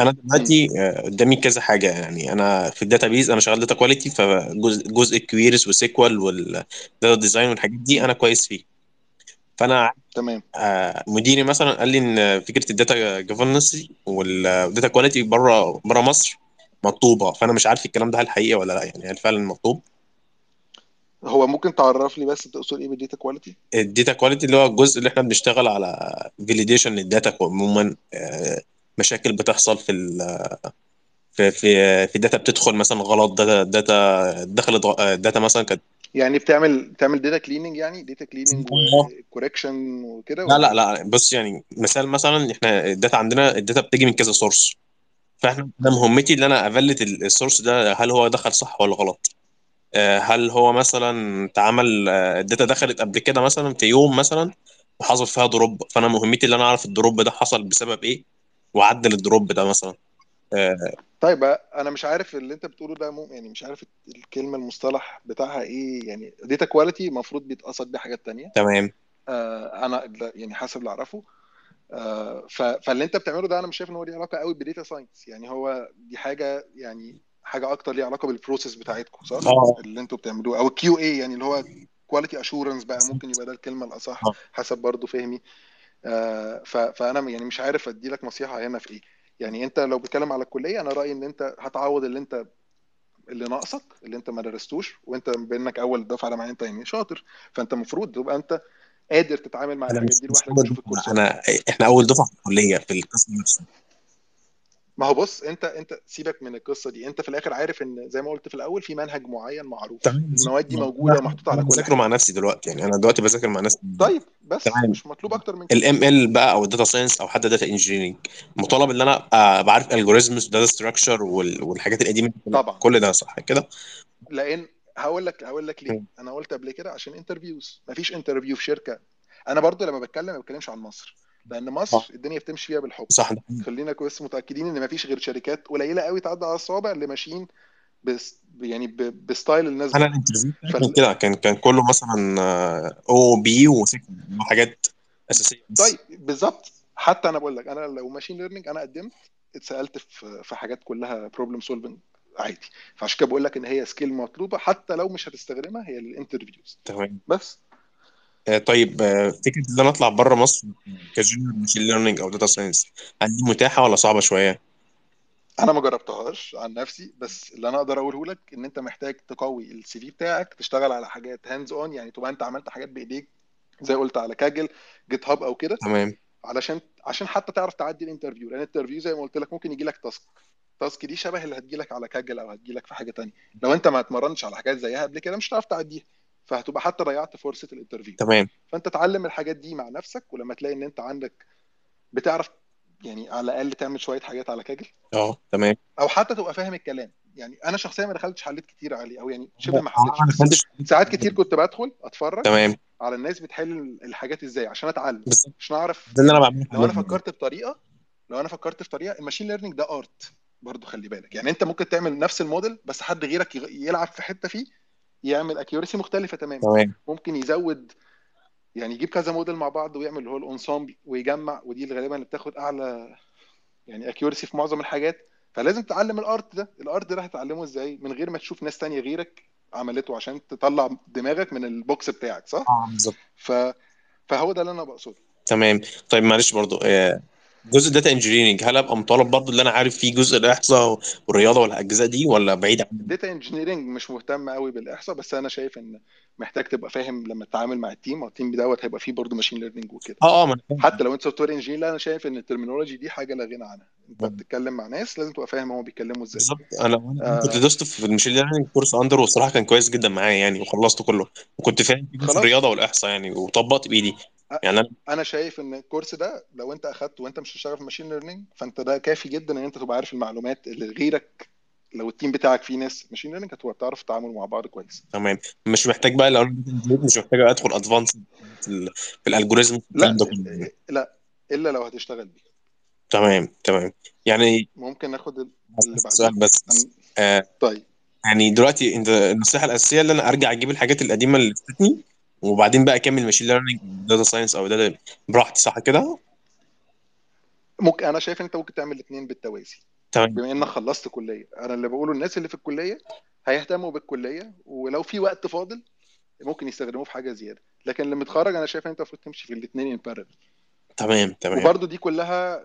أنا. دلوقتي آه، قدامي كذا حاجة يعني. أنا في ال database أنا شغال data quality فجزء جزء ال queries وال SQL وال data design والحاجات دي أنا كويس فيه. فأنا تمام. آه، مديري مثلا قال لي إن فكرة ال data governance وال data quality بره بره مصر مطلوبة. فأنا مش عارف الكلام ده هل حقيقي ولا لأ يعني. هل فعلا مطلوب؟ هو ممكن تعرف لي بس تقصد إيه بال data quality ال data quality اللي هو الجزء اللي إحنا بنشتغل على validation لل data عموما آه، مشاكل بتحصل في ال في في في data بتدخل مثلا غلط data data دخلت data مثلا كانت يعني بتعمل بتعمل data cleaning يعني؟ data cleaning و correction وكده لا لا لا بص يعني مثال مثلا إحنا ال data عندنا ال data بتيجي من كذا source فاحنا مهمتي إن أنا أ validate ال source ده هل هو دخل صح ولا غلط. آه، هل هو مثلا اتعمل آه، ال data دخلت قبل كده مثلا في يوم مثلا وحصل فيها drop فأنا مهمتي ان أنا أعرف ال drop ده حصل بسبب إيه واعدل ال drop ده مثلا؟ آه، طيب أنا مش عارف اللي أنت بتقوله ده مو يعني مش عارف الكلمة المصطلح بتاعها إيه يعني data quality المفروض بيتقصد بيه حاجات تانية. تمام. آه أنا يعني حسب اللي أعرفه. آه فاللي أنت بتعمله ده أنا مش شايف إن هو ليه علاقة قوي ب data science يعني هو دي حاجة يعني حاجة أكتر ليها علاقة بال process بتاعتكم صح؟ آه. اللي أنتوا بتعملوه. أو ال QA يعني اللي هو quality assurance بقى. ممكن يبقى ده الكلمة الأصح آه. حسب برضو فهمي. آه فأنا يعني مش عارف أدي لك نصيحة هنا في إيه. يعني أنت لو بتتكلم على الكلية أنا رأيي إن أنت هتعوض اللي أنت اللي ناقصك اللي أنت ما درستوش وأنت بإنك أول دفعة لما انت يعني شاطر. فأنت المفروض تبقى أنت قادر تتعامل مع الحاجات دي لوحدك الكورسات أنا إحنا أول دفعة في الكلية في القسم نفسه. ما هو بص انت انت سيبك من القصة دي. انت في الآخر عارف إن زي ما قلت في الأول في منهج معين معروف. المواد دي موجودة ومحطوطة على كل بذاكره مع نفسي دلوقتي. يعني أنا دلوقتي بذاكر مع نفسي. طيب بس تمام. مش مطلوب أكتر من كده. ال ML بقى أو ال data science أو حتى data engineering مطالب إن أنا أبقى بعرف algorithms و data structure والحاجات القديمة. طبعا. كل ده صح كده؟ لأن هقول لك هقول لك ليه. أنا قلت قبل كده عشان interviews مفيش interview في شركة. أنا برضو لما بتكلم ما بتكلمش عن مصر. لأن مصر الدنيا بتمشي فيها بالحب. صح. ده. خلينا بس متأكدين إن مفيش غير شركات قليلة قوي تعدي على الصوابع اللي ماشيين بس يعني ب- ب style الناس أنا ال interview فال... كده. كان كان كله مثلا أو بي وحاجات أساسية بس. طيب بالظبط. حتى أنا بقول لك أنا لو machine learning أنا قدمت اتسألت في في حاجات كلها problem solving عادي. فعشان كده بقول لك إن هي skill مطلوبة حتى لو مش هتستخدمها هي لل interviews تمام. بس. طيب آه، فكرة إن أنا أطلع بره مصر ك junior machine learning أو data science هل دي متاحة ولا صعبة شوية؟ أنا ما جربتهاش عن نفسي بس اللي أنا أقدر أقوله لك إن أنت محتاج تقوي ال CV بتاعك تشتغل على حاجات hands on يعني تبقى أنت عملت حاجات بإيديك زي قلت على Kaggle GitHub أو كده. تمام. علشان عشان حتى تعرف تعدي ال interview لأن ال interview زي ما قلت لك ممكن يجي لك task ال task دي شبه اللي هتجي لك على Kaggle أو هتجي لك في حاجة تانية. لو أنت ما اتمرنتش على حاجات زيها قبل كده مش هتعرف تعديها. فهتبقى حتى ضيعت فرصة ال interview. تمام. فانت اتعلم الحاجات دي مع نفسك ولما تلاقي ان انت عندك بتعرف يعني على الأقل تعمل شوية حاجات على Kaggle. آه تمام. أو حتى تبقى فاهم الكلام. يعني أنا شخصيا ما دخلتش حليت كتير عليه أو يعني شبه ما حليتش ساعات كتير كنت بدخل أتفرج تمام. على الناس بتحل الحاجات إزاي عشان أتعلم. بالظبط. عشان اعرف ده اللي أنا بعمله لو أنا فكرت بطريقة لو أنا فكرت في طريقة ال machine learning ده art برضو خلي بالك. يعني أنت ممكن تعمل نفس الموديل بس حد غيرك يلعب في حتة فيه يعمل accuracy مختلفة تماما. تمام. ممكن يزود يعني يجيب كذا موديل مع بعض ويعمل اللي هو ال ensemble ويجمع ودي اللي غالبا اللي بتاخد أعلى يعني accuracy في معظم الحاجات. فلازم تتعلم ال art ده. ال art ده هتتعلمه إزاي؟ من غير ما تشوف ناس تانية غيرك عملته عشان تطلع دماغك من ال box بتاعك صح؟ آه بالظبط. ف... فهو ده اللي أنا بقصده. تمام. طيب معلش برضو آه، جزء data engineering هل أبقى مطالب برضو اللي أنا عارف فيه جزء الإحصاء والرياضة والأجزاء دي ولا بعيد عن data engineering مش مهتم قوي بالإحصاء بس أنا شايف إن محتاج تبقى فاهم لما تتعامل مع ال team وال team دوت هيبقى فيه برضه machine learning وكده. آه آه. حتى لو أنت software engineer لا أنا شايف إن ال terminology دي حاجة لا غنى عنها. أنت بتتكلم مع ناس لازم تبقى فاهم هم بيتكلموا إزاي. بالظبط. أنا أنا كنت آه دوست في ال machine learning course Andrew والصراحة كان كويس جدا معايا يعني وخلصته كله. وكنت فاهم في الرياضة والإحصاء يعني وطبقت بإيدي. يعني أنا أنا شايف إن ال course ده لو أنت أخدته وأنت مش هتشتغل في machine learning فأنت ده كافي جدا إن أنت تبقى عارف المعلومات اللي غيرك لو ال team بتاعك فيه ناس machine learning هتبقى بتعرف تتعامل مع بعض كويس. تمام. مش محتاج بقى لو مش محتاج أدخل advanced في, ال algorithm لا. لا إلا لو هتشتغل بيه. تمام تمام. يعني ممكن ناخد ال- اللي بس بس. آه طيب. يعني دلوقتي انت النصيحة الأساسية اللي أنا أرجع أجيب الحاجات القديمة اللي فاتتني وبعدين بقى اكمل machine learning data science أو data براحتي صح كده؟ ممكن أنا شايف إن أنت ممكن تعمل الاثنين بالتوازي. تمام. بما إنك خلصت كلية. أنا اللي بقوله الناس اللي في الكلية هيهتموا بالكلية ولو في وقت فاضل ممكن يستخدموه في حاجة زيادة. لكن اللي متخرج أنا شايف إن أنت المفروض تمشي في الاثنين ان بارل تمام تمام. وبرضه دي كلها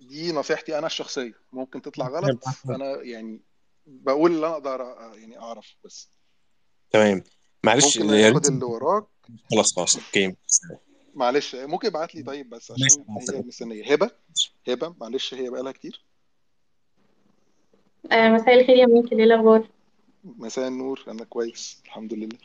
دي نصيحتي أنا الشخصية. ممكن تطلع غلط أنا يعني بقول اللي أنا أقدر يعني أعرف بس. تمام. معلش ممكن يا ناخد ريت اللي وراك. خلاص خلاص okay. معلش ممكن ابعت لي طيب بس عشان هي مستنية. هبة؟ هبة معلش هي بقالها كتير. آه مساء الخير يا ميكي إيه الأخبار؟ مساء النور أنا كويس الحمد لله.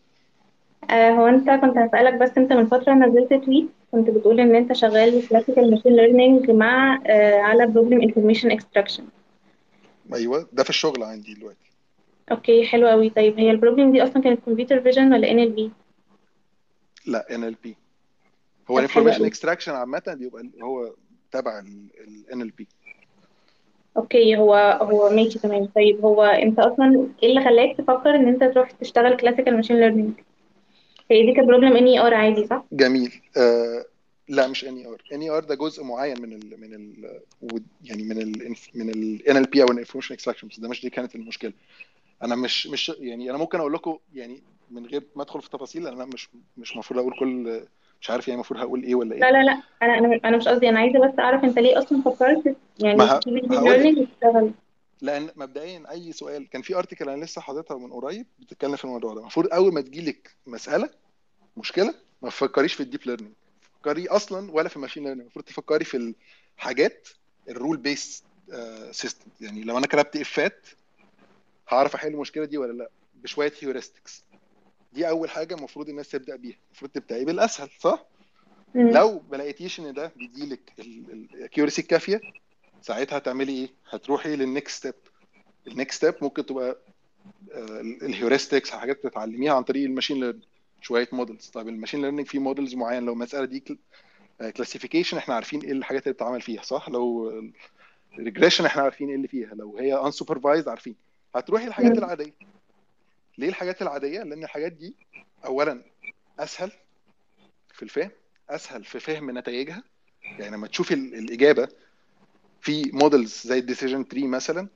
آه هو أنت كنت هسألك بس أنت من فترة نزلت tweet كنت بتقول إن أنت شغال classical machine learning مع آه على problem information extraction أيوه ده في الشغل عندي دلوقتي. okay حلو قوي طيب هي ال problem دي أصلا كانت computer vision ولا NLP لا NLP هو ال information extraction عامه بيبقى هو تبع ال NLP okay هو هو ماشي تمام طيب هو انت أصلا إيه اللي خلاك تفكر ان انت تروح تشتغل classical machine learning هي دي كانت problem NER عادي صح جميل آه لا مش ان اي ار ان اي ار ده جزء معين من ال من ال يعني من ال من ال NLP أو ال information extraction بس ده مش دي كانت المشكلة أنا مش مش يعني أنا ممكن أقول لكم يعني من غير ما أدخل في تفاصيل أنا مش مش المفروض أقول كل مش عارف يعني المفروض هقول إيه ولا لا إيه. لا لا أنا أنا أنا مش قصدي أنا عايزة بس أعرف أنت ليه أصلا فكرت يعني وتشتغل؟ لأن مبدئيا أي سؤال كان في article أنا لسه حاططها من قريب بتتكلم في الموضوع ده. المفروض أول ما تجيلك مسألة مشكلة ما تفكريش في ال deep learning فكري أصلا ولا في ال machine learning المفروض تفكري في الحاجات ال rule-based system يعني لو أنا كتبت if ات هعرف أحل المشكلة دي ولا لأ؟ بشوية heuristics دي أول حاجة المفروض الناس تبدأ بيها المفروض تبداي بالأسهل صح؟ مم. لو ما لقيتيش إن ده بيديلك ال accuracy الكافية ساعتها هتعملي إيه؟ هتروحي لل next step ال next step ممكن تبقى ال heuristics حاجات تتعلميها عن طريق ال machine learning شوية models طيب ال machine learning فيه models معين لو المسألة دي classification إحنا عارفين إيه الحاجات اللي بتتعمل فيها صح؟ لو regression إحنا عارفين إيه اللي فيها لو هي unsupervised عارفين. هتروحي الحاجات. العادية. ليه الحاجات العادية؟ لأن الحاجات دي اولا أسهل في الفهم أسهل في فهم نتائجها. يعني لما تشوفي ال- الإجابة في models زي ال decision tree مثلا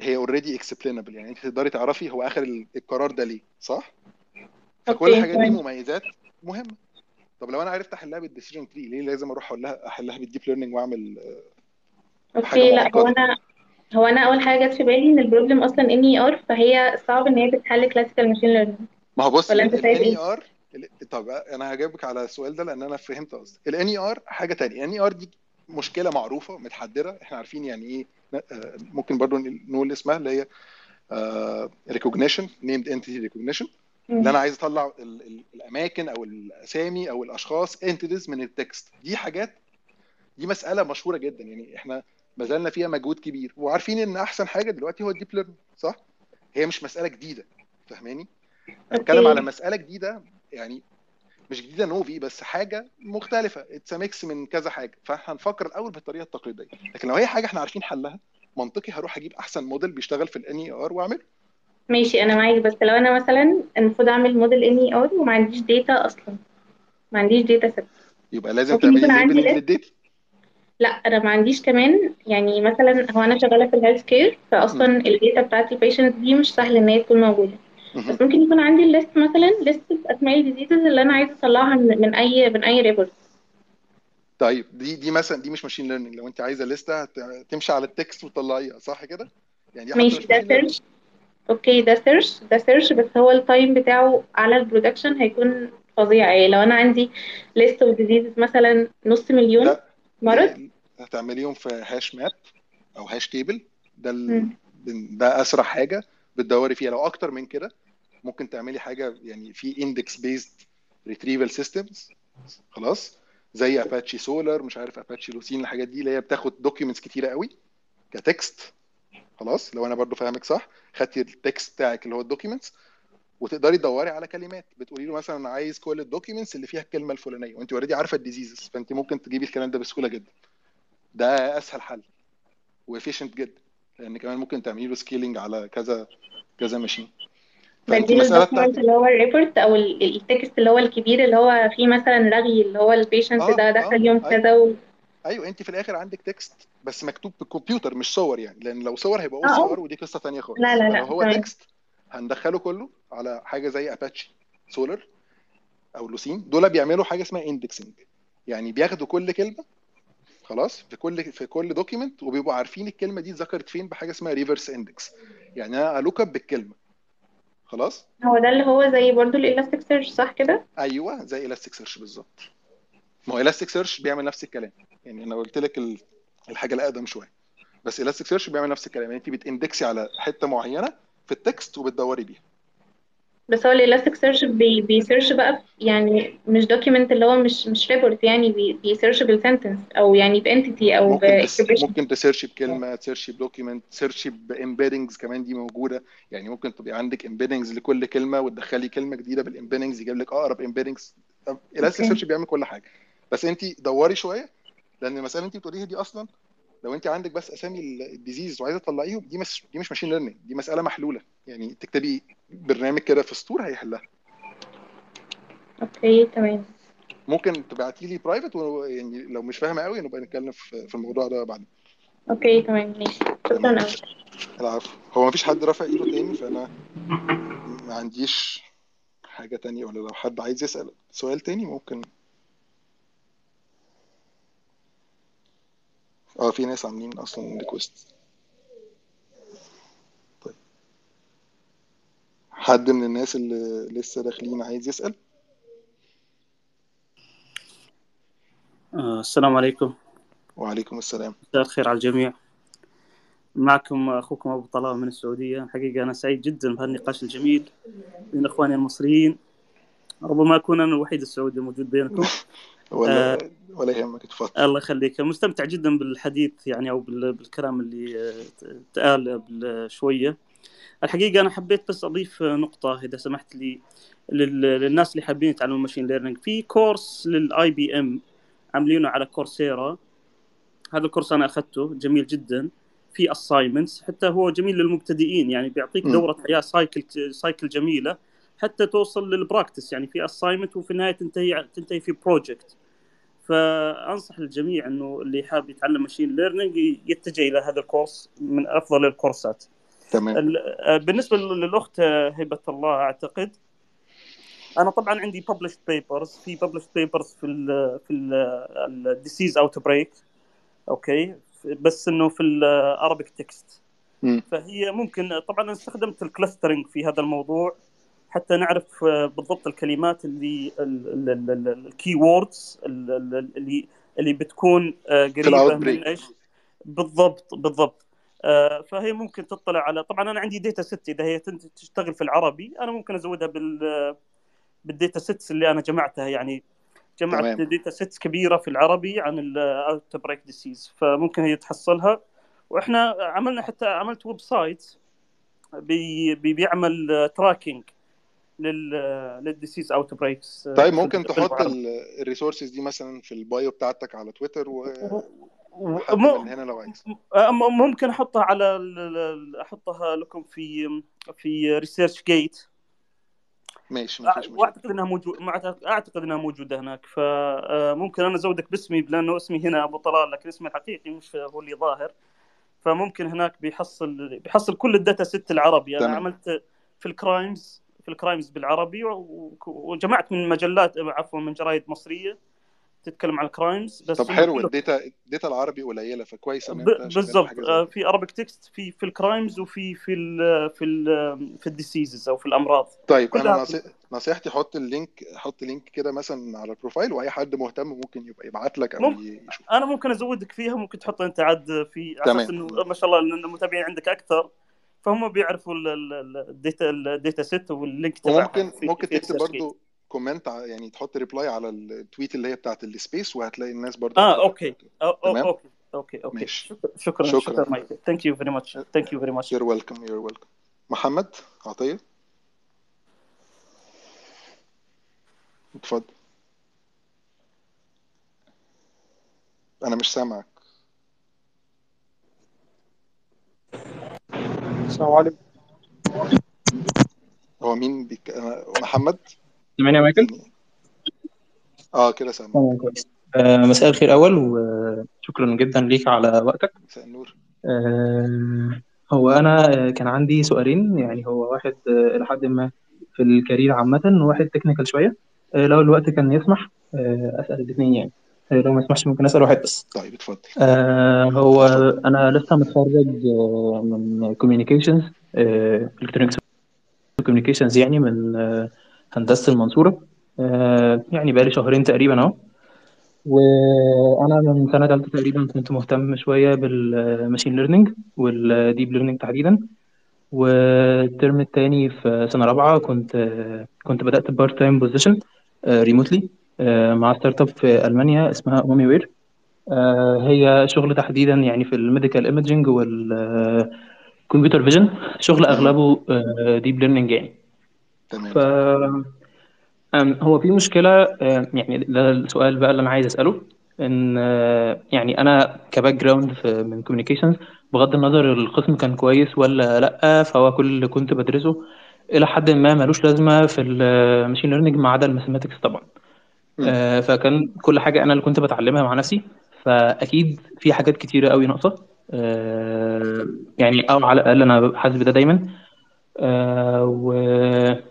هي already explainable يعني أنت تقدري تعرفي هو آخر ال- القرار ده ليه صح؟ فكل الحاجات دي مميزات مهمة. طب لو أنا عرفت أحلها بال decision tree ليه لازم أروح أقول لها أحلها بال deep learning وأعمل آه، okay لا هو أنا هو أنا أول حاجة جت في بالي إن ال problem أصلا NER فهي صعب إن هي تتحل classical machine learning ما هو بصي ولا أنت شايف إيه؟ ار طب أنا هجاوبك على السؤال ده لأن أنا فهمت قصدك. ال NER حاجة تانية. ال NER دي مشكلة معروفة متحدره إحنا عارفين يعني إيه آه، ممكن برضو نقول اسمها اللي هي recognition named entity recognition اللي. أنا عايز أطلع ال- ال- الأماكن أو الأسامي أو الأشخاص entities من ال text دي حاجات دي مسألة مشهورة جدا. يعني إحنا ما فيها مجهود كبير. وعارفين إن أحسن حاجة دلوقتي هو ال deep learning صح؟ هي مش مسألة جديدة فاهماني؟ أنا بتكلم على مسألة جديدة يعني مش جديدة نوفي بس حاجة مختلفة. it's mix من كذا حاجة. فهنفكر الأول بالطريقة التقليدية. لكن لو هي حاجة إحنا عارفين حلها منطقي هروح أجيب أحسن موديل بيشتغل في ال NER وأعمله. ماشي أنا معاك. بس لو أنا مثلا المفروض أعمل model NER وما عنديش data أصلا. ما عنديش data set يبقى لازم تعملي labeling لل data لا أنا ما عنديش كمان. يعني مثلا هو أنا شغالة في ال healthcare فاصلا ال data بتاعت ال patient دي مش سهل إن هي تكون موجودة. بس ممكن يكون عندي ال list مثلا list باسماء ال diseases اللي أنا عايزة أطلعها من, من أي من أي report طيب دي دي مثلا دي مش machine learning لو أنت عايزة list ة تمشي على ال text وتطلعيها صح كده؟ يعني ماشي ده سيرش أوكي ده سيرش ده سيرش بس هو التايم بتاعه على البرودكشن هيكون فظيع. يعني لو أنا عندي ليست اوف ديزيز مثلا نص مليون مرض هتعمليهم في هاش ماب أو هاش تيبل ده ال... ده أسرع حاجة بتدوري فيها. لو أكتر من كده ممكن تعملي حاجة يعني في اندكس بيزد retrieval systems خلاص. زي اباتشي سولار مش عارف اباتشي لوسين الحاجات دي اللي هي بتاخد documents كتيرة قوي ك text خلاص. لو أنا برضو فاهمك صح. خدتي ال text بتاعك اللي هو ال documents وتقدري تدوري على كلمات. بتقولي له مثلا أنا عايز كل ال documents اللي فيها الكلمة الفلانية. وأنت already عارفة ال diseases فأنت ممكن تجيبي الكلام ده بسهولة جدا. ده أسهل حل و efficient جدا لأن كمان ممكن تعملي له scaling على كذا كذا machine بديله المساله ال document اللي هو ال report أو ال- ال text اللي هو الكبير اللي هو فيه مثلا رغي اللي هو ال patient آه ده دخل يوم أيوه. كذا و... أيوه انت في الآخر عندك text بس مكتوب بالكمبيوتر مش صور يعني لأن لو صور هيبقى OCR ودي قصة ثانية خالص. لا لا لا هو تمام. text هندخله كله على حاجة زي اباتشي سولر أو لوسين دول بيعملوا حاجة اسمها indexing يعني بياخدوا كل كلمة خلاص في كل في كل document وبيبقوا عارفين الكلمة دي اتذكرت فين بحاجة اسمها reverse index يعني أنا أ look up بالكلمة. خلاص؟ هو ده اللي هو زي برضو الإلاستيك سيرش صح كده؟ أيوه زي Elastic Search بالظبط. ما هو Elastic Search بيعمل نفس الكلام. يعني أنا قلت لك ال- الحاجة الأقدم شوية. بس Elastic Search بيعمل نفس الكلام. يعني انت بت index ي على حتة معينة في ال text وبتدوري بيها. بس هو ال Elastic Search بي بي search بقى يعني مش document اللي هو مش مش report يعني بي بي search بال sentence أو يعني ب entity أو ممكن ممكن تسيرشي بكلمة تسيرشي بدوكيمنت تسيرشي بامبيدنجز كمان دي موجودة. يعني ممكن تبقى عندك embeddings لكل كلمة وتدخلي كلمة جديدة بال embeddings يجيب لك أقرب embeddings Elastic Search بيعمل كل حاجة. بس انت دوري شوية لأن المسألة انت بتقوليها دي أصلا لو انت عندك بس اسامي ال- ال disease وعايزة تطلعيهم دي مش دي مش machine learning دي مسألة محلولة. يعني تكتبي برنامج كده في سطور هيحلها. okay تمام. ممكن تبعتي لي private يعني لو مش فاهمة قوي نبقى نتكلم في الموضوع ده بعدين okay تمام ماشي. شكرا قوي العفو. هو مفيش حد رافع إيده تاني فأنا ما عنديش حاجة تانية ولا لو حد عايز يسأل سؤال تاني ممكن آه في ناس عاملين أصلا request طيب حد من الناس اللي لسه داخلين عايز يسال آه، السلام عليكم وعليكم السلام مساء الخير على الجميع معكم أخوكم أبو طلال من السعودية. حقيقة أنا سعيد جدا بهالنقاش الجميل بين إخواني المصريين. ربما أكون أنا الوحيد السعودي الموجود بينكم. ولا ولا يهمك اتفضل الله يخليك. مستمتع جدا بالحديث يعني بال- بالكلام اللي آه، تقال قبل شوية. الحقيقة أنا حبيت بس أضيف نقطة إذا سمحت لي لل- للناس اللي حابين يتعلموا machine learning في كورس لل IBM عاملينه على Coursera. هذا الكورس أنا أخذته جميل جدا. في assignments حتى هو جميل للمبتدئين يعني بيعطيك. دورة حياة cycle cycle جميلة حتى توصل لل practice يعني في assignment وفي النهاية تنتهي تنتهي في project فأنصح الجميع إنه اللي حاب يتعلم machine learning يتجه إلى هذا الكورس من أفضل الكورسات. تمام. آه، بالنسبة للأخت آه، هبة الله أعتقد أنا طبعا عندي published papers في published papers في ال في ال disease outbreak okay؟ بس إنه في ال Arabic text مم. فهي ممكن طبعا أنا استخدمت ال clustering في هذا الموضوع. حتى نعرف آه، بالضبط الكلمات اللي ال keywords اللي اللي بتكون آه، قريبة من إيش؟ بالضبط بالضبط. آه، فهي ممكن تطلع على طبعا أنا عندي data set إذا هي تشتغل في العربي أنا ممكن أزودها بال بال data sets اللي أنا جمعتها. يعني جمعت تمام. data sets كبيرة في العربي عن ال outbreak disease فممكن هي تحصلها. وإحنا عملنا حتى عملت website بي بيعمل tracking لل لل disease outbreaks طيب ممكن تحط ال resources دي مثلا في ال bio بتاعتك على تويتر و... من هنا لو عايز. ممكن أحطها على أحطها لكم في في ResearchGate ماشي مشكلة. وأعتقد إنها موجود اعتقد إنها موجودة هناك. فممكن أنا أزودك باسمي لأنه اسمي هنا أبو طلال لكن اسمي الحقيقي مش هو اللي ظاهر. فممكن هناك بيحصل بيحصل كل ال data set العربي. أنا تمام. عملت في ال crimes في ال crimes بالعربي وجمعت من مجلات عفوا من جرايد مصرية تتكلم عن ال crimes بس طب حلو ال data ال data العربي قليلة فكويس ان ب- أنت شغال في بالضبط آه، في Arabic text في في ال crimes وفي في ال في ال في ال diseases أو في الأمراض. طيب أنا. نصيحتي حط ال link حط link كده مثلا على ال profile وأي حد مهتم ممكن يبقى يبعت لك أو ممكن ي- يشوف. أنا ممكن أزودك فيها ممكن تحط أنت عاد في على أساس إنه ما شاء الله المتابعين عندك أكثر. فهم بيعرفوا ال- ال- ال- ال data ال data set وال link تبعها ممكن في تكتب برضو comment يعني تحط reply على ال tweet اللي هي بتاعت ال space وهتلاقي الناس برضو آه أوكي. أوكي. أوكي أوكي. شكرا شكرا مايكل. thank you very much thank you very much you're welcome. You're welcome. محمد عطية؟ اتفضل. أنا مش سامعك. السلام عليكم. هو مين بيك... أنا... محمد؟ سامعني يا مايكل؟ آه كده سامعك تمام كويس. آه، مساء الخير أول وشكرا جدا ليك على وقتك. مساء النور. آه، هو أنا آه، كان عندي سؤالين يعني هو واحد آه، إلى حد ما في ال career عامة وواحد technical شوية. آه، لو الوقت كان يسمح آه، أسأل الاثنين يعني. آه، لو ما يسمحش ممكن أسأل واحد بس. طيب اتفضل. آه، هو أنا لسه متخرج آه، من communications electronics communications يعني من آه، هندسة المنصورة. آه، يعني بقالي شهرين تقريبا أهو. وأنا من سنة ثالثه تقريبا كنت مهتم شوية بال machine learning وال deep learning تحديدا. والترم الثاني في سنة رابعة كنت كنت بدأت part time position remotely مع startup في ألمانيا اسمها اومي وير هي شغل تحديدا يعني في ال medical imaging وال computer vision شغل. أغلبه deep learning يعني. ف تمام أم، هو في مشكلة أم، يعني ده السؤال بقى اللي أنا عايز إن أه، يعني أنا ك background من communications بغض النظر القسم كان كويس ولا لأ فهو كل اللي كنت بدرسه إلى حد ما ملوش لازمة في ال machine learning ما عدا ال mathematics طبعا. أه، فكان كل حاجة أنا اللي كنت بتعلمها مع نفسي. فأكيد في حاجات كتيرة قوي ناقصة. أه، يعني أو على الأقل أنا حاسس بده دايما. آه و...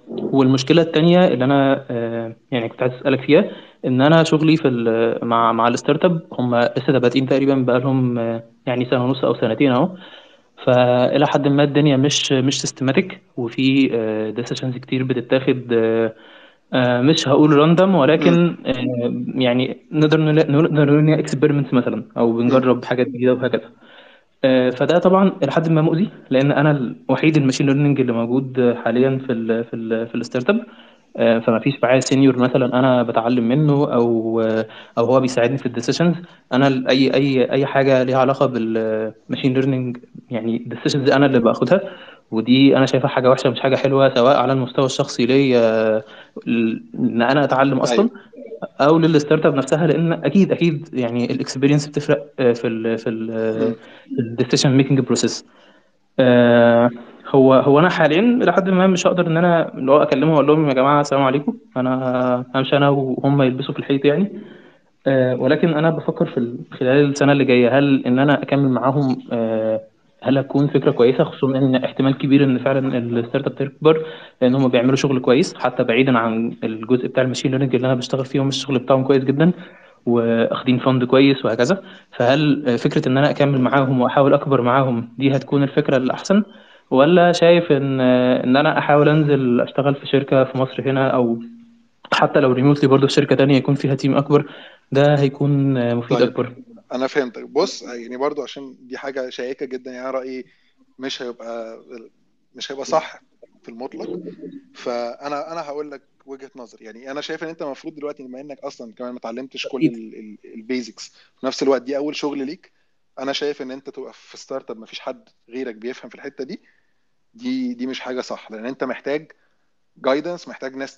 والمشكلة التانية اللي أنا آه يعني كنت عايز أسألك فيها إن أنا شغلي في ال... مع مع ال startup هم لسه بادئين تقريبا بقالهم آه يعني سنة ونص أو سنتين أهو. فإلى حد ما الدنيا مش مش systematic وفي decisions كتير بتتاخد آه آه مش هقول random مم. ولكن آه يعني نقدر نقول هي experiments مثلا مم. بنجرب حاجات جديدة وهكذا آه، فده طبعا إلى حد ما مؤذي لأن أنا الوحيد ال machine learning اللي موجود حاليا في ال في ال في ال startup آه، فما فيش معايا senior مثلا أنا بتعلم منه أو آه، أو هو بيساعدني في ال decisions أنا أي أي أي حاجة ليها علاقة بال machine learning يعني ال decisions أنا اللي باخدها ودي أنا شايفها حاجة وحشة مش حاجة حلوة سواء على المستوى الشخصي ليا إن أنا أتعلم أصلا أيوه. أو لل startup نفسها لأن أكيد أكيد يعني ال experience بتفرق آه، في ال في ال ال decision making process هو هو أنا حاليا لحد ما مش هقدر إن أنا اللي هو أكلمهم وأقول لهم يا جماعة السلام عليكم أنا همشي أنا وهم يلبسوا في الحيط يعني. آه، ولكن أنا بفكر في ال- خلال السنة اللي جاية هل إن أنا أكمل معاهم آه، هل هتكون فكرة كويسة خصوصا إن احتمال كبير إن فعلا ال startup تكبر لأن هم بيعملوا شغل كويس حتى بعيدا عن الجزء بتاع ال machine learning اللي أنا بشتغل فيهم الشغل بتاعهم كويس جدا واخدين fund كويس وهكذا. فهل فكرة إن أنا أكمل معاهم وأحاول أكبر معاهم دي هتكون الفكرة الأحسن؟ ولا شايف إن إن أنا أحاول أنزل أشتغل في شركة في مصر هنا أو حتى لو remotely برضه في شركة تانية يكون فيها team أكبر ده هيكون مفيد طيب. أكبر. أنا فهمتك. بص يعني برضو عشان دي حاجة شائكة جدا يعني رأيي مش هيبقى مش هيبقى صح في المطلق. فأنا أنا هقول لك وجهة نظري. يعني أنا شايف إن أنت المفروض دلوقتي بما إنك أصلا كمان ما اتعلمتش كل ال basics في نفس الوقت دي أول شغل ليك. أنا شايف إن أنت تبقى في startup ما فيش حد غيرك بيفهم في الحتة دي. دي دي مش حاجة صح لأن أنت محتاج guidance محتاج ناس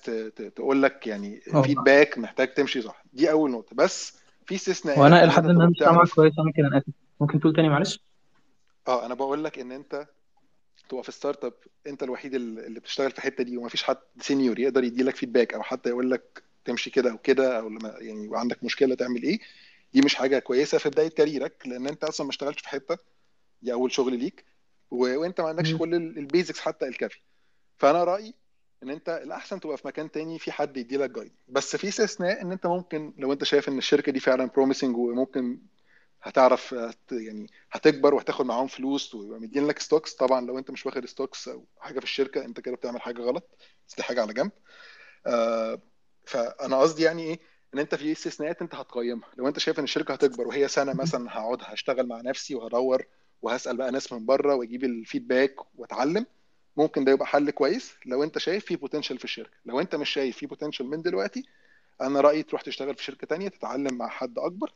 تقول لك يعني feedback محتاج تمشي صح. دي أول نقطة. بس في استثناءات. ان إلى حد أنت ما تبقى مش سامعك بتعرف كويس ممكن أنا آسف ممكن تقول تاني معلش؟ آه أنا بقول لك إن أنت تبقى في startup أنت الوحيد اللي اللي بتشتغل في الحتة دي ومفيش حد senior يقدر يدي لك feedback أو حتى يقول لك تمشي كده أو كده أو لما يعني يبقى عندك مشكلة تعمل إيه. دي مش حاجة كويسة في بداية كاريرك لأن أنت أصلا ما اشتغلتش في حتة دي أول شغل ليك و... وأنت ما عندكش مم. كل ال basics حتى الكافية. فأنا رأيي إن أنت الأحسن تبقى في مكان تاني في حد يدي لك guide بس في استثناء إن أنت ممكن لو أنت شايف إن الشركة دي فعلا promising وممكن هتعرف هت يعني هتكبر وهتاخد معاهم فلوس ويبقى مديين لك stocks طبعا لو أنت مش واخد stocks أو حاجة في الشركة أنت كده بتعمل حاجة غلط. بس دي حاجة على جنب. آه فأنا قصدي يعني إيه؟ إن أنت في استثناءات أنت هتقيمها. لو أنت شايف إن الشركة هتكبر وهي سنة مثلا هقعد هشتغل مع نفسي وهدور وهسأل بقى ناس من بره وأجيب ال feedback وأتعلم ممكن ده يبقى حل كويس لو انت شايف في potential في الشركة. لو انت مش شايف في potential من دلوقتي أنا رأيي تروح تشتغل في شركة تانية تتعلم مع حد أكبر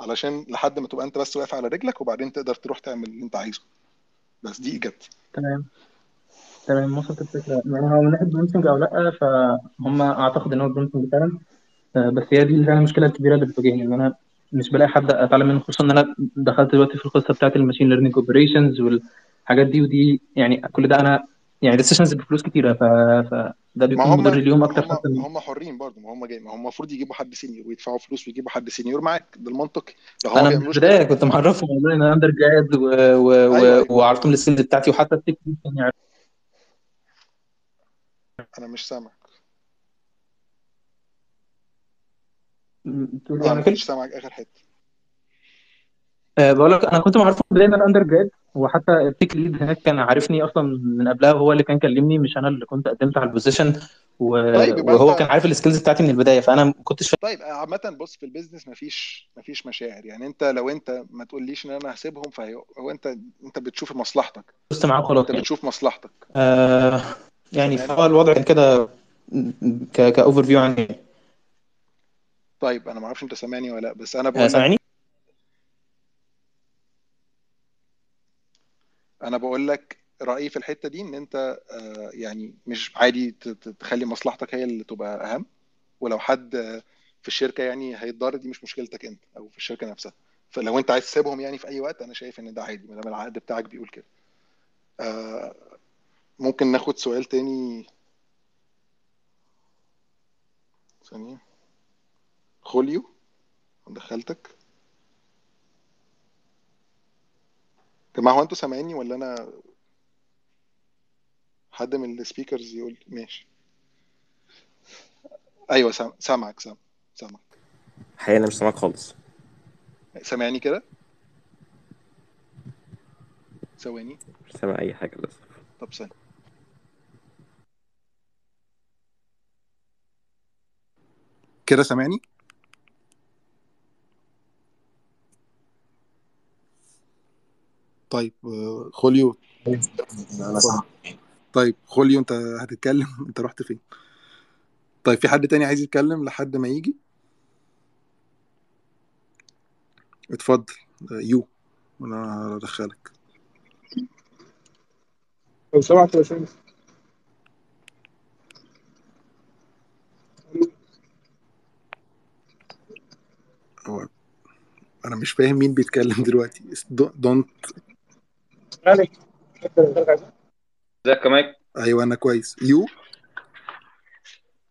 علشان لحد ما تبقى انت بس واقف على رجلك وبعدين تقدر تروح تعمل اللي انت عايزه. بس دي إجابتي. تمام. تمام وصلت الفكرة. يعني هو من ناحية promising أو لأ فهو أعتقد إن هو promising فعلا. آه، بس هي دي فعلا المشكلة الكبيرة اللي بتواجهني إن أنا مش بلاقي حد أتعلم منه خصوصا إن أنا دخلت دلوقتي في القصة بتاعت ال machine learning operations والحاجات دي ودي يعني كل ده أنا يعني decisions بفلوس كتيرة ف... فده ما بيكون هم مضر ليهم ما أكتر هم حتى من ما هم حرين برضه. ما هم جاي ما هم المفروض يجيبوا حد senior ويدفعوا فلوس ويجيبوا حد senior معاك ده المنطقي لو هم أنا من كده كنت معرفهم والله إن أنا undergrad و... و... أيوه و... أيوه وعرفتهم ال skills بتاعتي وحتى ال tech lead كان يعرف. أنا مش سامع ما مايكل؟ كنتش سامعك آخر حتة. أه بقول لك أنا كنت معرفه من أنا undergrad وحتى ال tech lead هناك كان عارفني أصلا من قبلها وهو اللي كان كلمني مش أنا اللي كنت قدمت على ال position و- طيب وهو أنت كان عارف ال skills بتاعتي من البداية فأنا ما كنتش فاهم طيب عامة بص في ال business مفيش مفيش مشاعر. يعني أنت لو أنت ما تقوليش إن أنا هسيبهم فهو هو أنت أنت بتشوف مصلحتك. دوست معاه وخلاص أنت يعني بتشوف مصلحتك. آه يعني فهو الوضع كان كده ك ك overview عني طيب أنا ما أعرفش أنت سامعني ولا لأ بس أنا آه بقول سامعني؟ أنا بقول لك رأيي في الحتة دي إن أنت آه، يعني مش عادي تخلي مصلحتك هي اللي تبقى أهم. ولو حد في الشركة يعني هيتضرر دي مش مشكلتك أنت أو في الشركة نفسها. فلو أنت عايز تسيبهم يعني في أي وقت أنا شايف إن ده عادي ما دام العقد بتاعك بيقول كده. آه، ممكن ناخد سؤال تاني. ثانية. خوليو؟ دخلتك؟ جماعة هو أنتوا سامعيني ولا أنا حد من السبيكرز يقول ماشي. أيوه سام... سامعك سام سامعك. حقيقة أنا مش سامعك خالص. سامعني كده؟ ثواني. مش سامع أي حاجة للأسف طب ثانية كده سامعني؟ طيب آه، خوليو. أنا اتفضل سامع طيب خوليو انت هتتكلم؟ انت رحت فين؟ طيب في حد تاني عايز يتكلم لحد ما يجي؟ اتفضل. آه، يو. أنا هدخلك. لو سمحت يا باشمهندس. هو أنا مش فاهم مين بيتكلم دلوقتي. don't ازيك يا مايك؟ أيوه أنا كويس. you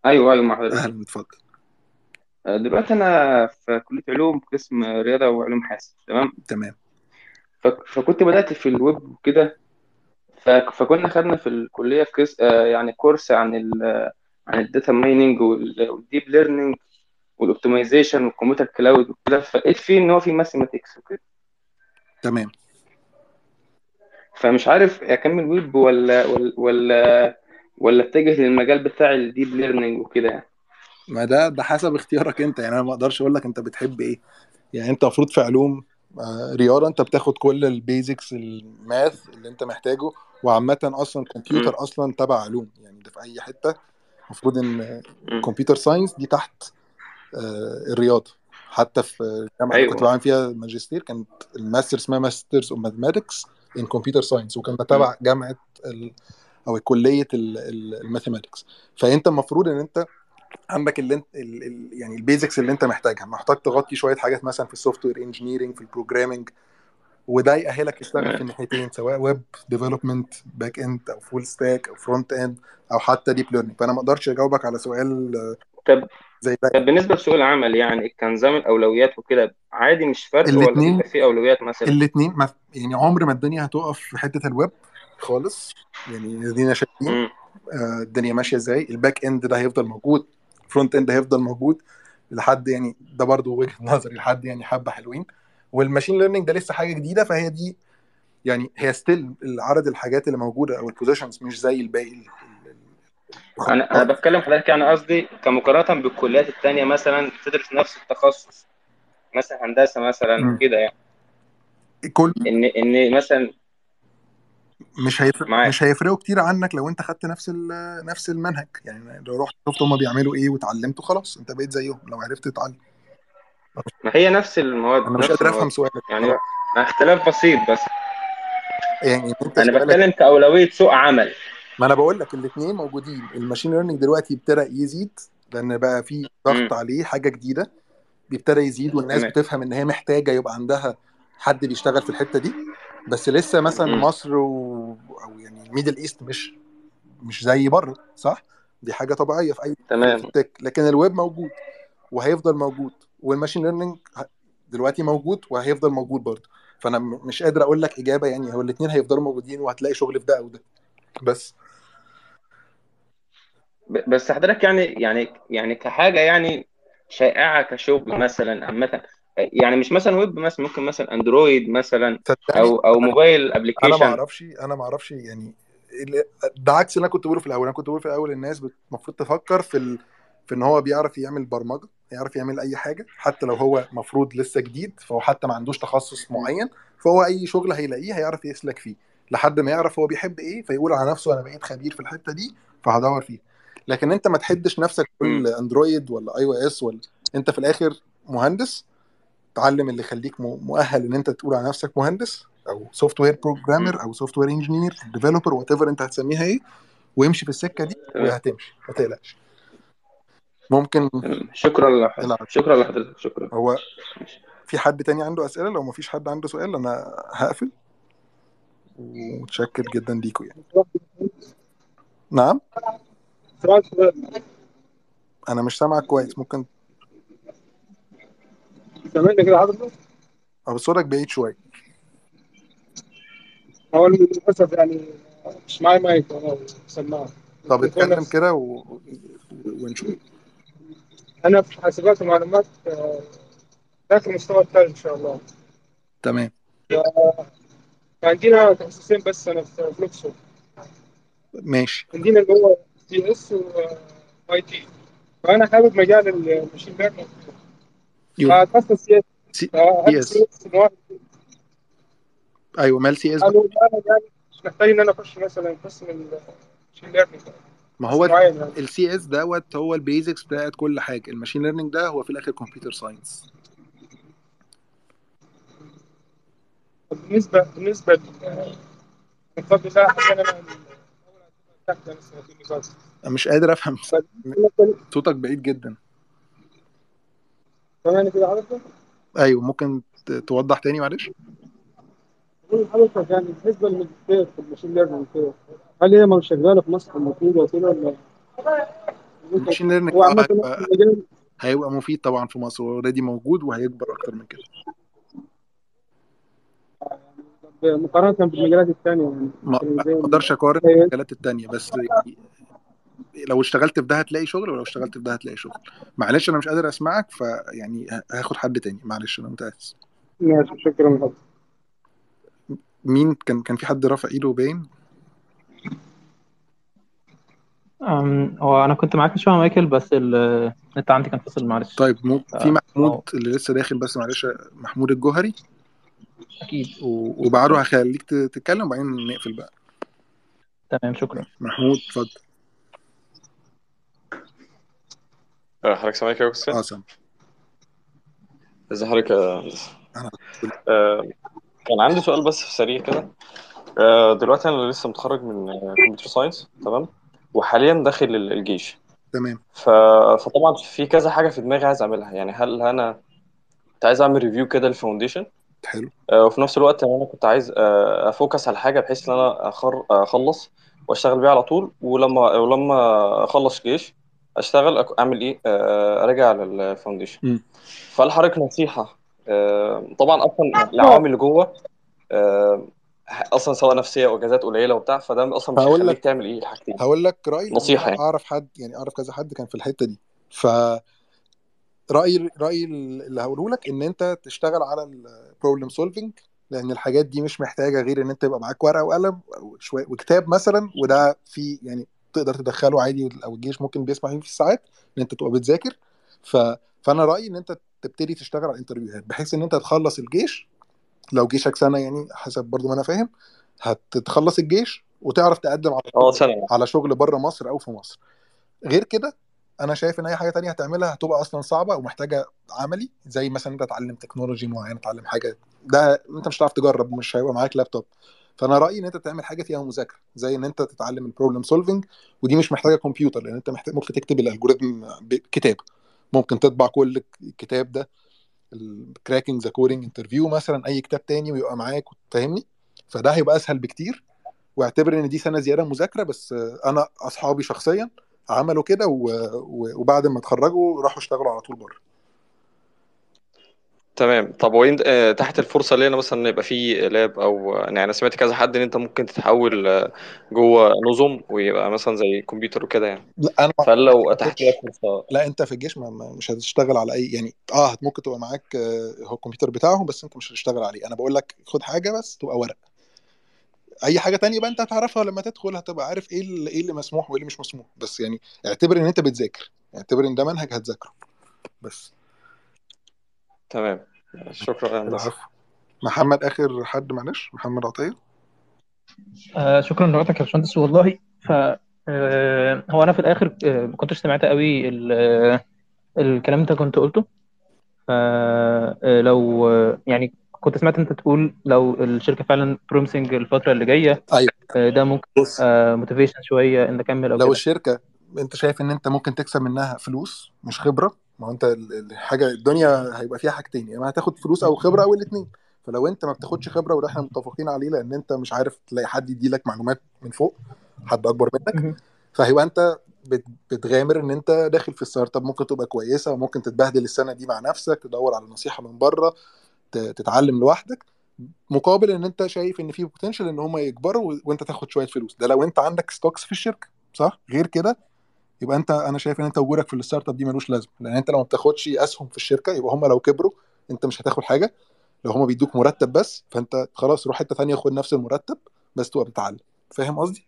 أيوه أيوه مع حضرتك. أهلا اتفضل. آه، دلوقتي أنا في كلية علوم قسم رياضة وعلوم حاسب تمام؟ تمام. فك- فكنت بدأت في الويب وكده فكنا خدنا في الكلية كس آه، يعني course عن ال عن الداتا مايننج والديب ليرنينج والاوبتمايزيشن والكمبيوتر كلاود وكده فلقيت فيه إن هو في mathematics وكده. تمام. فمش عارف أكمل ويب ولا ولا ولا ولا أتجه للمجال بتاع ال deep learning وكده يعني. ما ده ده حسب اختيارك أنت. يعني أنا ما أقدرش أقول لك أنت بتحب إيه. يعني أنت المفروض في علوم آه، رياضة أنت بتاخد كل ال basics ال math اللي أنت محتاجه. وعامة أصلا مم. كمبيوتر أصلا تبع علوم. يعني ده في أي حتة. المفروض إن. computer science دي تحت آه، الرياضة. حتى في الجامعة اللي كنت بعمل فيها ماجستير كانت الماستر اسمها masters of mathematics in computer science وكان. تبع جامعة ال أو كلية ال mathematics فأنت المفروض إن أنت عندك اللي أنت ال ال يعني ال basics اللي أنت محتاجها. محتاج تغطي شوية حاجات مثلا في ال software engineering في ال programming وده يأهلك تشتغل في الناحيتين سواء web development back end أو full stack أو front end أو حتى deep learning فأنا ما أقدرش أجاوبك على سؤال آه، طب زي طب بالنسبة لسوق العمل يعني كنظام الاولويات وكده عادي مش فرق ولا الاثنين بيبقى فيه أولويات مثلا؟ الاثنين يعني عمر ما الدنيا هتقف في حتة الويب خالص. يعني ادينا شايفين. آه، الدنيا ماشية إزاي. ال back end ده هيفضل موجود front end هيفضل موجود لحد يعني ده برضو وجهة نظري لحد يعني حبة حلوين. وال machine learning ده لسه حاجة جديدة فهي دي يعني هي still عدد الحاجات اللي موجودة أو ال positions مش زي الباقي أنا أنا بتكلم حضرتك يعني قصدي كمقارنة بالكليات التانية مثلا تدرس نفس التخصص مثلا هندسة مثلا. كده يعني. كل ان إن مثلا مش هيفرق معاك. مش هيفرقوا كتير عنك لو أنت خدت نفس نفس المنهج. يعني لو رحت شفت هما بيعملوا إيه واتعلمته خلاص أنت بقيت زيهم لو عرفت تتعلم. ما هي نفس المواد أنا مش قادر أفهم سؤالك. يعني اختلاف بسيط بس. يعني أنا بتكلم كأولوية سوق عمل. ما أنا بقول لك الاثنين موجودين. الماشين ليرنينج دلوقتي ابتدى يزيد لأن بقى في ضغط عليه حاجة جديدة بيبتدى يزيد والناس تمام بتفهم إن هي محتاجة يبقى عندها حد بيشتغل في الحتة دي. بس لسه مثلا امم مصر و... أو يعني ال Middle East مش مش زي بره صح؟ دي حاجة طبيعية في أي تمام. ال tech لكن الويب موجود وهيفضل موجود وال machine learning دلوقتي موجود وهيفضل موجود برضه. فأنا مش قادر أقول لك إجابة يعني هو الاثنين هيفضلوا موجودين وهتلاقي شغل في ده أو ده. بس بس حضرتك يعني يعني يعني كحاجة يعني شائعة كشغل مثلا عامة يعني مش مثلا ويب مثلا ممكن مثلا Android مثلا أو أو موبايل أنا ما ابلكيشن أعرفش أنا ما أعرفش يعني ال- ده عكس اللي أنا كنت بقوله في الأول. أنا كنت بقول في الأول الناس المفروض تفكر في ال... في إن هو بيعرف يعمل برمجة يعرف يعمل أي حاجة حتى لو هو مفروض لسه جديد فهو حتى ما عندوش تخصص معين فهو أي شغل هيلاقيه هيعرف يسلك فيه. لحد ما يعرف هو بيحب إيه فيقول على نفسه أنا بقيت خبير في الحتة دي فهدور فيه لكن انت ما تحدش نفسك كل Android ولا iOS ولا انت في الآخر مهندس تعلم اللي يخليك مؤهل ان انت تقول على نفسك مهندس أو software programmer أو software engineer developer whatever انت هتسميها إيه وامشي في السكة دي وهتمشي ما تقلقش. ممكن شكرا لحضرتك. شكرا لحضرتك. شكرا. هو في حد تاني عنده أسئلة؟ لو ما فيش حد عنده سؤال أنا هقفل. ومتشكر جدا ليكم يعني. نعم؟ أنا مش سامعك كويس ممكن سامعني كده حضرتك؟ أو صوتك بعيد شوية. هو للأسف يعني مش معايا مايك أنا سماعة. طب اتكلم كده و... ونشوف. أنا في حاسبات ومعلومات داخل المستوى الثالث إن شاء الله. تمام. عندنا تخصصين بس أنا في فلوكسو. ماشي. عندنا اللي هو CS و IT. فأنا حابب مجال ال machine learning يبقى اتخصص سي اس سي اس أيوه مال سي اس هو مؤهل يعني مش محتاج إن أنا أخش مثلا قسم ال machine learning ما هو معين يعني. ال CS دوت هو ال basics بتاعت كل حاجة. ال machine learning ده هو في الآخر computer science بالنسبة بالنسبة لل- بفضل الله حاليا أنا أنا مش قادر أفهم. صوتك بعيد جدا. سامعني كده حضرتك؟ أيوه ممكن توضح تاني معلش؟ بقول لحضرتك يعني بالنسبة للماجستير في ال machine learning كده هل هي مش شغالة في مصر المفروض وكده ولا؟ ال machine learning هيبقى المجال هيبقى مفيد طبعا في مصر already موجود وهيكبر أكتر من كده. مقارنة بالمجالات الثانية يعني. ما ما أقدرش اقارن ال- المجالات التانية بس يعني لو اشتغلت في ده هتلاقي شغل ولو اشتغلت في ده هتلاقي شغل. معلش أنا مش قادر اسمعك فيعني هاخد حد تاني. معلش أنا متاسف ماشي شكرا. لحضرتك مين؟ كان كان في حد رافع ايده باين هو أنا كنت معاك شوية مايكل بس ال- النت عندي كان فاصل معلش. طيب مو في ف- محمود أو اللي لسه داخل بس معلش محمود الجوهري. أكيد. و- وبعده هخليك تتكلم وبعدين نقفل بقى. تمام شكرا. محمود اتفضل. آه، حضرتك سامعني كده يا أستاذ؟ آه سامع. إزي حضرتك آه، كان عندي سؤال بس في سريع كده. آه، دلوقتي أنا لسه متخرج من كمبيوتر ساينس تمام؟ وحاليا داخل ال- الجيش. تمام. ف... فطبعا في كذا حاجة في دماغي عايز أعملها. يعني هل أنا كنت عايز أعمل review كده لل foundation حلو. آه، وفي نفس الوقت أنا كنت عايز آه، أ focus على حاجة بحيث إن أنا أخر... أخلص وأشتغل بيها على طول ولما ولما أخلص جيش أشتغل أعمل إيه؟ آه، مم. فهل حضرتك نصيحة طبعا أصلا العوامل اللي جوه أصلا سواء نفسية أو إجازات قليلة وبتاع فده أصلا مش هقول هيخليك لك تعمل إيه الحاجتين. هقول لك رأيي. نصيحة يعني. أعرف حد يعني أعرف كذا حد كان في الحتة دي. ف رايي رايي اللي هقوله لك إن أنت تشتغل على ال problem solving لأن الحاجات دي مش محتاجة غير إن أنت يبقى معاك ورقة وقلم أو شوية وكتاب مثلا وده في يعني تقدر تدخله عادي أو الجيش ممكن بيسمح فيه في الساعات إن أنت تبقى بتذاكر. ف... فأنا رأيي إن أنت تبتدي تشتغل على ال interview هات بحيث إن أنت تخلص الجيش. لو جيشك سنة يعني حسب برضو ما أنا فاهم هتخلص الجيش وتعرف تقدم على آه سنة. على شغل بره مصر أو في مصر. غير كده أنا شايف إن أي حاجة تانية هتعملها هتبقى أصلا صعبة ومحتاجة عملي زي مثلا أنت تتعلم technology معينه تتعلم حاجة. ده أنت مش هتعرف تجرب مش هيبقى معاك لابتوب فأنا رأيي إن أنت تعمل حاجة فيها مذاكرة زي إن أنت تتعلم ال problem solving ودي مش محتاجة كمبيوتر لأن أنت محتاج ممكن تكتب ال algorithm بكتاب ممكن تطبع كل الكتاب ده ال Cracking the Coding Interview مثلا أي كتاب تاني ويبقى معاك فاهمني؟ فده هيبقى أسهل بكتير. واعتبر إن دي سنة زيادة مذاكرة بس أنا أصحابي شخصيا عملوا كده. وبعد ما اتخرجوا راحوا اشتغلوا على طول بره. تمام. طب وين آه، تحت الفرصة لينا مثلا يبقى في لاب أو يعني أنا سمعت كذا حد إن أنت ممكن تتحول آه، جوه نظم ويبقى مثلا زي كمبيوتر وكده يعني. لا أنا ما فهل لو ما اتاحت لك فرصه لا أنت في الجيش ما ما- مش هتشتغل على أي يعني آه ممكن تبقى معاك آه، هو الكمبيوتر بتاعهم بس أنت مش هتشتغل عليه. أنا بقول لك خد حاجة بس تبقى ورق. أي حاجة تانية بقى أنت هتعرفها لما تدخل هتبقى عارف إيه اللي إيه اللي مسموح وإيه اللي مش مسموح. بس يعني اعتبر إن أنت بتذاكر. اعتبر إن ده منهج هتذاكره. بس. تمام. شكرا يا هندسة. العفو. محمد آخر حد معلش. محمد عطية. آه شكرا لوقتك يا باشمهندس. والله ف آه هو أنا في الآخر آه ما كنتش سمعت قوي آه، الكلام اللي أنت كنت قلته. فلو يعني كنت سمعت أنت تقول لو الشركة فعلا promising الفترة اللي جاية أيوه. آه، ده ممكن بص. motivation شوية إن أكمل أو لو كده. الشركة أنت شايف إن أنت ممكن تكسب منها فلوس مش خبرة؟ ما أنت ال- الحاجة الدنيا هيبقى فيها حاجتين يا إما هتاخد فلوس أو خبرة أو الاثنين فلو أنت ما بتاخدش خبرة وده إحنا متفقين عليه لأن أنت مش عارف تلاقي حد يديلك معلومات من فوق حد أكبر منك. فهيبقى أنت بت- بتغامر إن أنت داخل في ال startup ممكن تبقى كويسة وممكن تتبهدل السنة دي مع نفسك تدور على نصيحة من بره. تتعلم لوحدك مقابل ان انت شايف ان في potential ان هم يكبروا وانت تاخد شوية فلوس. ده لو انت عندك stocks في الشركة صح؟ غير كده يبقى انت أنا شايف ان انت وجودك في ال startup دي ملوش لازمة. لأن انت لو ما بتاخدش أسهم في الشركة يبقى هم لو كبروا انت مش هتاخد حاجة. لو هم بيدوك مرتب بس فانت خلاص روح حتة ثانية خد نفس المرتب بس تبقى بتتعلم. فاهم قصدي؟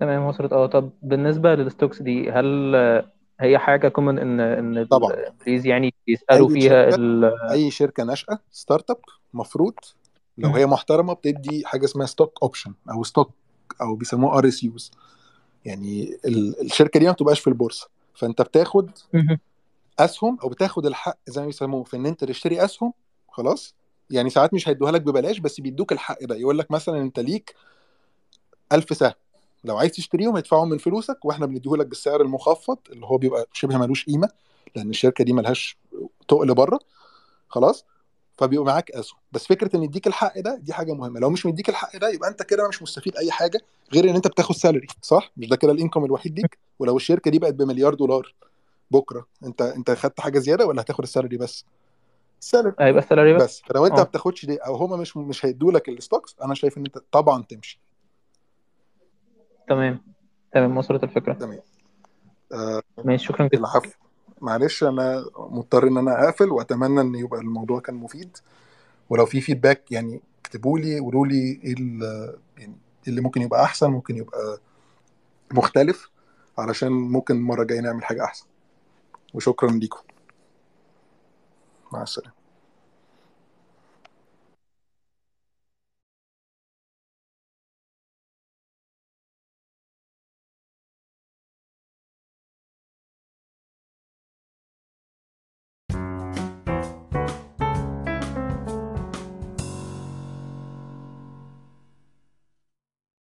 تمام وصلت. آه طب بالنسبة لل stocks دي هل هي حاجة common ان إن طبعا. يعني يسألوا اي فيها شركة ال أي شركة ناشئة startup مفروض لو. هي محترمة بتدي حاجة اسمها stock option أو stock أو بيسموه RSUs يعني ال- الشركة دي ما بتبقاش في البورصة. فأنت بتاخد. أسهم أو بتاخد الحق زي ما بيسموه في إن أنت تشتري أسهم خلاص؟ يعني ساعات مش هيدوها لك ببلاش بس بيدوك الحق ده. يقول لك مثلا أنت ليك 1000 سهم. لو عايز تشتريهم هيدفعهم من فلوسك وإحنا بنديه لك بالسعر المخفض اللي هو بيبقى شبه ملوش قيمة لأن الشركة دي ملهاش تقل بره خلاص؟ فبيبقى معاك أسهم. بس فكرة إن يديك الحق ده دي حاجة مهمة. لو مش مديك الحق ده يبقى أنت كده مش مستفيد أي حاجة غير إن أنت بتاخد salary صح؟ مش ده كده ال income الوحيد ليك؟ ولو الشركة دي بقت بمليار دولار بكرة أنت أنت خدت حاجة زيادة ولا هتاخد ال salary بس؟ ال salary هيبقى ال salary بس. بس. فلو أنت ما آه. بتاخدش دي أو هما مش مش هيدوا لك ال stocks أنا شايف إن أنت طبعا تمشي. تمام. تمام وصلت الفكرة. تمام آه ماشي شكرا جدا. العفو معلش أنا مضطر إن أنا أقفل وأتمنى إن يبقى الموضوع كان مفيد. ولو في فيدباك يعني اكتبوا لي قولوا لي إيه يعني إيه اللي ممكن يبقى أحسن ممكن يبقى مختلف علشان ممكن المرة الجاية نعمل حاجة أحسن. وشكرا ليكم. مع السلامة.